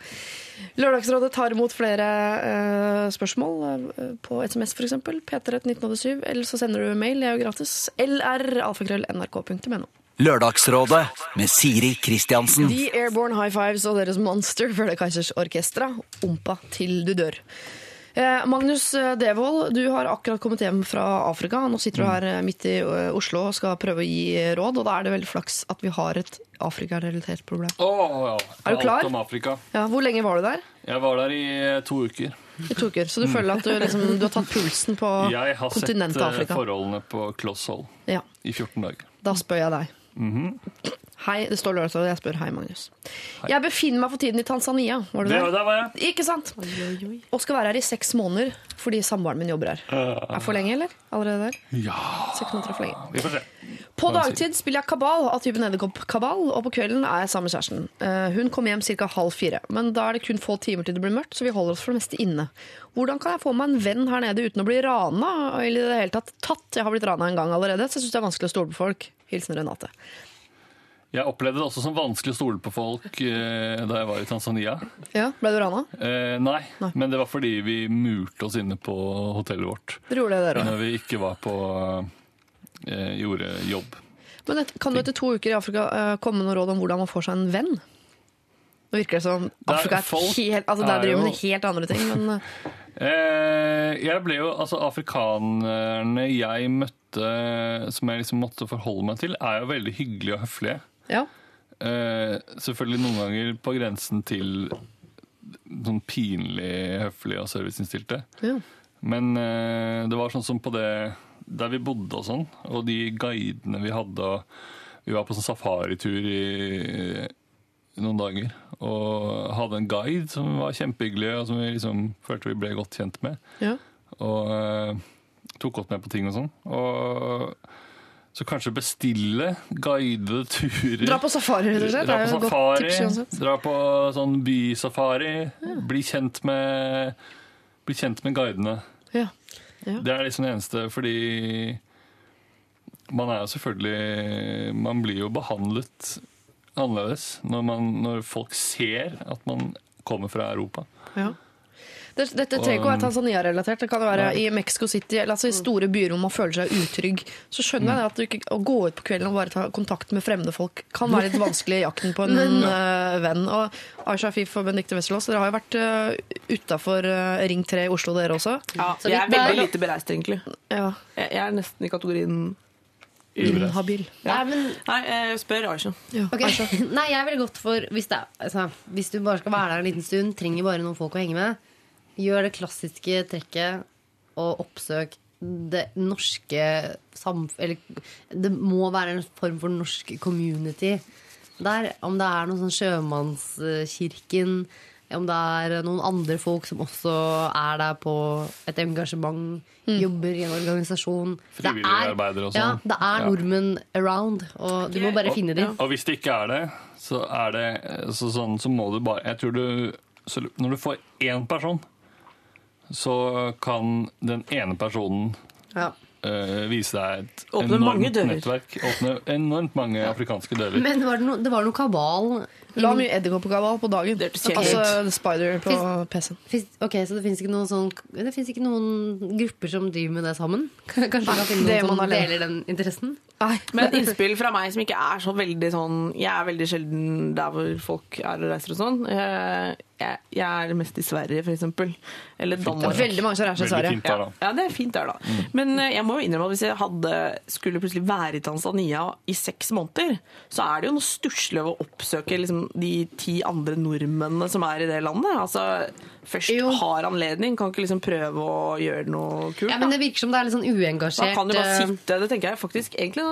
Lørdagsrådet tar imot flere eh, spørsmål eh, på SMS f.eks. P31987, eller så sender du mail, det er jo gratis. lr.alfakrøll.nrk.no. Lørdagsrådet med Siri Kristiansen. The Airborne High Fives og deres Monster følger Kaizers Orkestra. Ompa til du dør. Eh, Magnus eh, Devold, du har akkurat kommet hjem fra Afrika. Nå sitter du her eh, midt i Oslo og skal prøve å gi råd, og da er det veldig flaks at vi har et Afrika-relatert problem. Åh, ja. Er du klar? Alt om Afrika. Ja, hvor lenge var du der? Jeg var der i to uker. I to uker. Så du føler at du, liksom, du har tatt pulsen på kontinentet Afrika? Jeg har sett forholdene på kloss hold Ja, i 14 dager. da spør jeg deg. Hei, det står lørdag, og jeg spør hei, Magnus. Jeg befinner meg for tiden i Tanzania. Var det, Det, der? der var jeg. Ikke sant? Og skal være her i seks måneder fordi samboeren min jobber her. Er for lenge, eller? Allerede der? Ja, Seks måneder er for lenge. vi får se. På dagtid spiller jeg kabal av typen edderkopp-kabal, og på kvelden er jeg sammen med kjæresten. Eh, Hun kommer hjem ca. halv fire, men da er det kun få timer til det blir mørkt, så vi holder oss for det meste inne. Hvordan kan jeg få meg en venn her nede uten å bli rana? Eller i det hele tatt tatt? Jeg har blitt rana en gang allerede, så jeg syns det er vanskelig å stole på folk. Hilsen Renate. Jeg opplevde det også som vanskelig å stole på folk eh, da jeg var i Tanzania. Ja, Ble du rana? Eh, nei, Nei. men det var fordi vi murte oss inne på hotellet vårt Dere gjorde det, dere òg. når vi ikke var på eh, gjorde jobb. Men et, kan du etter to uker i Afrika eh, komme med noen råd om hvordan man får seg en venn? Nå virker det som Afrika er et helt Altså, der er driver man med helt andre ting, men eh, Eh, jeg ble jo, altså Afrikanerne jeg møtte, som jeg liksom måtte forholde meg til, er jo veldig hyggelige og høflige. Ja. Eh, selvfølgelig noen ganger på grensen til sånn pinlig høflige og serviceinnstilte. ja. Men eh, det var sånn som på det der vi bodde og sånn, og de guidene vi hadde Vi var på sånn safaritur i noen dager og hadde en guide som var kjempehyggelig, og som vi liksom følte vi ble godt kjent med. ja. Og eh, tok godt med på ting og sånn. Og så kanskje bestille guidede turer. Dra på safari, rett og slett. Dra på safari, tips dra på sånn bysafari. Bli kjent med Bli kjent med guidene. Ja. Ja. Det er liksom det eneste, fordi man er jo selvfølgelig Man blir jo behandlet annerledes når, man, når folk ser at man kommer fra Europa. Ja. Det, dette trenger ikke å være Tanzania-relatert. Det kan være Nei. i Mexico City, eller altså i store byer hvor man føler seg utrygg. Så skjønner jeg at du ikke, å gå ut på kvelden og bare ta kontakt med fremmede folk kan være litt vanskelig i jakten på en uh, venn. Og Aisha Afif og Benedicte Wesselås, dere har jo vært uh, utafor Ring 3 i Oslo, dere også. Ja, Så jeg er veldig der- lite bereist, egentlig. Ja. Jeg, jeg er nesten i kategorien Inhabil. Nei, men Nei, eh, spør Aisha. Ja. Ok, Nei, jeg ville gått for hvis, det, er- altså, hvis du bare skal være der en liten stund, trenger bare noen folk å henge med, gjør det klassiske trekket og oppsøk det norske samf... Eller det må være en form for norsk community der. Om det er noen sånn Sjømannskirken, om det er noen andre folk som også er der på et engasjement, jobber i en organisasjon. Frivillige er- arbeidere og sånn. Ja, det er Ja. nordmenn around, og du må bare finne dem. Og hvis det ikke er det, så er det så, sånn, så må du bare Jeg tror du Når du får én person, så kan den ene personen Ja. Uh, vise deg et Åpne enormt nettverk. Åpne enormt mange afrikanske dører. Men var det, no, det var noe kabal La mye edderkoppgaver på dagen. Altså Spider på PC-en. Ok, Så det fins ikke, sånn, ikke noen grupper som driver med det sammen? Kanskje vi kan finne noen som deler den interessen? Nei. Men et innspill fra meg som ikke er så veldig sånn Jeg er veldig sjelden der hvor folk er og reiser og sånn. Jeg, jeg, jeg er mest i Sverige, eksempel. Eller Det er Danmark. veldig mange som reiser til Sverige. Ja, ja, det er fint der, da. Men eh, jeg må jo innrømme at hvis jeg hadde, skulle plutselig være i Tanzania i seks måneder, så er det jo noe stusslig å oppsøke liksom, de ti andre nordmennene som er i det landet. Altså, først Jo. har anledning, kan ikke liksom prøve å gjøre noe kult. Ja, men. Det virker som det er litt sånn uengasjert. Da kan du bare eh, sitte, det tenker jeg faktisk Egentlig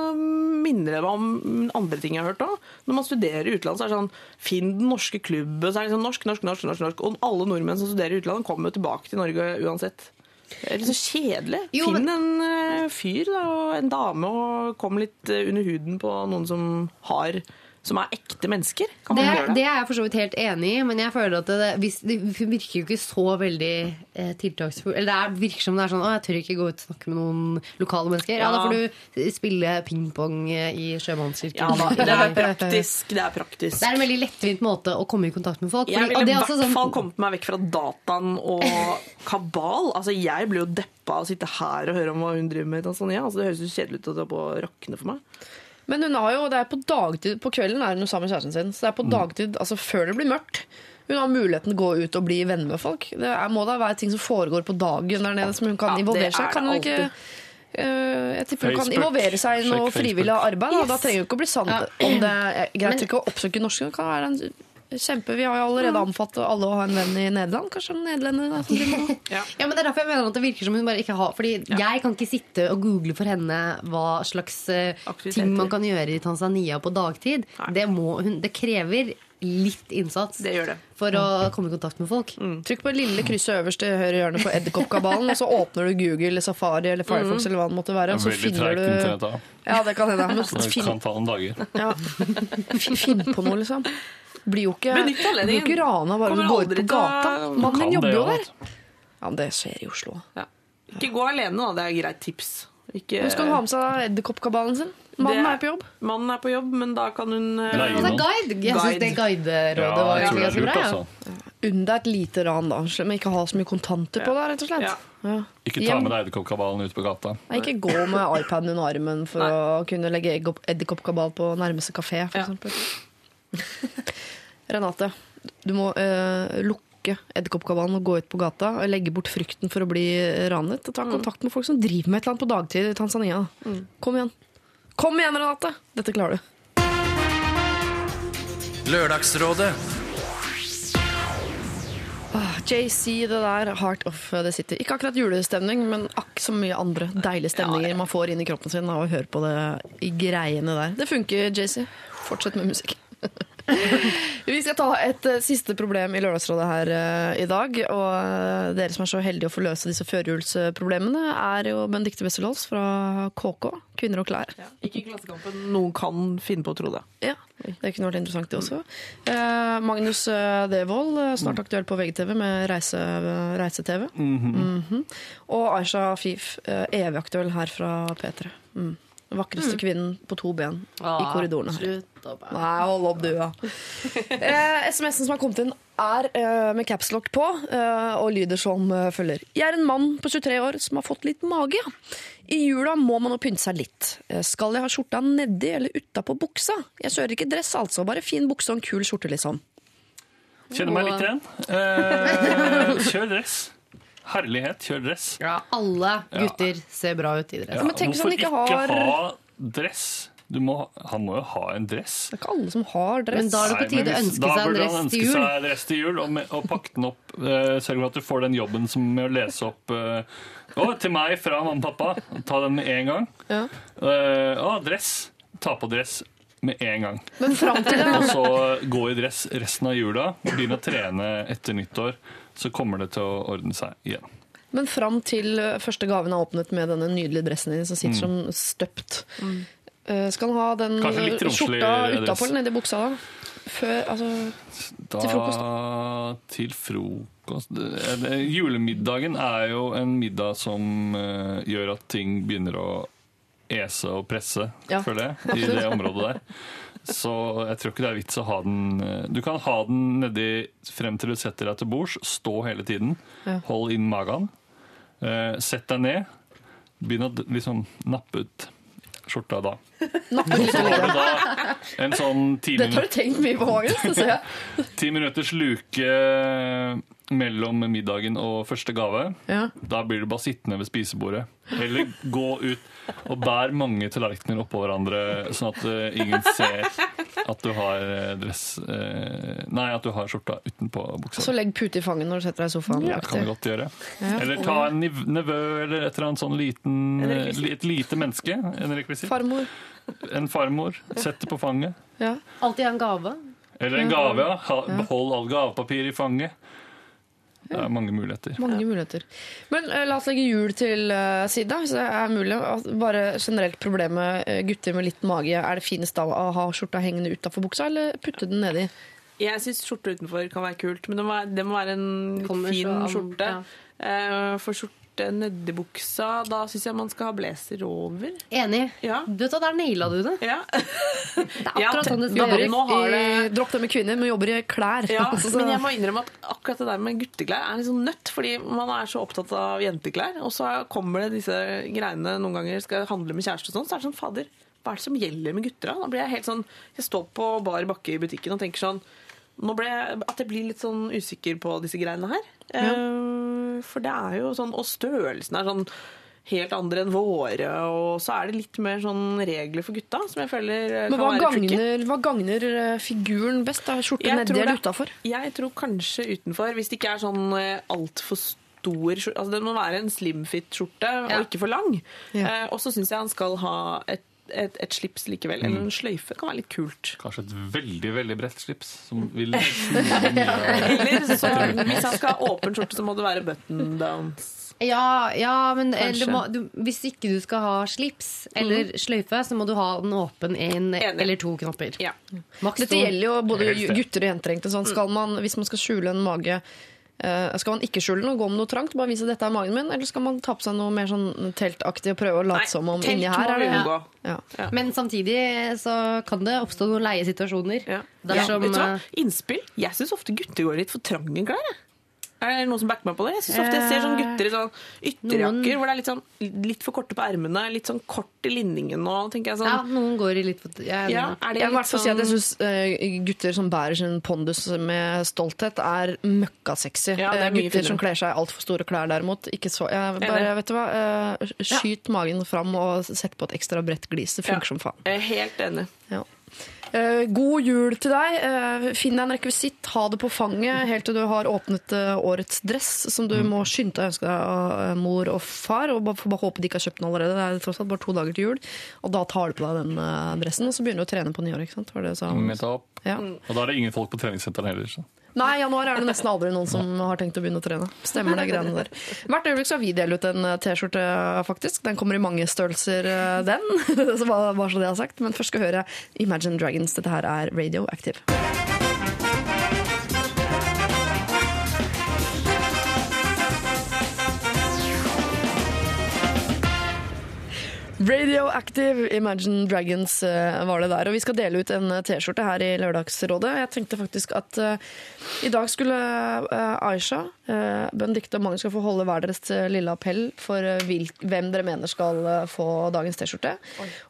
minner det meg om andre ting jeg har hørt òg. Når man studerer i utlandet, så er det sånn Finn den norske klubben. Så er det sånn norsk, norsk, norsk, norsk, norsk. Og alle nordmenn som studerer i utlandet, kommer jo tilbake til Norge uansett. Det er litt så kjedelig. Jo, Finn en eh, fyr da, og en dame, og kom litt eh, under huden på noen som har Som er ekte mennesker. Kan det, man det? det er jeg for så vidt helt enig i, men jeg føler at det, hvis, det virker jo ikke så veldig eh, tiltaksfullt. Eller det er, virker som det er sånn Å, jeg tør ikke gå ut og snakke med noen lokale mennesker. Ja, Ja. Da får du spille pingpong eh, i Sjømannskirken. Ja da, det er praktisk. Det er praktisk. Det er en veldig lettvint måte å komme i kontakt med folk. Jeg ville i er hvert sånn- fall kommet meg vekk fra dataen og kabal. Altså, Jeg blir jo deppa av å sitte her og høre om hva hun driver med i Tanzania. Altså, det høres jo kjedelig ut at det er på å rakne for meg. Men hun har jo, det er på dagtid, på kvelden er hun jo sammen med kjæresten sin. Så det er Mm. på dagtid, altså før det blir mørkt. Hun har muligheten til å gå ut og bli venner med folk. Det er, må da være ting som foregår på dagen der nede som hun kan Ja, involvere seg. Kan hun ikke eh, jeg tipper hun kan involvere seg i noe Facebook. frivillig arbeid. Da. da trenger hun ikke å bli sant om det er greit ikke å oppsøke norske. Det kan være en kjempe, Vi har jo allerede anfatt alle å ha en venn i Nederland. Kanskje en nederlender da, som driver med. Ja. Ja, men Det er derfor jeg mener at det virker som hun bare ikke har Fordi jeg kan ikke sitte og google for henne hva slags eh, ting man kan gjøre i Tanzania på dagtid. Det, må hun, det krever litt innsats Det gjør det. for å komme i kontakt med folk. Trykk på det lille krysset øverst i høyre hjørne på edderkoppkabalen, og så åpner du Google, Safari eller Firefox eller hva det måtte være. Og så finner du. Ja, det kan hende. Det kan ta noen dager. ja. Finn på noe, liksom. Blir jo ikke, Benytt blir anledningen. jo ikke rana bare Kommer du går ut aldri på til å- gata. Mannen jobber jo der. Ja, men det skjer i Oslo. Ja. Ikke gå alene, da. Det er et greit tips. Ikke, Hun skal ha med seg edderkoppkabalen sin. Mannen Det- er på jobb. Mannen er på jobb, men da kan hun Leie noen. Det er guide. Jeg syns det guiderådet Ja, var ganske bra. Ja. altså. Unn deg et lite ran, da. Men ikke ha så mye kontanter på deg, rett og slett. Ja. Ja. Ikke ta med deg edderkoppkabalen ut på gata. Nei, Ikke gå med iPaden under armen for Nei. å kunne legge egg edderkoppkabal på nærmeste kafé, for Ja. Renate, du må eh, lukke edderkoppkabalen og gå ut på gata og legge bort frykten for å bli ranet. Og ta kontakt med folk som driver med et eller annet på dagtid i Tanzania. Kom igjen. Kom igjen, Renate! Dette klarer du. Lørdagsrådet Ah, JC, det der, Heart of the City. Ikke akkurat julestemning, men akk så mye andre deilige stemninger man får inn i kroppen sin av å høre på det i greiene der. Det funker, JC. Fortsett med musikk. Vi skal ta et uh, siste problem i Lørdagsrådet her uh, i dag. Og uh, dere som er så heldige å få løse disse førjulsproblemene, er jo Benedicte Wesselholz fra KK, Kvinner og klær. Ikke Klassekampen. Noen kan finne på å tro det. Ja, det kunne vært interessant det også. Eh, Magnus Devold, snart aktuell på VGTV med reise, reise-TV. -hmm. Og Aisha Fif, evig aktuell her fra P3. Mm. Vakreste kvinnen på to ben i korridorene her. Nei, hold opp du, ja. Eh, SMS-en som har kommet inn, er eh, med capslock på eh, og lyder som eh, følger. Jeg er en mann på 23 år som har fått litt mage. ja. I jula må man jo pynte seg litt. Eh, skal jeg ha skjorta nedi eller utapå buksa? Jeg kjører ikke dress, altså. Bare fin bukse og en kul skjorte, liksom. Kjenner meg litt igjen. Eh, kjør dress. Herlighet, kjør dress. Ja, alle gutter ser bra ut i dress. Ja, men tenk hvis hvorfor han ikke ikke har- ha dress? Du må, han må jo ha en dress. Det er ikke alle som har dress. Men da er det på tide å ønske seg en burde dress han til ønske jul. seg dress til jul, og, med, og pakke den opp. Uh, Sørg for at du får den jobben som med å lese opp eh, Å, til meg fra mamma og pappa. Ta den med en gang. Ja. Eh, å, dress. Ta på dress med en gang. Men fram til det Og så gå i dress resten av jula. Begynne å trene etter nyttår. Så kommer det til å ordne seg igjen. Men fram til eh, første gaven er åpnet med denne nydelige dressen din som sitter som støpt. Mm. Skal han ha den eh, skjorta utapå eller nedi buksa da? Før, altså, Da, Til frokost, Til frokost det- Julemiddagen er jo en middag som eh, gjør at ting begynner å ese og presse, Ja, føler jeg, i det området der. Så jeg tror ikke det er vits å ha den eh, Du kan ha den nedi frem til du setter deg til bords. Stå hele tiden. Hold inn magen. Eh, sett deg ned. Begynn å liksom nappe ut skjorta da. Nappe litt da en sånn ti Dette har du tenkt mye på, Magnus. det ser jeg. Ti minutters luke mellom middagen og første gave. Ja. Da blir du bare sittende ved spisebordet. Eller gå ut og bær mange tallerkener oppå hverandre, sånn at eh, ingen ser at du har eh, dress eh, Nei, at du har skjorta utenpå buksa. Så legg pute i fanget når du setter deg i sofaen. Ja, kan du godt gjøre. Ja. Eller ta en nevø eller et eller annet sånn liten. Et lite menneske. En rekvisitt. Farmor. En farmor. Sett det på fanget. Ja. Alltid en gave. Eller en gave. ja. Ha, behold all gavepapir i fanget. Det er mange muligheter. Mange muligheter. Men eh, la oss legge jul til uh, side, hvis det er mulig. Bare generelt problemet eh, gutter med litt mage. Er det finest da å ha skjorta hengende utafor buksa, eller putte den nedi? Jeg syns skjorte utenfor kan være kult, men det må være, det må være en litt Kommer så fin an- skjorte. ja. Eh, For skjorte nedi da syns jeg man skal ha blazer over. Enig. Ja. Du vet hva, Der naila du det. Ja. Det er Ja, akkurat sånn det skal det- I, dropp det med kvinner, men jobber i klær. Ja, Altså, men jeg må innrømme at akkurat det der med gutteklær er litt sånn nødt, fordi man er så opptatt av jenteklær, og så kommer det disse greiene noen ganger skal handle med kjæreste og sånn, så er det sånn, fader, hva er det som gjelder med gutter da? Da blir jeg helt sånn, jeg står på bar bakke i butikken og tenker sånn, jeg, at jeg blir litt sånn usikker på disse greiene her. Ja. for det er jo sånn, og størrelsen er sånn helt andre enn våre, og så er det litt mer sånn regler for gutta, som jeg føler eh, Men kan hva være tricky. gagner, hva gagner eh, figuren best? da? Skjorte nedi eller utafor? Jeg tror kanskje utenfor, hvis det ikke er sånn altfor stor skjorte. Altså, det må være en slimfit-skjorte, Ja. og ikke for lang. Ja. Eh, og så syns jeg han skal ha et, et, et slips likevel. Eller en sløyfe. Kan være litt kult. Kanskje et veldig veldig bredt slips som vil mye Eller så, hvis han skal ha åpen skjorte, så må det være button downs. Ja, ja men du må, du, hvis ikke du skal ha slips eller sløyfe, så må du ha den åpen én en eller to knapper. Ja. Dette gjelder jo både gutter og jenter. Sånn, skal man, hvis man skal skjule en mage, eh, skal man ikke skjule den og gå med noe trangt? Bare vise at dette er magen min? Eller skal man ta på seg noe mer sånn teltaktig og prøve å late som om inni her er det ja. ja. Men samtidig så kan det oppstå noen leie situasjoner. Ja. Dersom, Vet du hva? eh, Innspill. Jeg syns ofte gutter går litt for trange klær. jeg. Er det noen som backer meg på det? Jeg synes ofte jeg ser sånn gutter i sånn ytterjakker hvor det er litt, sånn, litt for korte på ermene, litt sånn kort i linningen. nå, tenker jeg ja, sånn, noen går i litt for jeg ja, er det Jeg vil litt hvert fall si at jeg sånn- syns gutter som bærer sin pondus med stolthet, er møkkasexy. Ja, det er Eh, gutter finere. som kler seg i altfor store klær, derimot. Ikke så. Jeg bare, vet du hva, eh, Skyt magen fram og sett på et ekstra bredt glis. Det funker Ja. som faen. Helt enig. Ja. Eh, god jul til deg. Eh, finn deg en rekvisitt, ha det på fanget helt til du har åpnet eh, årets dress, som du må skynde deg å ønske deg av mor og far. Og bare, får bare håpe de ikke har kjøpt den allerede. Det er tross alt bare to dager til jul. Og da tar du på deg den dressen, og så begynner du å trene på nyåret. ikke sant? Var det så? Ja. Og da er det ingen folk på treningssenteret heller. Så. Nei, januar er det nesten aldri noen som har tenkt å begynne å trene. Stemmer det greiene der. Hvert øyeblikk skal vi dele ut en eh, T-skjorte, faktisk. Den kommer i mange størrelser, eh, den. så bare, så det er sagt. Men først skal vi høre Imagine Dragons. Dette her er Radioactive. Radioactive Imagine Dragons eh, var det der. Og vi skal dele ut en T-skjorte her i Lørdagsrådet. Jeg tenkte faktisk at uh, i dag skulle uh, Aisha, uh, Benedicte og Magnus skal få holde hver deres eh, lille appell for uh, hvem dere mener skal eh, få dagens T-skjorte.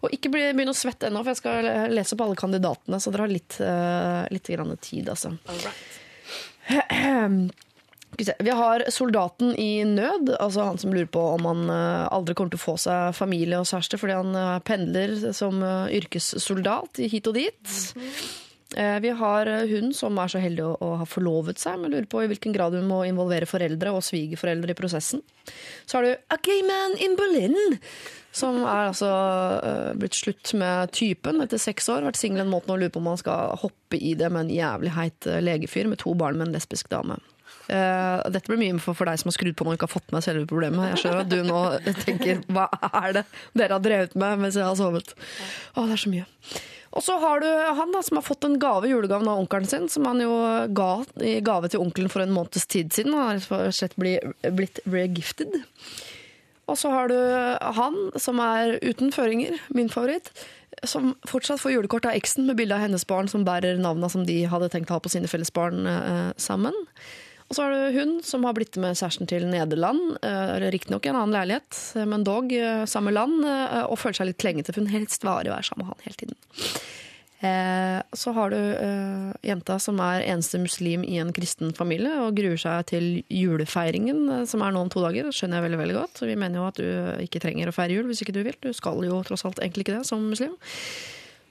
Og ikke begynn å svette ennå, for jeg skal lese opp alle kandidatene, så dere har litt, eh, litt grann tid, altså. All se. Vi har soldaten i nød, altså han som lurer på om han eh, aldri kommer til å få seg familie og kjæreste fordi han eh, pendler som eh, yrkessoldat hit og dit. Vi har hun som er så heldig å, ha forlovet seg, men lurer på i hvilken grad hun må involvere foreldre og svigerforeldre i prosessen. Så har du A Gay Man in Berlin, som er altså blitt slutt med typen etter seks år. Vært singel en måned og lurer på om han skal hoppe i det med en jævlig heit legefyr med to barn med en lesbisk dame. Eh, dette blir mye for, for deg som har skrudd på nå og ikke har fått med selve problemet. Jeg skjønner at du nå tenker hva er det dere har drevet med mens jeg har sovet? Å, det er så mye. Og så har du han da, som har fått en gave, julegaven av onkelen sin, som han jo ga i gave til onkelen for en måneds tid siden. Han har rett og slett blitt regifted. Og så har du han som er uten føringer, min favoritt. Som fortsatt får julekort av eksen med bilde av hennes barn som bærer navna som de hadde tenkt å ha på sine felles barn eh, sammen. Og så har du hun som har blitt med kjæresten til Nederland. Eh, Riktignok i en annen leilighet, eh, men dog eh, samme land. Og føler seg litt klengete, for hun helst varer å være sammen med han hele tiden. Så har du jenta som er eneste muslim i en kristen familie og gruer seg til julefeiringen, som er nå om to dager. Det skjønner jeg veldig veldig godt. Vi mener jo at du ikke trenger å feire jul hvis ikke du vil. Du skal jo tross alt egentlig ikke det som muslim.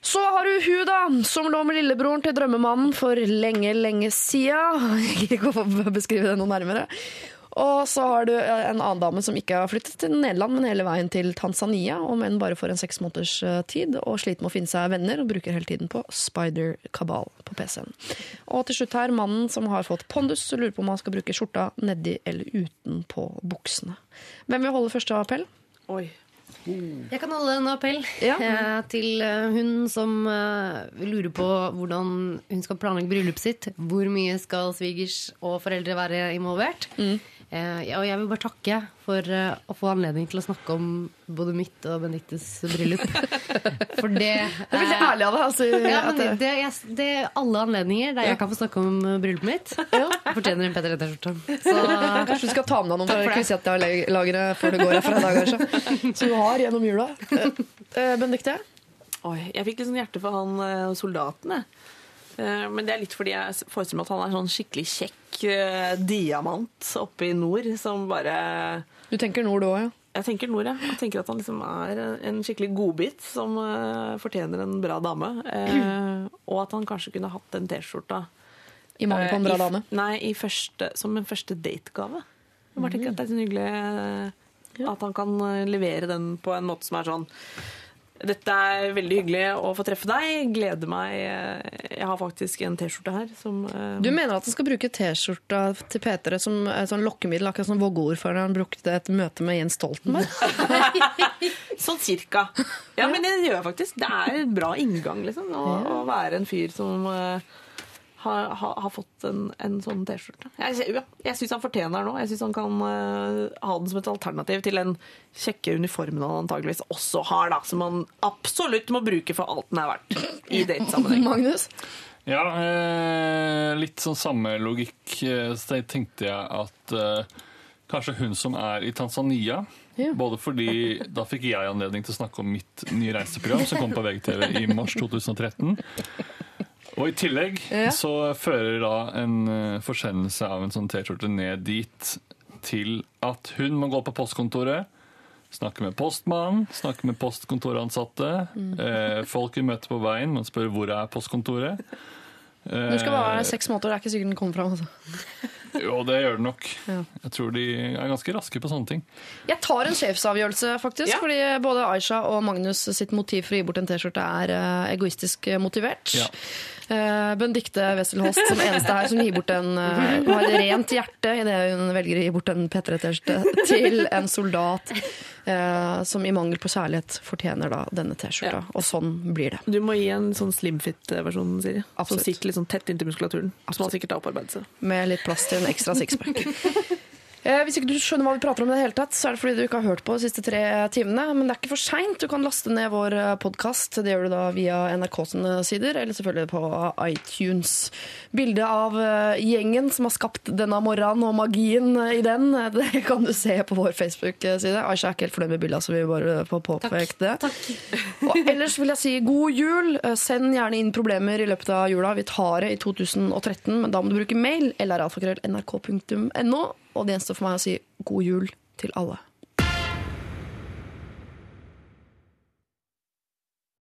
Så har du hun da, som lå med lillebroren til drømmemannen for lenge, lenge sia. Jeg gidder ikke å beskrive det noe nærmere. Og så har du eh, en annen dame som ikke har flyttet til Nederland, men hele veien til Tanzania, om enn bare for en seks måneders eh, tid, og sliter med å finne seg venner, og bruker hele tiden på Spider Cabal på PC-en. Og til slutt her, mannen som har fått pondus, lurer på om han skal bruke skjorta nedi eller utenpå buksene. Hvem vil holde første appell? Oi. Jeg kan holde en appell Ja. eh, til eh, hun som eh, lurer på hvordan hun skal planlegge bryllupet sitt. Hvor mye skal svigers og foreldre være involvert? Ja, og jeg vil bare takke for eh, å få anledning til å snakke om både mitt og Benedictes bryllup. For det Det er veldig eh, ærlig av deg. Altså, ja, det- det, jeg, det er alle anledninger der jeg kan få snakke om eh, bryllupet mitt. Fortjener en Petter Etter-skjorte. Kanskje du skal ta med deg noen fra. Quizette-lageret før du går herfra i dag, kanskje. Som du har gjennom jula. Eh, eh, Benedicte? Oi, jeg fikk litt sånn hjerte for han eh, soldaten, jeg. Eh, Men det er litt fordi jeg forestiller meg at han er sånn skikkelig kjekk eh, diamant oppe i nord som bare Du tenker nord òg, ja? Jeg tenker nord, ja. Jeg tenker at han liksom er en skikkelig godbit som eh, fortjener en bra dame. Og at han kanskje kunne hatt den T-skjorta I mangel på en bra dame. Nei, i første, som en første dategave. Jeg bare tenker at det er så hyggelig at han kan levere den på en måte som er sånn dette er veldig hyggelig å få treffe deg. Gleder meg. Jeg har faktisk en T-skjorte her som uh... Du mener at han skal bruke T-skjorta til P3 som sånn lokkemiddel, akkurat som Vågå-ordføreren brukte et møte med Jens Stoltenberg? Sånn cirka. Ja, men det gjør jeg faktisk. Det er en bra inngang, liksom. Å, å være en fyr som eh, har, har, har fått en, en sånn T-skjorte. Jeg, ja, jeg syns han fortjener det nå. Jeg syns han kan uh, ha den som et alternativ til den kjekke uniformen han antageligvis også har, da. Som han absolutt må bruke for alt den er verdt i datesammenheng. Magnus? Ja, eh, litt sånn samme logikk. Så Så tenkte jeg at eh, kanskje hun som er i Tanzania Ja. Både fordi da fikk jeg anledning til å snakke om mitt nye reiseprogram som kom på VGTV i mars 2013. Og i tillegg Ja. så fører da en eh, forsendelse av en sånn T-skjorte ned dit til at hun må gå på postkontoret, Snakke med postmannen, snakke med postkontoransatte. Eh, folk vi møter på veien, man spør hvor er postkontoret. Eh, Du skal være seks måneder, det er ikke sikkert den kommer fram. Altså. Jo, det gjør det nok. Ja. Jeg tror de er ganske raske på sånne ting. Jeg tar en sjefsavgjørelse, faktisk. Ja. Fordi både Aisha og Magnus sitt motiv for å gi bort en T-skjorte er eh, egoistisk motivert. Ja. Uh, Benedicte Wesselhost som eneste her som gir bort en uh, Hun har et rent hjerte idet hun velger å gi bort en P3-T-skjorte til en soldat uh, som i mangel på kjærlighet fortjener da denne T-skjorta. Og sånn blir det. Du må gi en sånn slimfit-versjon, Siri. Som sitter litt sånn tett inntil muskulaturen. Som han sikkert har opparbeidet seg. Med litt plass til en ekstra sixpack. Eh, hvis ikke du skjønner hva vi prater om i det hele tatt, så er det fordi du ikke har hørt på de siste tre timene. Men det er ikke for seint. Du kan laste ned vår podkast. Det gjør du da via NRK sine sider, eller selvfølgelig på iTunes. Bilde av eh, gjengen som har skapt denne morgenen, og magien i den, eh, det kan du se på vår Facebook-side. Aisha er ikke helt fornøyd med bildet, så vi bare får påpekt det. Og ellers vil jeg si god jul. Eh, Send gjerne inn problemer i løpet av jula. Vi tar det i 2013, men da må du bruke mail. lralfakrøll.nrk.no. Og det gjenstår for meg å si god jul til alle.